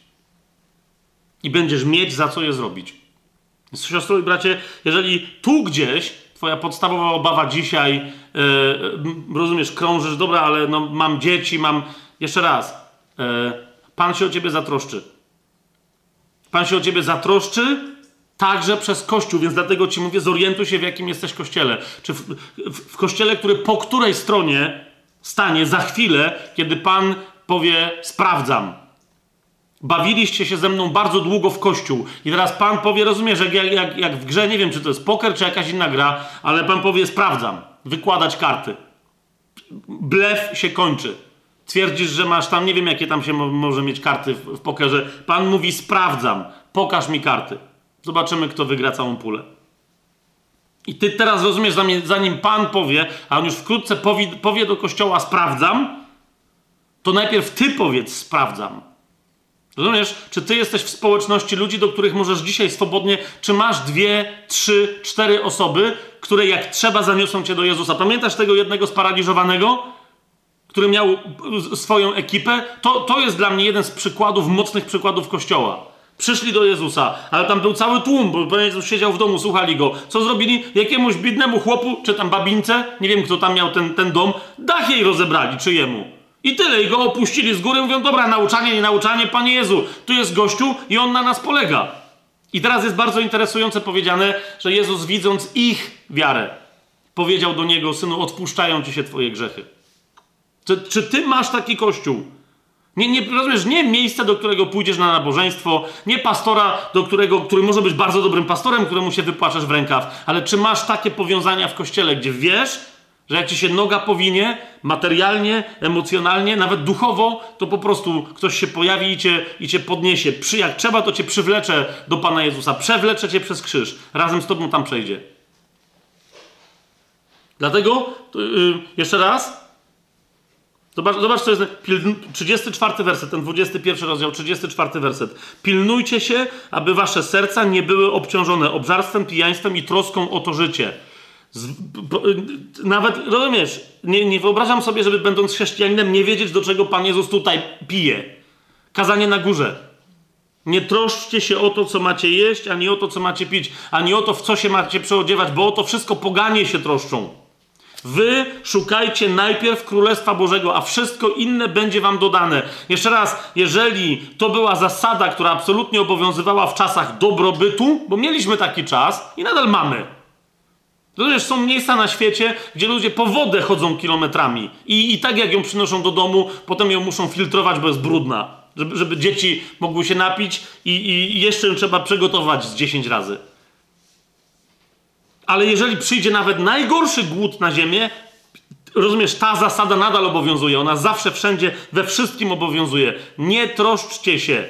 I będziesz mieć za co je zrobić. Więc siostro i bracie, jeżeli tu gdzieś twoja podstawowa obawa dzisiaj, yy, rozumiesz, krążysz, dobra, ale no, mam dzieci, mam... Jeszcze raz, E, Pan się o ciebie zatroszczy. Pan się o ciebie zatroszczy także przez Kościół, więc dlatego ci mówię, zorientuj się, w jakim jesteś kościele. Czy w, w, w kościele, który po której stronie stanie za chwilę, kiedy Pan powie: Sprawdzam. Bawiliście się ze mną bardzo długo w kościół. I teraz Pan powie, rozumiesz, jak, jak, jak w grze, nie wiem, czy to jest poker, czy jakaś inna gra, ale Pan powie: Sprawdzam. Wykładać karty. Blef się kończy. Twierdzisz, że masz tam, nie wiem jakie tam się mo może mieć karty w, w pokerze. Pan mówi, sprawdzam, pokaż mi karty. Zobaczymy, kto wygra całą pulę. I ty teraz rozumiesz, zanim Pan powie, a on już wkrótce powie, powie do kościoła, sprawdzam, to najpierw ty powiedz, sprawdzam. Rozumiesz? Czy ty jesteś w społeczności ludzi, do których możesz dzisiaj swobodnie, czy masz dwie, trzy, cztery osoby, które jak trzeba zaniosą cię do Jezusa? Pamiętasz tego jednego sparaliżowanego? który miał swoją ekipę, to, to jest dla mnie jeden z przykładów, mocnych przykładów Kościoła. Przyszli do Jezusa, ale tam był cały tłum, bo Jezus siedział w domu, słuchali go. Co zrobili? Jakiemuś biednemu chłopu, czy tam babince, nie wiem kto tam miał ten, ten dom, dach jej rozebrali, czy jemu. I tyle, i go opuścili z góry, mówią, dobra, nauczanie, nie nauczanie, Panie Jezu, tu jest gościu i on na nas polega. I teraz jest bardzo interesujące powiedziane, że Jezus widząc ich wiarę, powiedział do niego, synu, odpuszczają ci się twoje grzechy. Czy, czy ty masz taki kościół? Nie, nie, rozumiesz, nie miejsce, do którego pójdziesz na nabożeństwo, nie pastora, do którego, który może być bardzo dobrym pastorem, któremu się wypłaczesz w rękaw, ale czy masz takie powiązania w kościele, gdzie wiesz, że jak ci się noga powinie, materialnie, emocjonalnie, nawet duchowo, to po prostu ktoś się pojawi i cię, i cię podniesie. Przy, jak trzeba, to cię przywlecze do Pana Jezusa. Przewlecze cię przez krzyż. Razem z tobą tam przejdzie. Dlatego, yy, jeszcze raz, Zobacz, zobacz co jest. 34 werset, ten 21 rozdział, 34 werset. Pilnujcie się, aby wasze serca nie były obciążone obżarstwem, pijaństwem i troską o to życie. Z, bo, nawet, rozumiesz, nie, nie wyobrażam sobie, żeby będąc chrześcijaninem nie wiedzieć, do czego Pan Jezus tutaj pije. Kazanie na górze. Nie troszczcie się o to, co macie jeść, ani o to, co macie pić, ani o to, w co się macie przeodziewać, bo o to wszystko poganie się troszczą. Wy szukajcie najpierw Królestwa Bożego, a wszystko inne będzie wam dodane. Jeszcze raz, jeżeli to była zasada, która absolutnie obowiązywała w czasach dobrobytu, bo mieliśmy taki czas i nadal mamy. Rozumiesz, są miejsca na świecie, gdzie ludzie po wodę chodzą kilometrami i, i tak jak ją przynoszą do domu, potem ją muszą filtrować, bo jest brudna, żeby, żeby dzieci mogły się napić i, i jeszcze ją trzeba przygotować z 10 razy. Ale jeżeli przyjdzie nawet najgorszy głód na ziemię, rozumiesz, ta zasada nadal obowiązuje. Ona zawsze, wszędzie, we wszystkim obowiązuje. Nie troszczcie się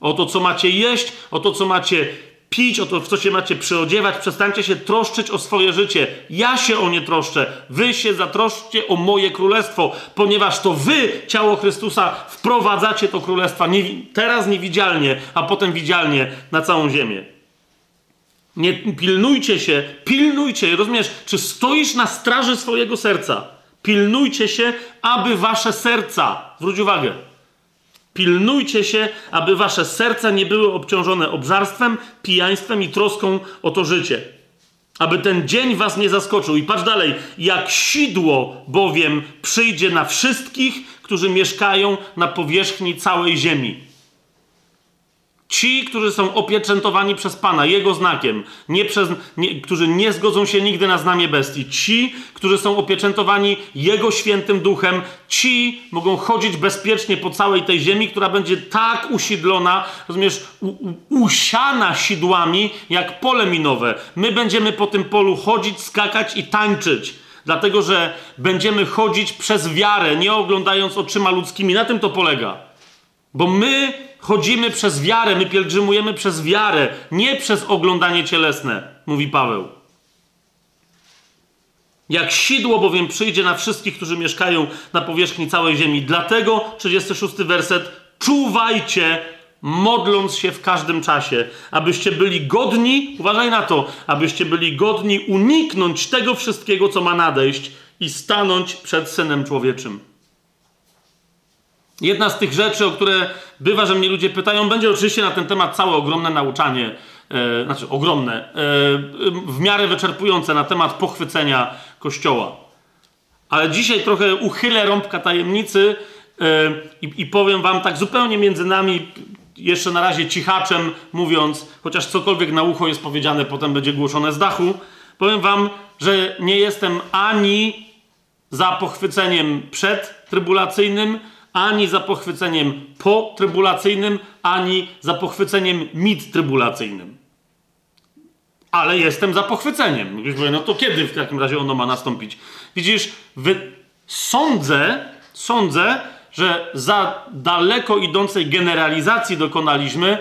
o to, co macie jeść, o to, co macie pić, o to, w co się macie przyodziewać. Przestańcie się troszczyć o swoje życie. Ja się o nie troszczę. Wy się zatroszczcie o moje królestwo, ponieważ to wy, ciało Chrystusa, wprowadzacie to królestwo nie, teraz niewidzialnie, a potem widzialnie na całą ziemię. Nie pilnujcie się, pilnujcie, rozumiesz? Czy stoisz na straży swojego serca? Pilnujcie się, aby wasze serca, zwróć uwagę, pilnujcie się, aby wasze serca nie były obciążone obżarstwem, pijaństwem i troską o to życie. Aby ten dzień was nie zaskoczył. I patrz dalej. Jak sidło bowiem przyjdzie na wszystkich, którzy mieszkają na powierzchni całej ziemi. Ci, którzy są opieczętowani przez Pana, Jego znakiem, nie przez, nie, którzy nie zgodzą się nigdy na znamie bestii. Ci, którzy są opieczętowani Jego świętym duchem, ci mogą chodzić bezpiecznie po całej tej ziemi, która będzie tak usidlona, rozumiesz, u, u, usiana sidłami, jak pole minowe. My będziemy po tym polu chodzić, skakać i tańczyć. Dlatego, że będziemy chodzić przez wiarę, nie oglądając oczyma ludzkimi. Na tym to polega. Bo my chodzimy przez wiarę, my pielgrzymujemy przez wiarę, nie przez oglądanie cielesne, mówi Paweł. Jak sidło bowiem przyjdzie na wszystkich, którzy mieszkają na powierzchni całej ziemi. Dlatego, 36 werset, czuwajcie, modląc się w każdym czasie, abyście byli godni, uważaj na to, abyście byli godni uniknąć tego wszystkiego, co ma nadejść i stanąć przed Synem Człowieczym. Jedna z tych rzeczy, o które bywa, że mnie ludzie pytają, będzie oczywiście na ten temat całe ogromne nauczanie, e, znaczy ogromne, e, w miarę wyczerpujące na temat pochwycenia Kościoła. Ale dzisiaj trochę uchylę rąbka tajemnicy e, i, i powiem wam tak zupełnie między nami, jeszcze na razie cichaczem mówiąc, chociaż cokolwiek na ucho jest powiedziane, potem będzie głoszone z dachu, powiem wam, że nie jestem ani za pochwyceniem przedtrybulacyjnym, ani za pochwyceniem potrybulacyjnym, ani za pochwyceniem mid-trybulacyjnym. Ale jestem za pochwyceniem. No to kiedy w takim razie ono ma nastąpić? Widzisz, wy... sądzę, sądzę, że za daleko idącej generalizacji dokonaliśmy,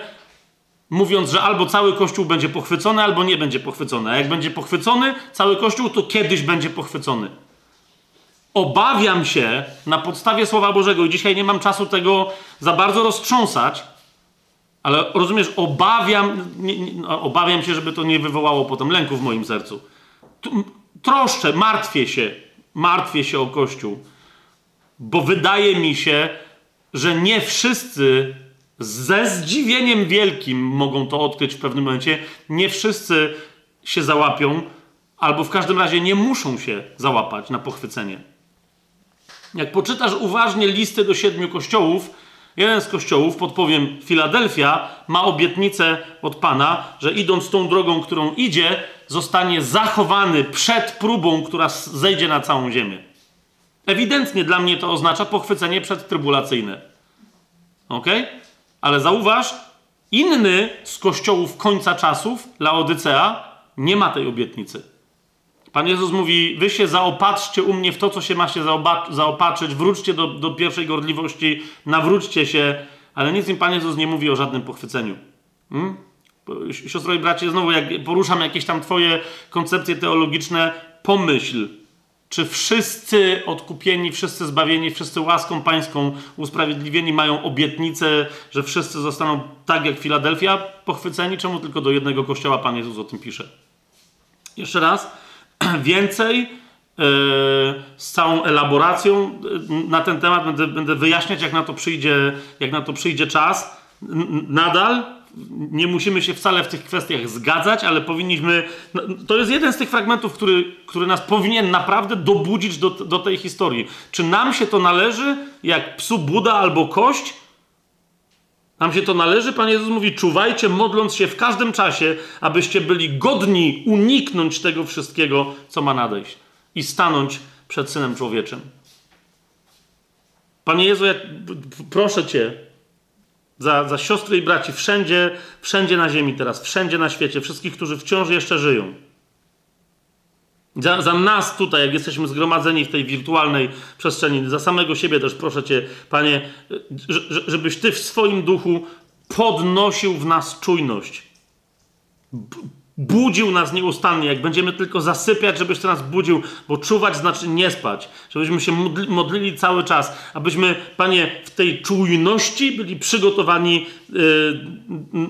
mówiąc, że albo cały Kościół będzie pochwycony, albo nie będzie pochwycony. A jak będzie pochwycony cały Kościół, to kiedyś będzie pochwycony. Obawiam się na podstawie Słowa Bożego, i dzisiaj nie mam czasu tego za bardzo roztrząsać, ale rozumiesz, obawiam, nie, nie, no, obawiam się, żeby to nie wywołało potem lęku w moim sercu. Troszczę, martwię się, martwię się o Kościół, bo wydaje mi się, że nie wszyscy ze zdziwieniem wielkim mogą to odkryć w pewnym momencie. Nie wszyscy się załapią, albo w każdym razie nie muszą się załapać na pochwycenie. Jak poczytasz uważnie listy do siedmiu kościołów, jeden z kościołów, podpowiem Filadelfia, ma obietnicę od Pana, że idąc tą drogą, którą idzie, zostanie zachowany przed próbą, która zejdzie na całą ziemię. Ewidentnie dla mnie to oznacza pochwycenie przedtrybulacyjne. Ok? Ale zauważ, inny z kościołów końca czasów, Laodycea, nie ma tej obietnicy. Pan Jezus mówi: Wy się zaopatrzcie u mnie w to, co się ma się zaopatrzyć, wróćcie do, do pierwszej gorliwości, nawróćcie się, ale nic im Pan Jezus nie mówi o żadnym pochwyceniu. Hmm? Siostro i bracie, znowu jak poruszam jakieś tam Twoje koncepcje teologiczne, pomyśl, czy wszyscy odkupieni, wszyscy zbawieni, wszyscy łaską pańską usprawiedliwieni mają obietnicę, że wszyscy zostaną tak jak Filadelfia pochwyceni? Czemu tylko do jednego kościoła Pan Jezus o tym pisze? Jeszcze raz, więcej yy, z całą elaboracją yy, na ten temat będę, będę wyjaśniać, jak na to przyjdzie, jak na to przyjdzie czas. Nadal nie musimy się wcale w tych kwestiach zgadzać, ale powinniśmy. No, to jest jeden z tych fragmentów, który, który nas powinien naprawdę dobudzić do, do tej historii. Czy nam się to należy, jak psu Buda albo kość? Nam się to należy, Pan Jezus mówi: czuwajcie, modląc się w każdym czasie, abyście byli godni uniknąć tego wszystkiego, co ma nadejść i stanąć przed synem człowieczym. Panie Jezu, ja proszę Cię, za, za siostry i braci wszędzie, wszędzie na ziemi teraz, wszędzie na świecie, wszystkich, którzy wciąż jeszcze żyją. Za, za, nas tutaj, jak jesteśmy zgromadzeni w tej wirtualnej przestrzeni, za samego siebie też proszę Cię, Panie, żebyś Ty w swoim duchu podnosił w nas czujność. Budził nas nieustannie, jak będziemy tylko zasypiać, żebyś to nas budził, bo czuwać znaczy nie spać, żebyśmy się modlili cały czas, abyśmy, Panie, w tej czujności byli przygotowani yy,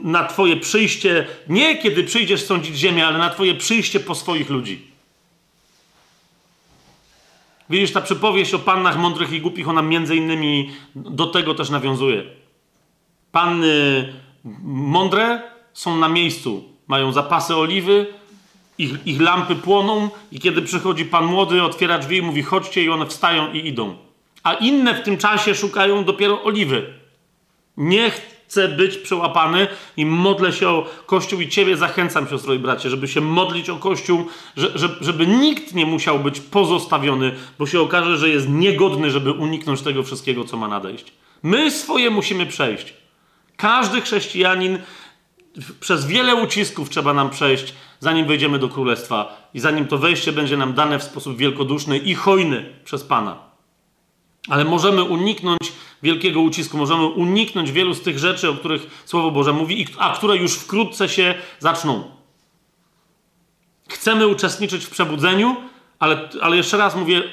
na Twoje przyjście, nie kiedy przyjdziesz sądzić ziemię, ale na Twoje przyjście po swoich ludzi. Widzisz, ta przypowieść o pannach mądrych i głupich, ona między innymi do tego też nawiązuje. Panny mądre są na miejscu, mają zapasy oliwy, ich, ich lampy płoną i kiedy przychodzi pan młody, otwiera drzwi i mówi chodźcie i one wstają i idą. A inne w tym czasie szukają dopiero oliwy. Nie chcę być przełapany i modlę się o Kościół i Ciebie zachęcam, siostro i bracie, żeby się modlić o Kościół, żeby, żeby nikt nie musiał być pozostawiony, bo się okaże, że jest niegodny, żeby uniknąć tego wszystkiego, co ma nadejść. My swoje musimy przejść. Każdy chrześcijanin przez wiele ucisków trzeba nam przejść, zanim wejdziemy do królestwa i zanim to wejście będzie nam dane w sposób wielkoduszny i hojny przez Pana. Ale możemy uniknąć wielkiego ucisku, możemy uniknąć wielu z tych rzeczy, o których Słowo Boże mówi, a które już wkrótce się zaczną. Chcemy uczestniczyć w przebudzeniu, ale, ale jeszcze raz mówię,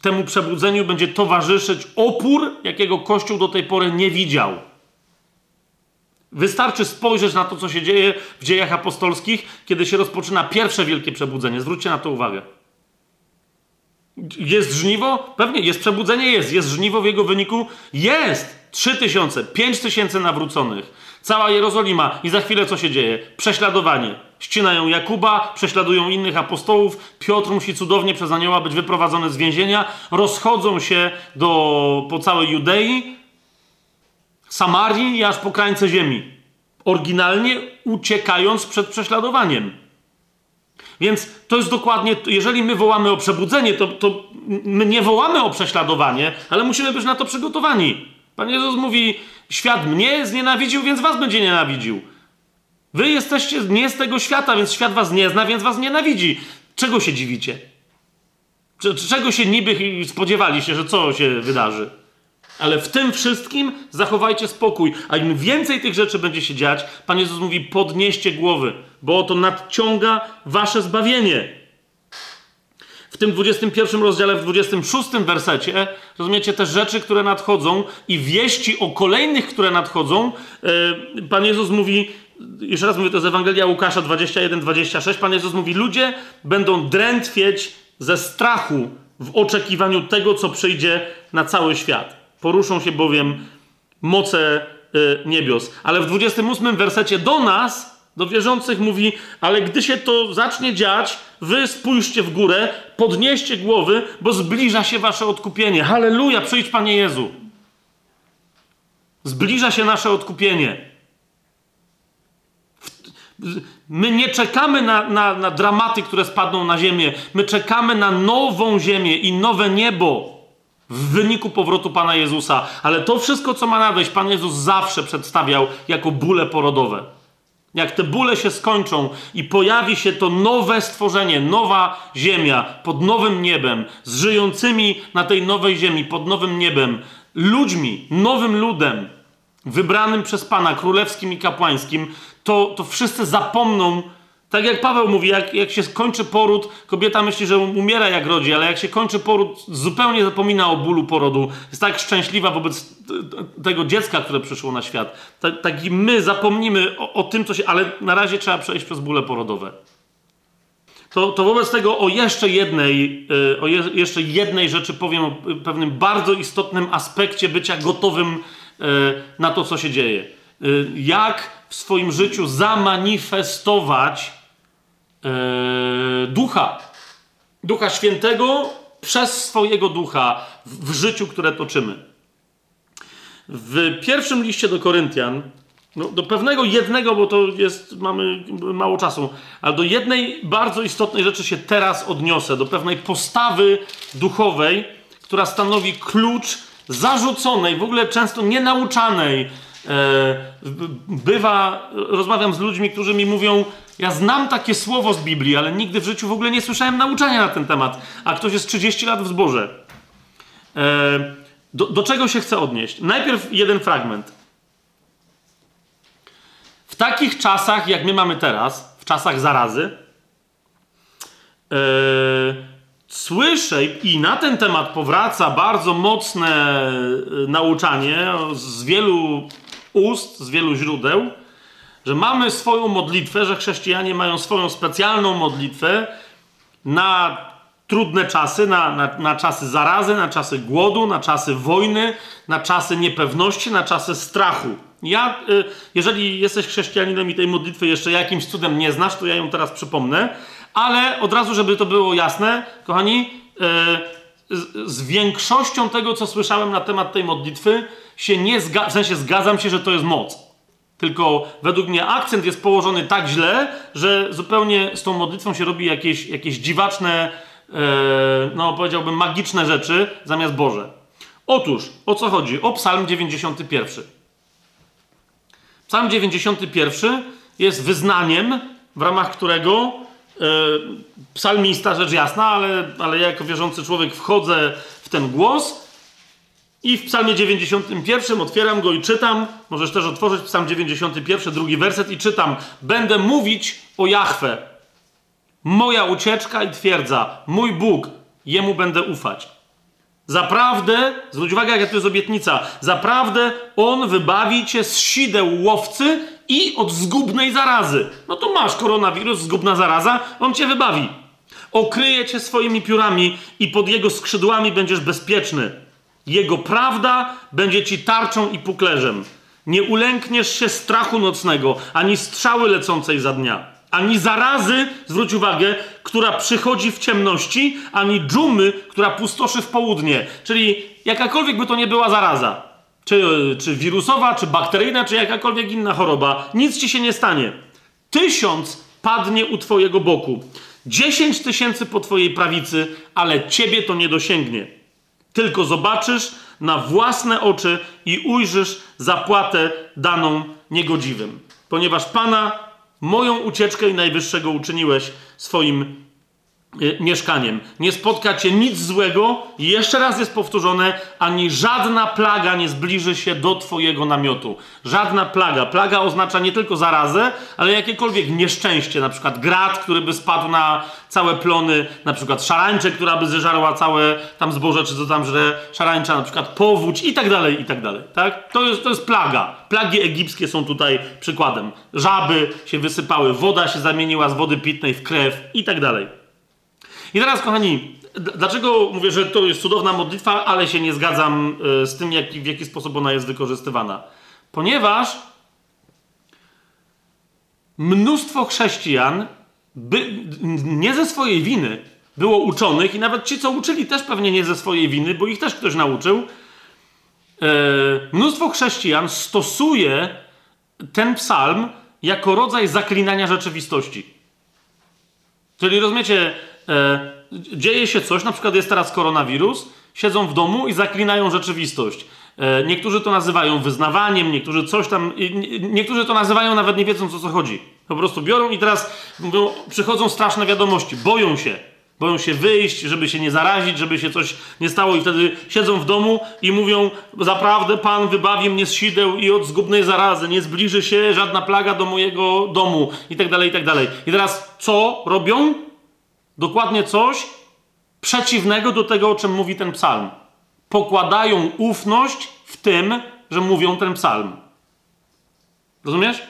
temu przebudzeniu będzie towarzyszyć opór, jakiego Kościół do tej pory nie widział. Wystarczy spojrzeć na to, co się dzieje w dziejach apostolskich, kiedy się rozpoczyna pierwsze wielkie przebudzenie. Zwróćcie na to uwagę. Jest żniwo? Pewnie. Jest przebudzenie? Jest. Jest żniwo w jego wyniku? Jest. Trzy tysiące, pięć tysięcy nawróconych. Cała Jerozolima. I za chwilę co się dzieje? Prześladowanie. Ścinają Jakuba, prześladują innych apostołów. Piotr musi cudownie przez anioła być wyprowadzony z więzienia. Rozchodzą się do, po całej Judei Samarii i aż po krańce ziemi. Oryginalnie uciekając przed prześladowaniem. Więc to jest dokładnie, jeżeli my wołamy o przebudzenie, to, to my nie wołamy o prześladowanie, ale musimy być na to przygotowani. Pan Jezus mówi: Świat mnie znienawidził, więc was będzie nienawidził. Wy jesteście nie z tego świata, więc świat was nie zna, więc was nienawidzi. Czego się dziwicie? Czego się niby spodziewaliście, że co się wydarzy? Ale w tym wszystkim zachowajcie spokój. A im więcej tych rzeczy będzie się dziać, Pan Jezus mówi: podnieście głowy, bo oto nadciąga wasze zbawienie. W tym 21 rozdziale, w 26 wersecie, rozumiecie, te rzeczy, które nadchodzą i wieści o kolejnych, które nadchodzą, yy, Pan Jezus mówi, jeszcze raz mówię, to z Ewangelia Łukasza 21-26, Pan Jezus mówi, ludzie będą drętwieć ze strachu w oczekiwaniu tego, co przyjdzie na cały świat. Poruszą się bowiem moce niebios. Ale w 28 wersecie do nas, do wierzących mówi, ale gdy się to zacznie dziać, wy spójrzcie w górę, podnieście głowy, bo zbliża się wasze odkupienie. Halleluja, przyjdź Panie Jezu. Zbliża się nasze odkupienie. My nie czekamy na, na, na dramaty, które spadną na ziemię. My czekamy na nową ziemię i nowe niebo w wyniku powrotu Pana Jezusa. Ale to wszystko, co ma nadejść, Pan Jezus zawsze przedstawiał jako bóle porodowe. Jak te bóle się skończą i pojawi się to nowe stworzenie, nowa ziemia pod nowym niebem, z żyjącymi na tej nowej ziemi, pod nowym niebem, ludźmi, nowym ludem, wybranym przez Pana, królewskim i kapłańskim, to, to wszyscy zapomną, tak jak Paweł mówi, jak, jak się kończy poród, kobieta myśli, że umiera jak rodzi, ale jak się kończy poród, zupełnie zapomina o bólu porodu. Jest tak szczęśliwa wobec tego dziecka, które przyszło na świat. Tak, tak i my zapomnimy o, o, tym, co się. Ale na razie trzeba przejść przez bóle porodowe. To, to wobec tego o jeszcze jednej, e, o je, jeszcze jednej rzeczy powiem, o pewnym bardzo istotnym aspekcie bycia gotowym e, na to, co się dzieje. E, jak w swoim życiu zamanifestować e, ducha. Ducha Świętego przez swojego ducha w, w życiu, które toczymy. W pierwszym liście do Koryntian, no, do pewnego jednego, bo to jest, mamy mało czasu, ale do jednej bardzo istotnej rzeczy się teraz odniosę, do pewnej postawy duchowej, która stanowi klucz zarzuconej, w ogóle często nienauczanej E, bywa, rozmawiam z ludźmi, którzy mi mówią, ja znam takie słowo z Biblii, ale nigdy w życiu w ogóle nie słyszałem nauczania na ten temat, a ktoś jest 30 lat w zborze. E, do, do czego się chcę odnieść? Najpierw jeden fragment. W takich czasach, jak my mamy teraz, w czasach zarazy, yy, słyszę i na ten temat powraca bardzo mocne nauczanie z wielu ust, z wielu źródeł, że mamy swoją modlitwę, że chrześcijanie mają swoją specjalną modlitwę na trudne czasy, na, na, na czasy zarazy, na czasy głodu, na czasy wojny, na czasy niepewności, na czasy strachu. Ja, y, jeżeli jesteś chrześcijaninem i tej modlitwy jeszcze jakimś cudem nie znasz, to ja ją teraz przypomnę, ale od razu, żeby to było jasne, kochani, y, z, większością tego, co słyszałem na temat tej modlitwy, się nie zgadzam, w sensie zgadzam się, że to jest moc. Tylko według mnie akcent jest położony tak źle, że zupełnie z tą modlitwą się robi jakieś, jakieś dziwaczne, e, no powiedziałbym magiczne rzeczy zamiast Boże. Otóż, o co chodzi? O Psalm 91. Psalm 91 jest wyznaniem, w ramach którego e, psalmista, rzecz jasna, ale, ale ja jako wierzący człowiek wchodzę w ten głos i w psalmie 91 otwieram go i czytam. Możesz też otworzyć psalm 91, drugi werset i czytam. Będę mówić o Jahwe. Moja ucieczka i twierdza. Mój Bóg. Jemu będę ufać. Zaprawdę, zwróć uwagę, jaka to jest obietnica. Zaprawdę On wybawi cię z sideł łowcy i od zgubnej zarazy. No to masz koronawirus, zgubna zaraza, On cię wybawi. Okryje cię swoimi piórami i pod Jego skrzydłami będziesz bezpieczny. Jego prawda będzie ci tarczą i puklerzem. Nie ulękniesz się strachu nocnego, ani strzały lecącej za dnia, ani zarazy, zwróć uwagę, która przychodzi w ciemności, ani dżumy, która pustoszy w południe. Czyli jakakolwiek by to nie była zaraza, czy, czy wirusowa, czy bakteryjna, czy jakakolwiek inna choroba, nic ci się nie stanie. Tysiąc padnie u twojego boku, dziesięć tysięcy po twojej prawicy, ale ciebie to nie dosięgnie. Tylko zobaczysz na własne oczy i ujrzysz zapłatę daną niegodziwym. Ponieważ Pana, moją ucieczkę i najwyższego uczyniłeś swoim mieszkaniem. Nie spotka cię nic złego, jeszcze raz jest powtórzone, ani żadna plaga nie zbliży się do twojego namiotu. Żadna plaga. Plaga oznacza nie tylko zarazę, ale jakiekolwiek nieszczęście, na przykład grad, który by spadł na całe plony, na przykład szarańcze, która by zeżarła całe tam zboże, czy co tam że szarańcza, na przykład powódź i tak dalej, i tak dalej. Tak? To, jest, to jest plaga. Plagi egipskie są tutaj przykładem. Żaby się wysypały, woda się zamieniła z wody pitnej w krew i tak dalej. I teraz, kochani, dlaczego mówię, że to jest cudowna modlitwa, ale się nie zgadzam e, z tym, jak, w jaki sposób ona jest wykorzystywana? Ponieważ mnóstwo chrześcijan by, nie ze swojej winy było uczonych i nawet ci, co uczyli, też pewnie nie ze swojej winy, bo ich też ktoś nauczył. E, mnóstwo chrześcijan stosuje ten psalm jako rodzaj zaklinania rzeczywistości. Czyli rozumiecie, dzieje się coś, na przykład jest teraz koronawirus, siedzą w domu i zaklinają rzeczywistość. E, niektórzy to nazywają wyznawaniem, niektórzy coś tam, niektórzy to nazywają nawet nie wiedzą, co co chodzi. Po prostu biorą i teraz mówią, przychodzą straszne wiadomości, boją się. Boją się wyjść, żeby się nie zarazić, żeby się coś nie stało, i wtedy siedzą w domu i mówią: Zaprawdę Pan wybawi mnie z sideł i od zgubnej zarazy, nie zbliży się żadna plaga do mojego domu, i tak dalej, i tak dalej. I teraz co robią? Dokładnie coś przeciwnego do tego, o czym mówi ten psalm. Pokładają ufność w tym, że mówią ten psalm. Rozumiesz?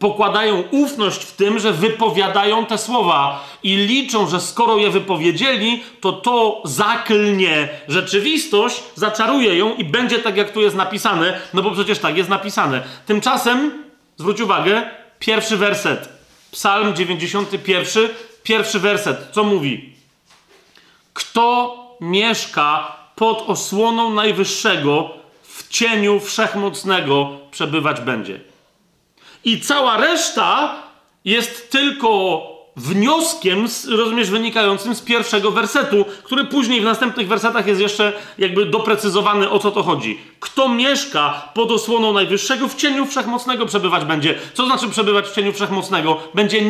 pokładają ufność w tym, że wypowiadają te słowa i liczą, że skoro je wypowiedzieli, to to zaklnie rzeczywistość, zaczaruje ją i będzie tak, jak tu jest napisane, no bo przecież tak jest napisane. Tymczasem, zwróć uwagę, pierwszy werset, Psalm 91, pierwszy werset, co mówi? Kto mieszka pod osłoną Najwyższego, w cieniu Wszechmocnego przebywać będzie. I cała reszta jest tylko wnioskiem, rozumiesz, wynikającym z pierwszego wersetu, który później w następnych wersetach jest jeszcze jakby doprecyzowany, o co to chodzi. Kto mieszka pod osłoną Najwyższego, w cieniu Wszechmocnego przebywać będzie. Co znaczy przebywać w cieniu Wszechmocnego? Będzie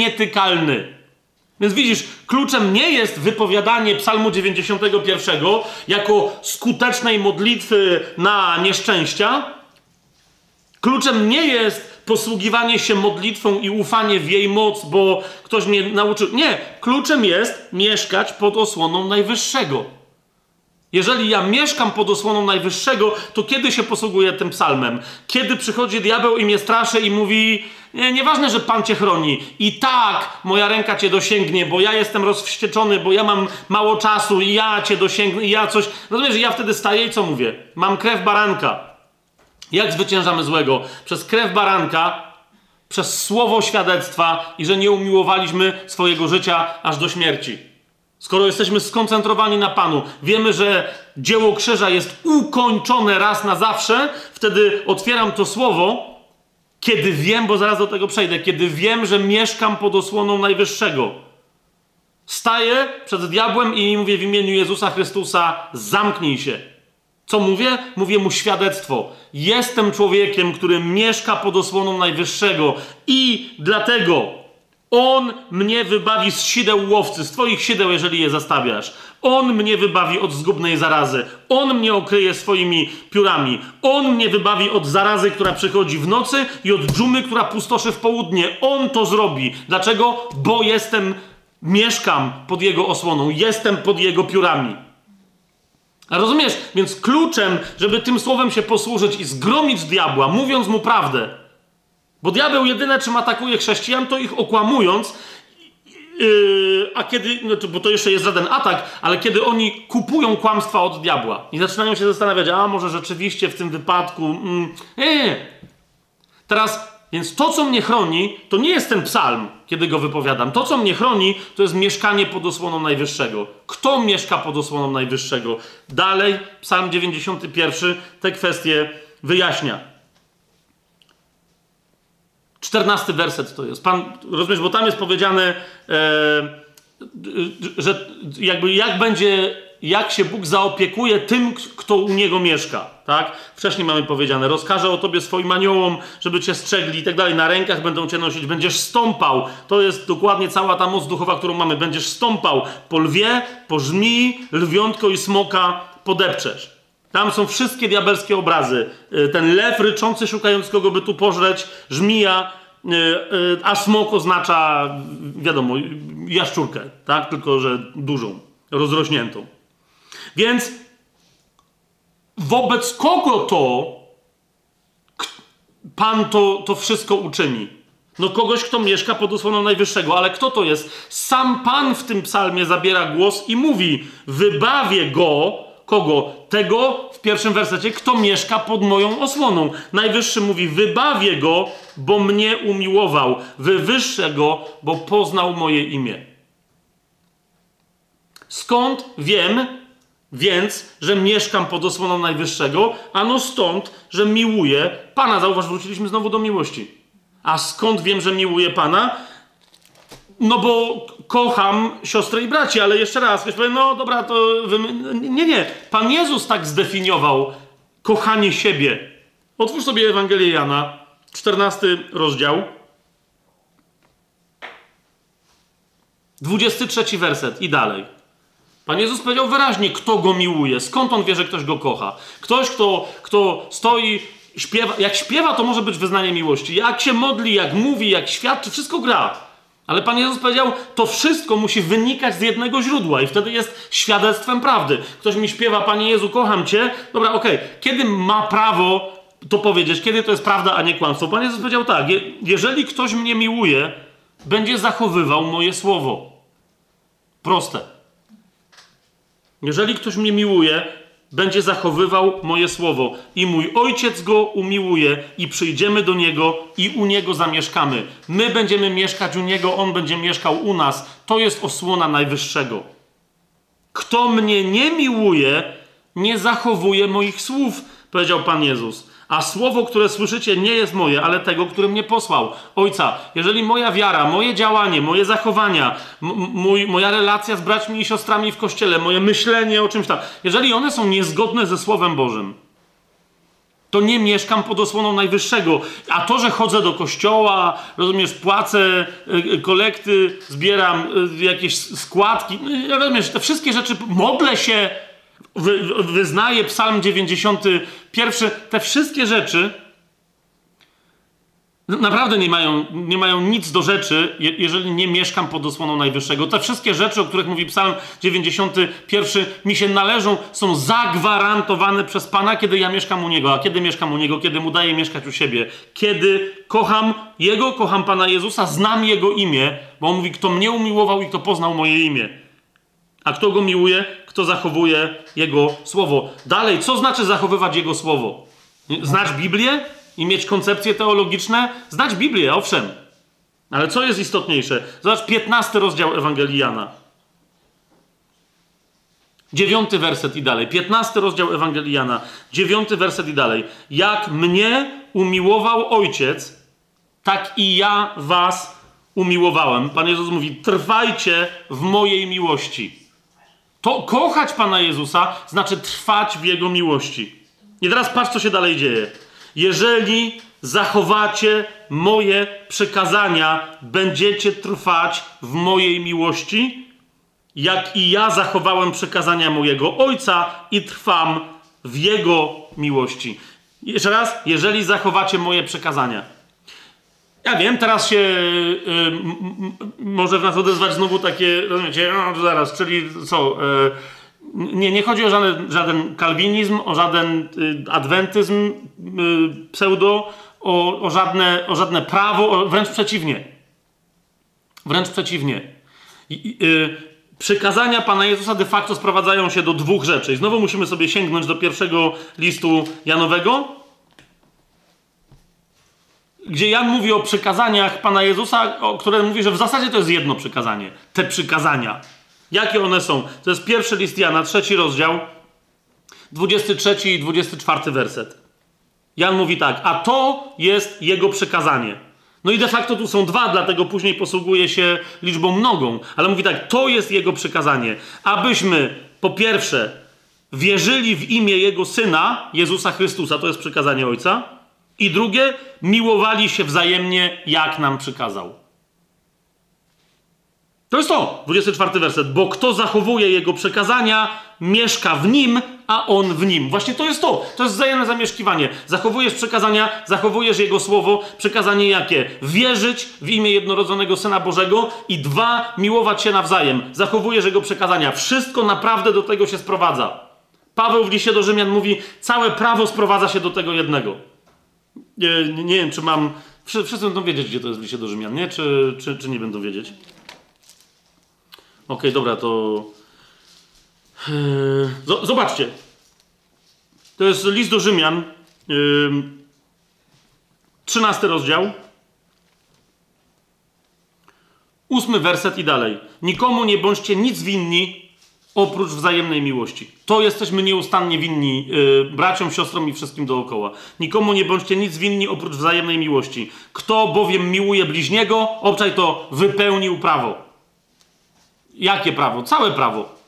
Więc widzisz, kluczem nie jest wypowiadanie Psalmu 91 jako skutecznej modlitwy na nieszczęścia. Kluczem nie jest posługiwanie się modlitwą i ufanie w jej moc, bo ktoś mnie nauczył. Nie, kluczem jest mieszkać pod osłoną Najwyższego. Jeżeli ja mieszkam pod osłoną Najwyższego, to kiedy się posługuję tym psalmem? Kiedy przychodzi diabeł i mnie straszy i mówi: nie, Nieważne, że Pan cię chroni, i tak moja ręka cię dosięgnie, bo ja jestem rozwścieczony, bo ja mam mało czasu i ja cię dosięgnę, i ja coś. Rozumiesz, ja wtedy staję i co mówię? Mam krew baranka. Jak zwyciężamy złego? Przez krew baranka, przez słowo świadectwa i że nie umiłowaliśmy swojego życia aż do śmierci. Skoro jesteśmy skoncentrowani na Panu, wiemy, że dzieło krzyża jest ukończone raz na zawsze, wtedy otwieram to słowo, kiedy wiem, bo zaraz do tego przejdę, kiedy wiem, że mieszkam pod osłoną Najwyższego. Staję przed diabłem i mówię w imieniu Jezusa Chrystusa: zamknij się. Co mówię? Mówię mu świadectwo. Jestem człowiekiem, który mieszka pod osłoną Najwyższego i dlatego On mnie wybawi z sideł łowcy, z Twoich sideł, jeżeli je zastawiasz. On mnie wybawi od zgubnej zarazy. On mnie okryje swoimi piórami. On mnie wybawi od zarazy, która przychodzi w nocy i od dżumy, która pustoszy w południe. On to zrobi. Dlaczego? Bo jestem, mieszkam pod Jego osłoną. Jestem pod Jego piórami. A rozumiesz? Więc kluczem, żeby tym słowem się posłużyć i zgromić diabła, mówiąc mu prawdę, bo diabeł jedyne, czym atakuje chrześcijan, to ich okłamując, yy, a kiedy, no bo to jeszcze jest żaden atak, ale kiedy oni kupują kłamstwa od diabła i zaczynają się zastanawiać, a może rzeczywiście w tym wypadku. Mm, nie. Teraz więc to, co mnie chroni, to nie jest ten psalm, kiedy go wypowiadam. To, co mnie chroni, to jest mieszkanie pod osłoną Najwyższego. Kto mieszka pod osłoną Najwyższego? Dalej, psalm 91 te kwestie wyjaśnia. Czternasty werset to jest. Pan, rozumiesz, bo tam jest powiedziane, e, że jakby jak będzie jak się Bóg zaopiekuje tym, kto u niego mieszka. Tak? Wcześniej mamy powiedziane, rozkaże o tobie swoim aniołom, żeby cię strzegli i tak dalej. Na rękach będą cię nosić, będziesz stąpał. To jest dokładnie cała ta moc duchowa, którą mamy. Będziesz stąpał po lwie, po żmii, lwiątko i smoka podepczesz. Tam są wszystkie diabelskie obrazy. Y, ten lew ryczący, szukając kogo by tu pożreć, żmija, y, y, a smok oznacza, wiadomo, jaszczurkę, tak? Tylko, że dużą, rozrośniętą. Więc wobec kogo to Pan to, to wszystko uczyni? No kogoś, kto mieszka pod osłoną Najwyższego, ale kto to jest? Sam Pan w tym psalmie zabiera głos i mówi: Wybawię go, Kogo? Tego w pierwszym wersecie, kto mieszka pod moją osłoną. Najwyższy mówi: Wybawię go, bo mnie umiłował. Wywyższę go, bo poznał moje imię. Skąd wiem, więc, że mieszkam pod osłoną Najwyższego? Ano stąd, że miłuję Pana. Zauważ, wróciliśmy znowu do miłości. A skąd wiem, że miłuję Pana? No bo kocham siostrę i braci, ale jeszcze raz, ktoś powie, no dobra, to... Wy... Nie, nie. Pan Jezus tak zdefiniował kochanie siebie. Otwórz sobie Ewangelię Jana, 14 rozdział. 23 werset i dalej. Pan Jezus powiedział wyraźnie, kto go miłuje, skąd on wie, że ktoś go kocha. Ktoś, kto, kto stoi, śpiewa. Jak śpiewa, to może być wyznanie miłości. Jak się modli, jak mówi, jak świadczy, wszystko gra. Ale Pan Jezus powiedział, to wszystko musi wynikać z jednego źródła i wtedy jest świadectwem prawdy. Ktoś mi śpiewa, Panie Jezu, kocham Cię. Dobra, okej. Okay. Kiedy ma prawo to powiedzieć? Kiedy to jest prawda, a nie kłamstwo? Pan Jezus powiedział tak, je, jeżeli ktoś mnie miłuje, będzie zachowywał moje słowo. Proste. Jeżeli ktoś mnie miłuje, będzie zachowywał moje słowo i mój ojciec go umiłuje i przyjdziemy do niego i u niego zamieszkamy. My będziemy mieszkać u niego, on będzie mieszkał u nas. To jest osłona najwyższego. Kto mnie nie miłuje, nie zachowuje moich słów, powiedział Pan Jezus. A słowo, które słyszycie, nie jest moje, ale tego, który mnie posłał. Ojca, jeżeli moja wiara, moje działanie, moje zachowania, mój, moja relacja z braćmi i siostrami w kościele, moje myślenie o czymś tam, jeżeli one są niezgodne ze Słowem Bożym, to nie mieszkam pod osłoną Najwyższego. A to, że chodzę do kościoła, rozumiesz, płacę y, y, kolekty, zbieram y, jakieś składki, rozumiesz, te wszystkie rzeczy, modlę się, wy, wyznaje Psalm 91. Te wszystkie rzeczy naprawdę nie mają, nie mają nic do rzeczy, jeżeli nie mieszkam pod osłoną Najwyższego. Te wszystkie rzeczy, o których mówi Psalm 91, mi się należą, są zagwarantowane przez Pana, kiedy ja mieszkam u Niego. A kiedy mieszkam u Niego? Kiedy Mu daję mieszkać u siebie. Kiedy kocham Jego, kocham Pana Jezusa, znam Jego imię, bo On mówi, kto mnie umiłował i kto poznał moje imię. A kto Go miłuje? Kto zachowuje Jego słowo. Dalej, co znaczy zachowywać Jego słowo? Znać Biblię i mieć koncepcje teologiczne? Znać Biblię, owszem. Ale co jest istotniejsze? Zobacz 15 rozdział Ewangelii Jana. Dziewiąty werset i dalej. Piętnasty rozdział Ewangelii Jana. Dziewiąty werset i dalej. Jak mnie umiłował Ojciec, tak i ja was umiłowałem. Pan Jezus mówi, trwajcie w mojej miłości. To kochać Pana Jezusa znaczy trwać w Jego miłości. I teraz patrz, co się dalej dzieje. Jeżeli zachowacie moje przekazania, będziecie trwać w mojej miłości, jak i ja zachowałem przekazania mojego Ojca i trwam w Jego miłości. Jeszcze raz, jeżeli zachowacie moje przekazania. Ja wiem, teraz się y, może w nas odezwać znowu takie, rozumiecie, no zaraz, czyli co? Y, nie, nie chodzi o żaden, żaden kalwinizm, o żaden y, adwentyzm y, pseudo, o, o, żadne, o żadne prawo, o, wręcz przeciwnie. Wręcz przeciwnie. I, y, przykazania Pana Jezusa de facto sprowadzają się do dwóch rzeczy. I znowu musimy sobie sięgnąć do pierwszego listu Janowego, gdzie Jan mówi o przykazaniach Pana Jezusa, o, które mówi, że w zasadzie to jest jedno przykazanie. Te przykazania. Jakie one są? To jest pierwszy list Jana, trzeci rozdział, 23 i 24 werset. Jan mówi tak, a to jest jego przykazanie. No i de facto tu są dwa, dlatego później posługuje się liczbą mnogą. Ale mówi tak, to jest jego przykazanie, abyśmy po pierwsze wierzyli w imię jego syna, Jezusa Chrystusa, to jest przykazanie Ojca, i drugie, miłowali się wzajemnie, jak nam przykazał. To jest to, 24 werset. Bo kto zachowuje jego przekazania, mieszka w nim, a on w nim. Właśnie to jest to. To jest wzajemne zamieszkiwanie. Zachowujesz przekazania, zachowujesz jego słowo. Przekazanie jakie? Wierzyć w imię jednorodzonego Syna Bożego i dwa, miłować się nawzajem. Zachowujesz jego przekazania. Wszystko naprawdę do tego się sprowadza. Paweł w liście do Rzymian mówi, całe prawo sprowadza się do tego jednego. Nie, nie wiem, czy mam. Wszyscy będą wiedzieć, gdzie to jest w liście do Rzymian, nie? Czy, czy, czy nie będą wiedzieć? Okej, okay, dobra, to. Yy, zobaczcie. To jest list do Rzymian, yy, 13 rozdział. Ósmy werset i dalej. Nikomu nie bądźcie nic winni oprócz wzajemnej miłości. To jesteśmy nieustannie winni yy, braciom, siostrom i wszystkim dookoła. Nikomu nie bądźcie nic winni oprócz wzajemnej miłości. Kto bowiem miłuje bliźniego, obczaj to wypełnił prawo. Jakie prawo? Całe prawo.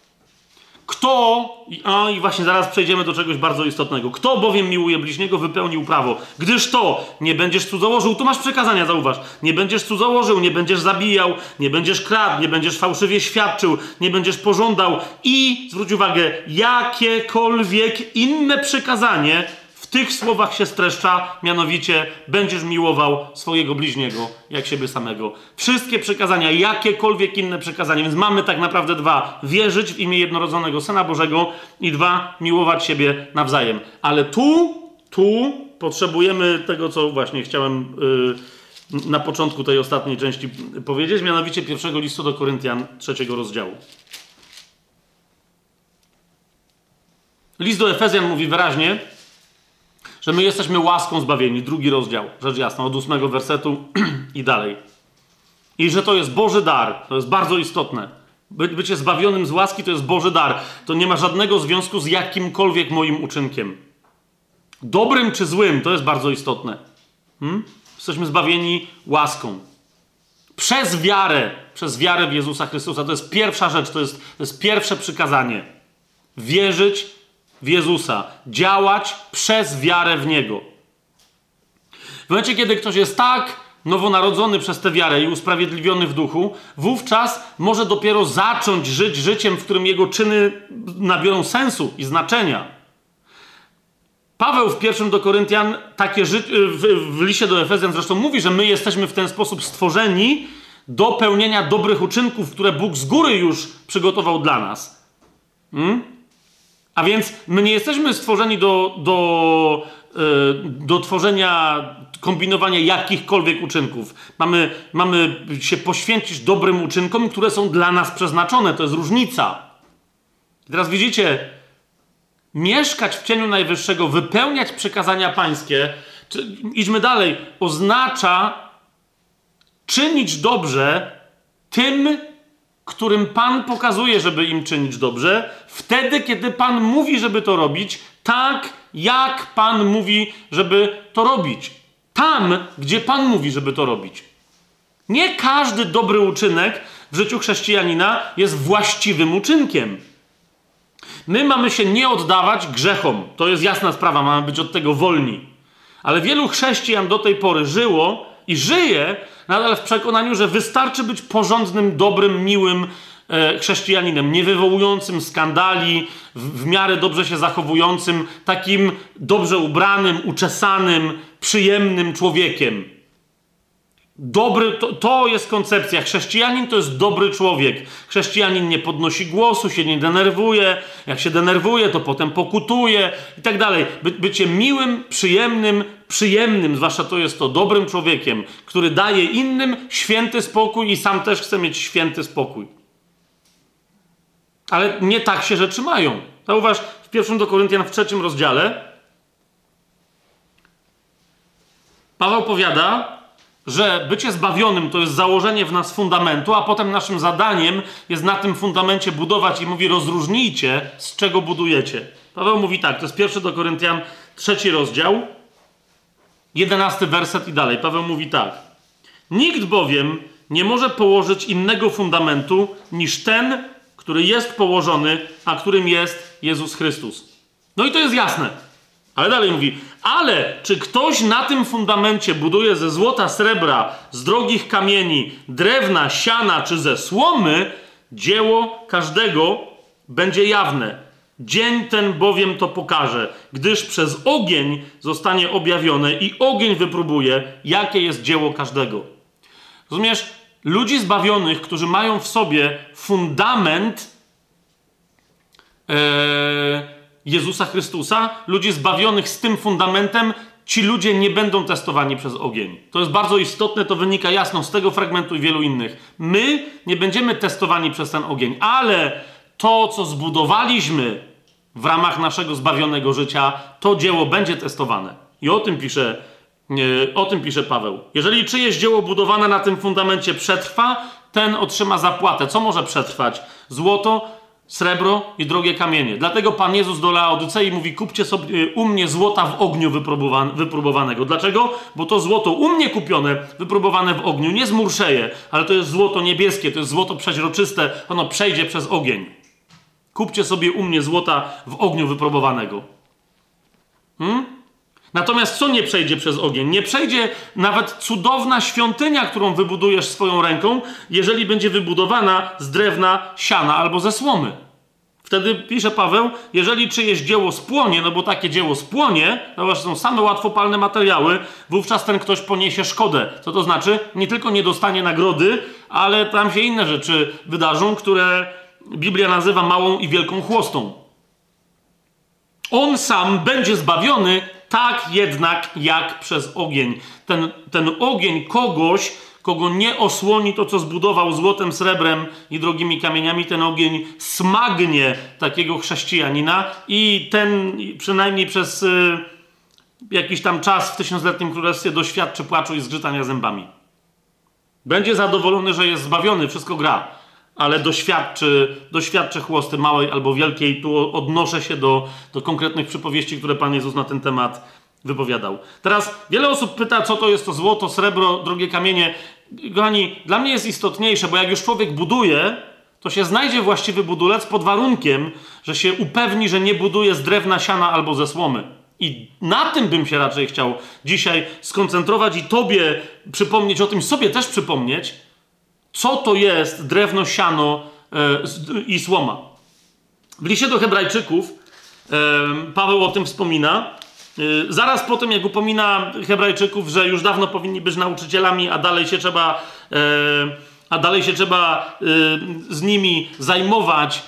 Kto, a i właśnie zaraz przejdziemy do czegoś bardzo istotnego. Kto bowiem miłuje bliźniego, wypełnił prawo. Gdyż to nie będziesz cudzołożył, tu masz przekazania, zauważ. Nie będziesz cudzołożył, nie będziesz zabijał, nie będziesz kradł, nie będziesz fałszywie świadczył, nie będziesz pożądał i, zwróć uwagę, jakiekolwiek inne przekazanie tych słowach się streszcza, mianowicie będziesz miłował swojego bliźniego jak siebie samego. Wszystkie przekazania, jakiekolwiek inne przekazania, więc mamy tak naprawdę dwa: wierzyć w imię jednorodzonego Syna Bożego i dwa, miłować siebie nawzajem. Ale tu, tu potrzebujemy tego, co właśnie chciałem yy, na początku tej ostatniej części powiedzieć, mianowicie pierwszego listu do Koryntian, trzeciego rozdziału. List do Efezjan mówi wyraźnie, że my jesteśmy łaską zbawieni. Drugi rozdział, rzecz jasna, od ósmego wersetu i dalej. I że to jest Boży dar, to jest bardzo istotne. By, bycie zbawionym z łaski to jest Boży dar. To nie ma żadnego związku z jakimkolwiek moim uczynkiem. Dobrym czy złym, to jest bardzo istotne. Hmm? Jesteśmy zbawieni łaską. Przez wiarę, przez wiarę w Jezusa Chrystusa. To jest pierwsza rzecz, to jest, to jest pierwsze przykazanie. Wierzyć w Jezusa, działać przez wiarę w Niego. W momencie, kiedy ktoś jest tak nowonarodzony przez tę wiarę i usprawiedliwiony w duchu, wówczas może dopiero zacząć żyć życiem, w którym jego czyny nabiorą sensu i znaczenia. Paweł w pierwszym do Koryntian, takie ży- w, w liście do Efezjan zresztą mówi, że my jesteśmy w ten sposób stworzeni do pełnienia dobrych uczynków, które Bóg z góry już przygotował dla nas. Hmm? A więc my nie jesteśmy stworzeni do, do, yy, do tworzenia, kombinowania jakichkolwiek uczynków. Mamy, mamy się poświęcić dobrym uczynkom, które są dla nas przeznaczone. To jest różnica. Teraz widzicie, mieszkać w cieniu Najwyższego, wypełniać przykazania pańskie, czy, idźmy dalej, oznacza czynić dobrze tym, którym Pan pokazuje, żeby im czynić dobrze, wtedy, kiedy Pan mówi, żeby to robić, tak jak Pan mówi, żeby to robić. Tam, gdzie Pan mówi, żeby to robić. Nie każdy dobry uczynek w życiu chrześcijanina jest właściwym uczynkiem. My mamy się nie oddawać grzechom. To jest jasna sprawa, mamy być od tego wolni. Ale wielu chrześcijan do tej pory żyło i żyje nadal w przekonaniu, że wystarczy być porządnym, dobrym, miłym e, chrześcijaninem, nie wywołującym skandali, w, w miarę dobrze się zachowującym, takim dobrze ubranym, uczesanym, przyjemnym człowiekiem. Dobry, to, to, jest koncepcja. Chrześcijanin to jest dobry człowiek. Chrześcijanin nie podnosi głosu, się nie denerwuje. Jak się denerwuje, to potem pokutuje i tak dalej. By, bycie miłym, przyjemnym, przyjemnym, zwłaszcza to jest to, dobrym człowiekiem, który daje innym święty spokój i sam też chce mieć święty spokój. Ale nie tak się rzeczy mają. Zauważ w pierwszym do Koryntian w trzecim rozdziale Paweł powiada, że bycie zbawionym to jest założenie w nas fundamentu, a potem naszym zadaniem jest na tym fundamencie budować i mówi rozróżnijcie, z czego budujecie. Paweł mówi tak, to jest pierwszy do Koryntian, trzeci rozdział, jedenasty werset i dalej. Paweł mówi tak. Nikt bowiem nie może położyć innego fundamentu niż ten, który jest położony, a którym jest Jezus Chrystus. No i to jest jasne. Ale dalej mówi, ale czy ktoś na tym fundamencie buduje ze złota, srebra, z drogich kamieni, drewna, siana czy ze słomy, dzieło każdego będzie jawne. Dzień ten bowiem to pokaże, gdyż przez ogień zostanie objawione i ogień wypróbuje, jakie jest dzieło każdego. Rozumiesz? Ludzi zbawionych, którzy mają w sobie fundament. Ee, Jezusa Chrystusa, ludzi zbawionych z tym fundamentem, ci ludzie nie będą testowani przez ogień. To jest bardzo istotne, to wynika jasno z tego fragmentu i wielu innych. My nie będziemy testowani przez ten ogień, ale to, co zbudowaliśmy w ramach naszego zbawionego życia, to dzieło będzie testowane. I o tym pisze, o tym pisze Paweł. Jeżeli czyjeś dzieło budowane na tym fundamencie przetrwa, ten otrzyma zapłatę. Co może przetrwać? Złoto, srebro i drogie kamienie. Dlatego Pan Jezus do Laodycei mówi: Kupcie sobie u mnie złota w ogniu wypróbowanego. Dlaczego? Bo to złoto u mnie kupione, wypróbowane w ogniu, nie zmurszeje, ale to jest złoto niebieskie, to jest złoto przeźroczyste, ono przejdzie przez ogień. Kupcie sobie u mnie złota w ogniu wypróbowanego. Hmm? Natomiast co nie przejdzie przez ogień? Nie przejdzie nawet cudowna świątynia, którą wybudujesz swoją ręką, jeżeli będzie wybudowana z drewna, siana albo ze słomy. Wtedy pisze Paweł, jeżeli czyjeś dzieło spłonie, no bo takie dzieło spłonie, to są same łatwopalne materiały, wówczas ten ktoś poniesie szkodę. Co to znaczy? Nie tylko nie dostanie nagrody, ale tam się inne rzeczy wydarzą, które Biblia nazywa małą i wielką chłostą. On sam będzie zbawiony tak jednak jak przez ogień. Ten, ten ogień kogoś, kogo nie osłoni to, co zbudował złotem, srebrem i drogimi kamieniami, ten ogień smagnie takiego chrześcijanina i ten przynajmniej przez y, jakiś tam czas w tysiącletnim królestwie doświadczy płaczu i zgrzytania zębami. Będzie zadowolony, że jest zbawiony, wszystko gra ale doświadczy, doświadczy chłosty małej albo wielkiej. Tu odnoszę się do, do konkretnych przypowieści, które Pan Jezus na ten temat wypowiadał. Teraz wiele osób pyta, co to jest to złoto, srebro, drogie kamienie. Kochani, dla mnie jest istotniejsze, bo jak już człowiek buduje, to się znajdzie właściwy budulec pod warunkiem, że się upewni, że nie buduje z drewna, siana albo ze słomy. I na tym bym się raczej chciał dzisiaj skoncentrować i Tobie przypomnieć o tym, sobie też przypomnieć, co to jest drewno, siano e, i słoma. W liście do Hebrajczyków Paweł o tym wspomina. E, zaraz po tym, jak upomina Hebrajczyków, że już dawno powinni być nauczycielami, a dalej się trzeba, e, a dalej się trzeba z nimi zajmować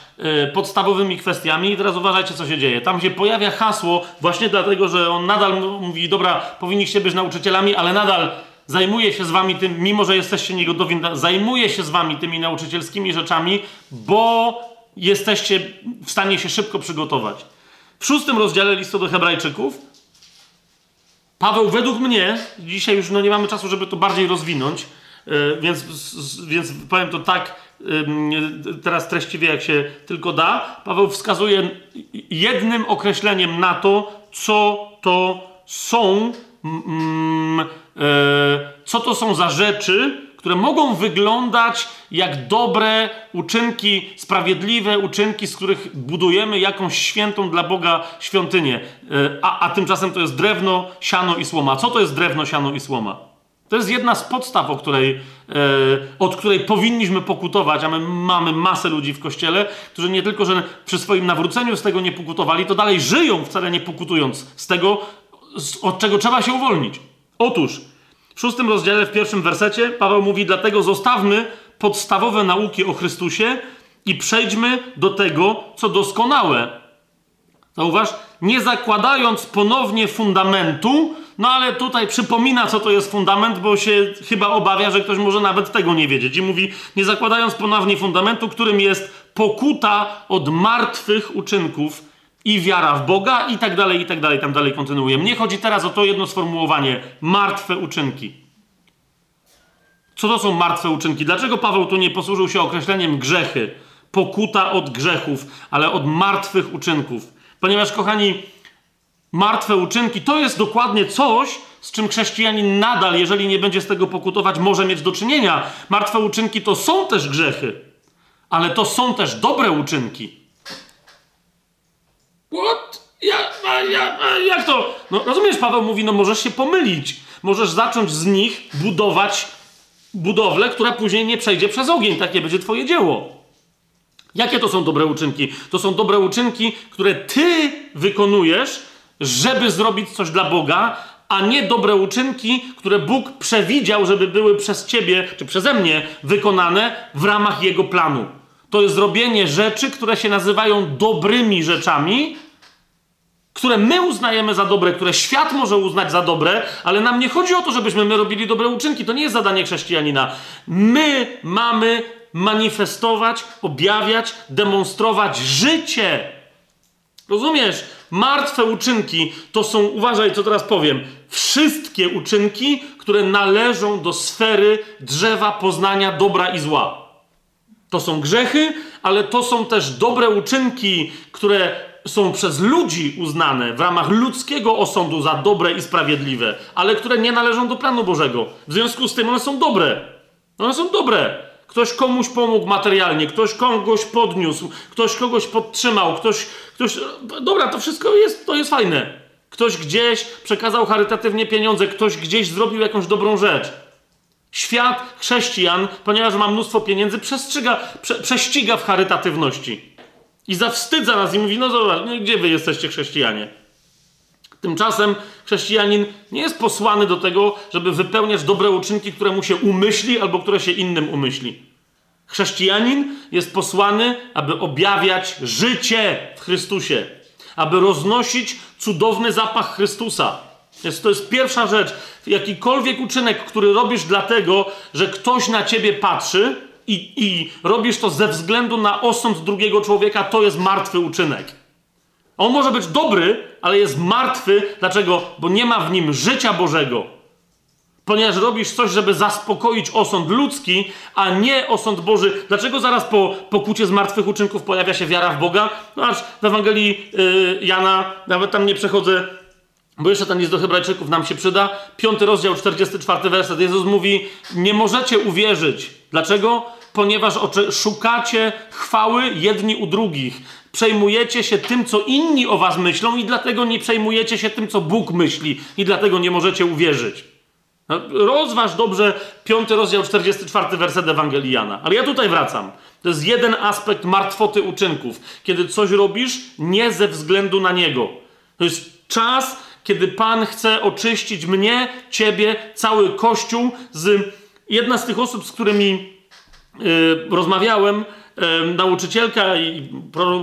podstawowymi kwestiami. I teraz uważajcie, co się dzieje. Tam się pojawia hasło, właśnie dlatego, że on nadal mówi: Dobra, powinniście być nauczycielami, ale nadal zajmuje się z wami tym, mimo że jesteście niegotowi, zajmuje się z wami tymi nauczycielskimi rzeczami, bo jesteście w stanie się szybko przygotować. W szóstym rozdziale listu do Hebrajczyków Paweł według mnie, dzisiaj już no nie mamy czasu, żeby to bardziej rozwinąć, yy, więc, więc powiem to tak teraz treściwie, jak się tylko da. Paweł wskazuje jednym określeniem na to, co to są mm, E, co to są za rzeczy, które mogą wyglądać jak dobre uczynki, sprawiedliwe uczynki, z których budujemy jakąś świętą dla Boga świątynię. E, a, a tymczasem to jest drewno, siano i słoma. Co to jest drewno, siano i słoma? To jest jedna z podstaw, o której, e, od której powinniśmy pokutować, a my mamy masę ludzi w kościele, którzy nie tylko, że przy swoim nawróceniu z tego nie pokutowali, to dalej żyją wcale nie pokutując z tego, od czego trzeba się uwolnić. Otóż w szóstym rozdziale, w pierwszym wersecie, Paweł mówi: Dlatego zostawmy podstawowe nauki o Chrystusie i przejdźmy do tego, co doskonałe. Zauważ, nie zakładając ponownie fundamentu, no ale tutaj przypomina, co to jest fundament, bo się chyba obawia, że ktoś może nawet tego nie wiedzieć. I mówi, nie zakładając ponownie fundamentu, którym jest pokuta od martwych uczynków i wiara w Boga i tak dalej, i tak dalej, tam dalej kontynuuje. Mnie chodzi teraz o to jedno sformułowanie, martwe uczynki. Co to są martwe uczynki? Dlaczego Paweł tu nie posłużył się określeniem grzechy, pokuta od grzechów, ale od martwych uczynków? Ponieważ, kochani, martwe uczynki to jest dokładnie coś, z czym chrześcijanin nadal, jeżeli nie będzie z tego pokutować, może mieć do czynienia. Martwe uczynki to są też grzechy, ale to są też dobre uczynki. What? Ja, a, ja, a, jak to? No rozumiesz, Paweł mówi, no możesz się pomylić. Możesz zacząć z nich budować budowlę, która później nie przejdzie przez ogień. Takie będzie twoje dzieło. Jakie to są dobre uczynki? To są dobre uczynki, które ty wykonujesz, żeby zrobić coś dla Boga, a nie dobre uczynki, które Bóg przewidział, żeby były przez ciebie czy przeze mnie wykonane w ramach Jego planu. To jest zrobienie rzeczy, które się nazywają dobrymi rzeczami, które my uznajemy za dobre, które świat może uznać za dobre, ale nam nie chodzi o to, żebyśmy my robili dobre uczynki. To nie jest zadanie chrześcijanina. My mamy manifestować, objawiać, demonstrować życie. Rozumiesz? Martwe uczynki to są, uważaj co teraz powiem, wszystkie uczynki, które należą do sfery drzewa poznania dobra i zła. To są grzechy, ale to są też dobre uczynki, które są przez ludzi uznane w ramach ludzkiego osądu za dobre i sprawiedliwe, ale które nie należą do planu Bożego. W związku z tym one są dobre. One są dobre. Ktoś komuś pomógł materialnie, ktoś kogoś podniósł, ktoś kogoś podtrzymał, ktoś, ktoś. Dobra, to wszystko jest, to jest fajne. Ktoś gdzieś przekazał charytatywnie pieniądze, ktoś gdzieś zrobił jakąś dobrą rzecz. Świat chrześcijan, ponieważ ma mnóstwo pieniędzy, prze, prześciga w charytatywności. I zawstydza nas i mówi: No zobacz, no gdzie wy jesteście chrześcijanie? Tymczasem chrześcijanin nie jest posłany do tego, żeby wypełniać dobre uczynki, które mu się umyśli albo które się innym umyśli. Chrześcijanin jest posłany, aby objawiać życie w Chrystusie, aby roznosić cudowny zapach Chrystusa. Jest, to jest pierwsza rzecz. Jakikolwiek uczynek, który robisz dlatego, że ktoś na ciebie patrzy i, i robisz to ze względu na osąd drugiego człowieka, to jest martwy uczynek. On może być dobry, ale jest martwy. Dlaczego? Bo nie ma w nim życia Bożego. Ponieważ robisz coś, żeby zaspokoić osąd ludzki, a nie osąd Boży. Dlaczego zaraz po pokucie z martwych uczynków pojawia się wiara w Boga? No aż w Ewangelii yy, Jana, nawet tam nie przechodzę, bo jeszcze ten jest do Hebrajczyków, nam się przyda. Piąty rozdział, 44 werset. Jezus mówi: Nie możecie uwierzyć. Dlaczego? Ponieważ szukacie chwały jedni u drugich przejmujecie się tym, co inni o was myślą, i dlatego nie przejmujecie się tym, co Bóg myśli, i dlatego nie możecie uwierzyć. No, rozważ dobrze piąty rozdział, 44 werset Ewangeliana. Ale ja tutaj wracam. To jest jeden aspekt martwoty uczynków. Kiedy coś robisz nie ze względu na Niego. To jest czas, kiedy Pan chce oczyścić mnie, Ciebie, cały Kościół z... Jedna z tych osób, z którymi yy, rozmawiałem, nauczycielka, i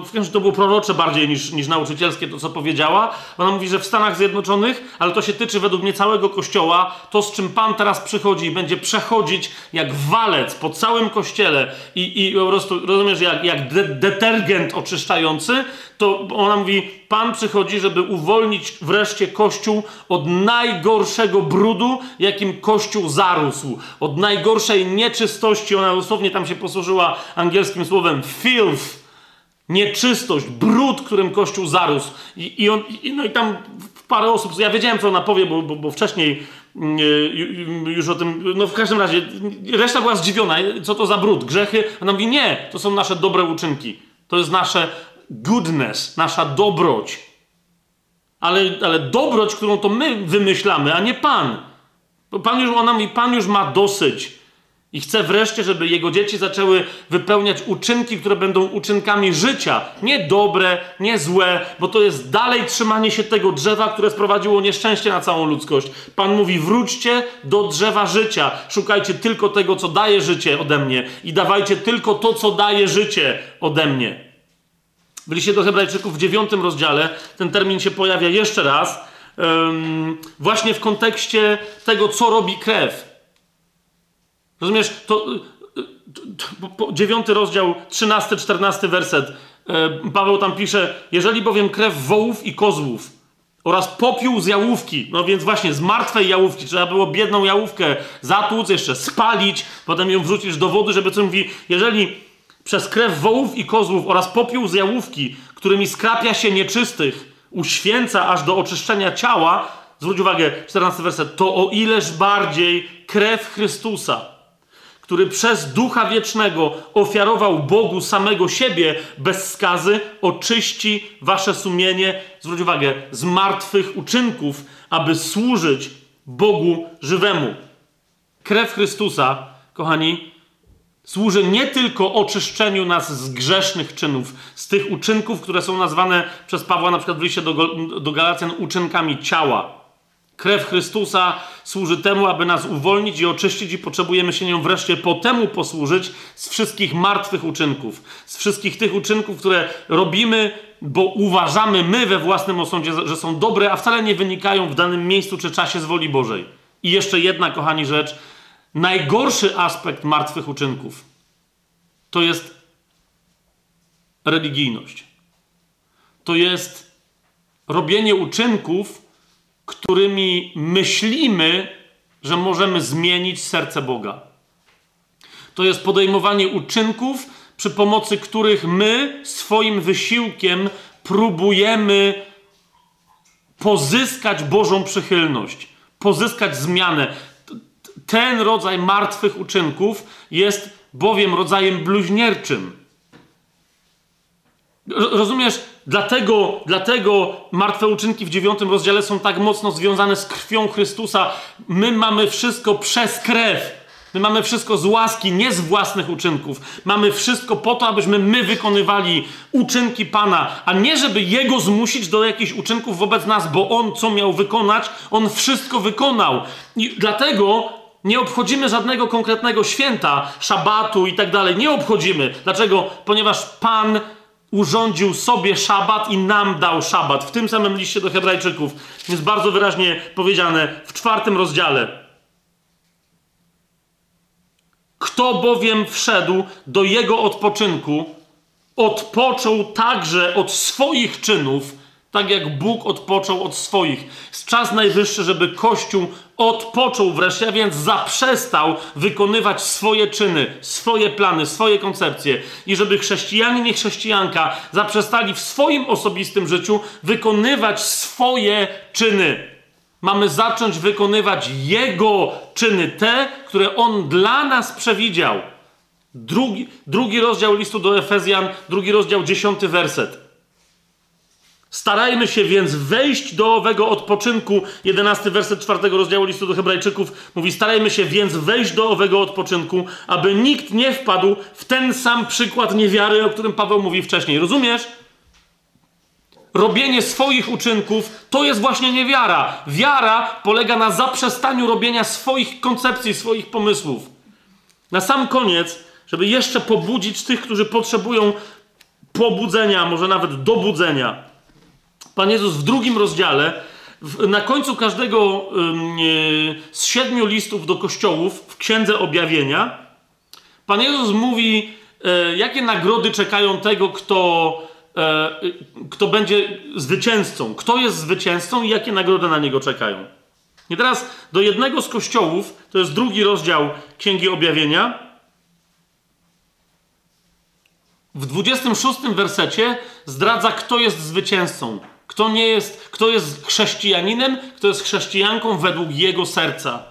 w to było prorocze bardziej niż, niż nauczycielskie to, co powiedziała. Ona mówi, że w Stanach Zjednoczonych, ale to się tyczy według mnie całego kościoła, to z czym Pan teraz przychodzi i będzie przechodzić jak walec po całym kościele i, i po prostu, rozumiesz, jak, jak de detergent oczyszczający, to ona mówi, Pan przychodzi, żeby uwolnić wreszcie Kościół od najgorszego brudu, jakim Kościół zarósł. Od najgorszej nieczystości. Ona dosłownie tam się posłużyła angielskim słowem filth. Nieczystość, brud, którym Kościół zarósł. I, i, on, i no i tam parę osób, ja wiedziałem, co ona powie, bo, bo, bo wcześniej yy, już o tym, no w każdym razie, reszta była zdziwiona, co to za brud, grzechy. Ona mówi, nie, to są nasze dobre uczynki. To jest nasze goodness, nasza dobroć. Ale, ale dobroć, którą to my wymyślamy, a nie Pan. Pan już, ona mówi, Pan już ma dosyć. I chce wreszcie, żeby jego dzieci zaczęły wypełniać uczynki, które będą uczynkami życia. Nie dobre, nie złe, bo to jest dalej trzymanie się tego drzewa, które sprowadziło nieszczęście na całą ludzkość. Pan mówi: wróćcie do drzewa życia. Szukajcie tylko tego, co daje życie ode mnie. I dawajcie tylko to, co daje życie ode mnie. W liście do Hebrajczyków w dziewiątym rozdziale ten termin się pojawia jeszcze raz, um, właśnie w kontekście tego, co robi krew. Rozumiesz, to, to dziewiąty rozdział, trzynasty, czternasty werset. E, Paweł tam pisze: Jeżeli bowiem krew wołów i kozłów oraz popiół z jałówki, no więc właśnie z martwej jałówki, trzeba było biedną jałówkę zatłuc, jeszcze spalić, potem ją wrzucić do wody, żeby co mówi, jeżeli przez krew wołów i kozłów oraz popiół z jałówki, którymi skrapia się nieczystych, uświęca aż do oczyszczenia ciała, zwróć uwagę, 14 werset, to o ileż bardziej krew Chrystusa, który przez Ducha Wiecznego ofiarował Bogu samego siebie bez skazy, oczyści wasze sumienie, zwróć uwagę, z martwych uczynków, aby służyć Bogu żywemu. Krew Chrystusa, kochani, służy nie tylko oczyszczeniu nas z grzesznych czynów, z tych uczynków, które są nazwane przez Pawła na przykład w liście do, do Galacjan uczynkami ciała. Krew Chrystusa służy temu, aby nas uwolnić i oczyścić, i potrzebujemy się nią wreszcie po temu posłużyć z wszystkich martwych uczynków, z wszystkich tych uczynków, które robimy, bo uważamy my we własnym osądzie, że są dobre, a wcale nie wynikają w danym miejscu czy czasie z woli Bożej. I jeszcze jedna, kochani, rzecz. Najgorszy aspekt martwych uczynków to jest religijność. To jest robienie uczynków, którymi myślimy, że możemy zmienić serce Boga. To jest podejmowanie uczynków, przy pomocy których my swoim wysiłkiem próbujemy pozyskać Bożą przychylność, pozyskać zmianę. Ten rodzaj martwych uczynków jest bowiem rodzajem bluźnierczym. Rozumiesz? Dlatego, dlatego martwe uczynki w dziewiątym rozdziale są tak mocno związane z krwią Chrystusa. My mamy wszystko przez krew. My mamy wszystko z łaski, nie z własnych uczynków. Mamy wszystko po to, abyśmy my wykonywali uczynki Pana, a nie żeby Jego zmusić do jakichś uczynków wobec nas, bo On co miał wykonać, On wszystko wykonał. I dlatego nie obchodzimy żadnego konkretnego święta, szabatu i tak dalej. Nie obchodzimy. Dlaczego? Ponieważ Pan urządził sobie szabat i nam dał szabat. W tym samym liście do Hebrajczyków jest bardzo wyraźnie powiedziane w czwartym rozdziale. Kto bowiem wszedł do jego odpoczynku, odpoczął także od swoich czynów, tak jak Bóg odpoczął od swoich. Jest czas najwyższy, żeby Kościół odpoczął wreszcie, a więc zaprzestał wykonywać swoje czyny, swoje plany, swoje koncepcje i żeby chrześcijanie i chrześcijanka zaprzestali w swoim osobistym życiu wykonywać swoje czyny. Mamy zacząć wykonywać Jego czyny, te, które On dla nas przewidział. Drugi, drugi rozdział listu do Efezjan, drugi rozdział, dziesiąty werset. Starajmy się więc wejść do owego odpoczynku. Jedenasty werset czwartego rozdziału listu do Hebrajczyków mówi: Starajmy się więc wejść do owego odpoczynku, aby nikt nie wpadł w ten sam przykład niewiary, o którym Paweł mówi wcześniej. Rozumiesz? Robienie swoich uczynków to jest właśnie niewiara. Wiara polega na zaprzestaniu robienia swoich koncepcji, swoich pomysłów. Na sam koniec, żeby jeszcze pobudzić tych, którzy potrzebują pobudzenia, może nawet dobudzenia Pan Jezus w drugim rozdziale, na końcu każdego yy, z siedmiu listów do kościołów w Księdze Objawienia, Pan Jezus mówi, yy, jakie nagrody czekają tego, kto, kto będzie zwycięzcą. Kto jest zwycięzcą i jakie nagrody na niego czekają. I teraz do jednego z kościołów, to jest drugi rozdział Księgi Objawienia, w 26 wersecie zdradza, kto jest zwycięzcą. Kto nie jest, kto jest chrześcijaninem, kto jest chrześcijanką według jego serca.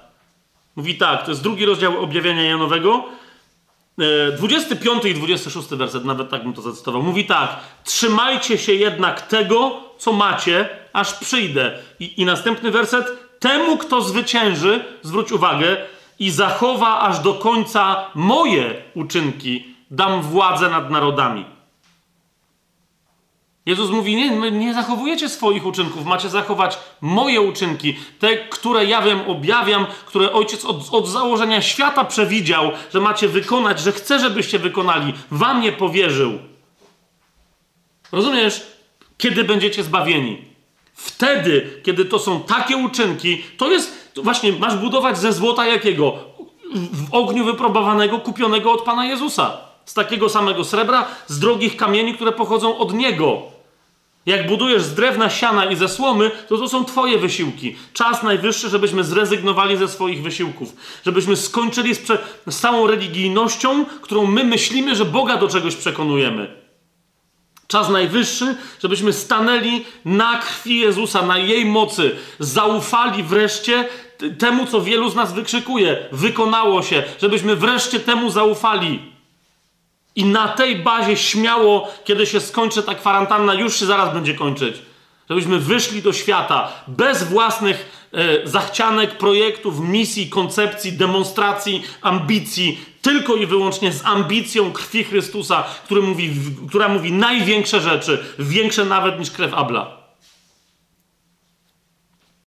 Mówi tak, to jest drugi rozdział objawienia Janowego, 25 e, i 26 werset, nawet tak bym to zacytował. Mówi tak: Trzymajcie się jednak tego, co macie, aż przyjdę. I, I następny werset: Temu, kto zwycięży, zwróć uwagę, i zachowa aż do końca moje uczynki, dam władzę nad narodami. Jezus mówi: nie, nie zachowujecie swoich uczynków, macie zachować moje uczynki, te, które ja wam objawiam, które ojciec od, od założenia świata przewidział, że macie wykonać, że chce, żebyście wykonali, wam nie powierzył. Rozumiesz? Kiedy będziecie zbawieni? Wtedy, kiedy to są takie uczynki, to jest to właśnie, masz budować ze złota jakiego? W ogniu wyprobowanego, kupionego od Pana Jezusa. Z takiego samego srebra, z drogich kamieni, które pochodzą od Niego. Jak budujesz z drewna, siana i ze słomy, to to są Twoje wysiłki. Czas najwyższy, żebyśmy zrezygnowali ze swoich wysiłków. Żebyśmy skończyli z, z całą religijnością, którą my myślimy, że Boga do czegoś przekonujemy. Czas najwyższy, żebyśmy stanęli na krwi Jezusa, na jej mocy, zaufali wreszcie temu, co wielu z nas wykrzykuje. Wykonało się, żebyśmy wreszcie temu zaufali. I na tej bazie śmiało, kiedy się skończy ta kwarantanna, już się zaraz będzie kończyć. Żebyśmy wyszli do świata bez własnych e, zachcianek, projektów, misji, koncepcji, demonstracji, ambicji, tylko i wyłącznie z ambicją krwi Chrystusa, który mówi, która mówi największe rzeczy, większe nawet niż krew Abla.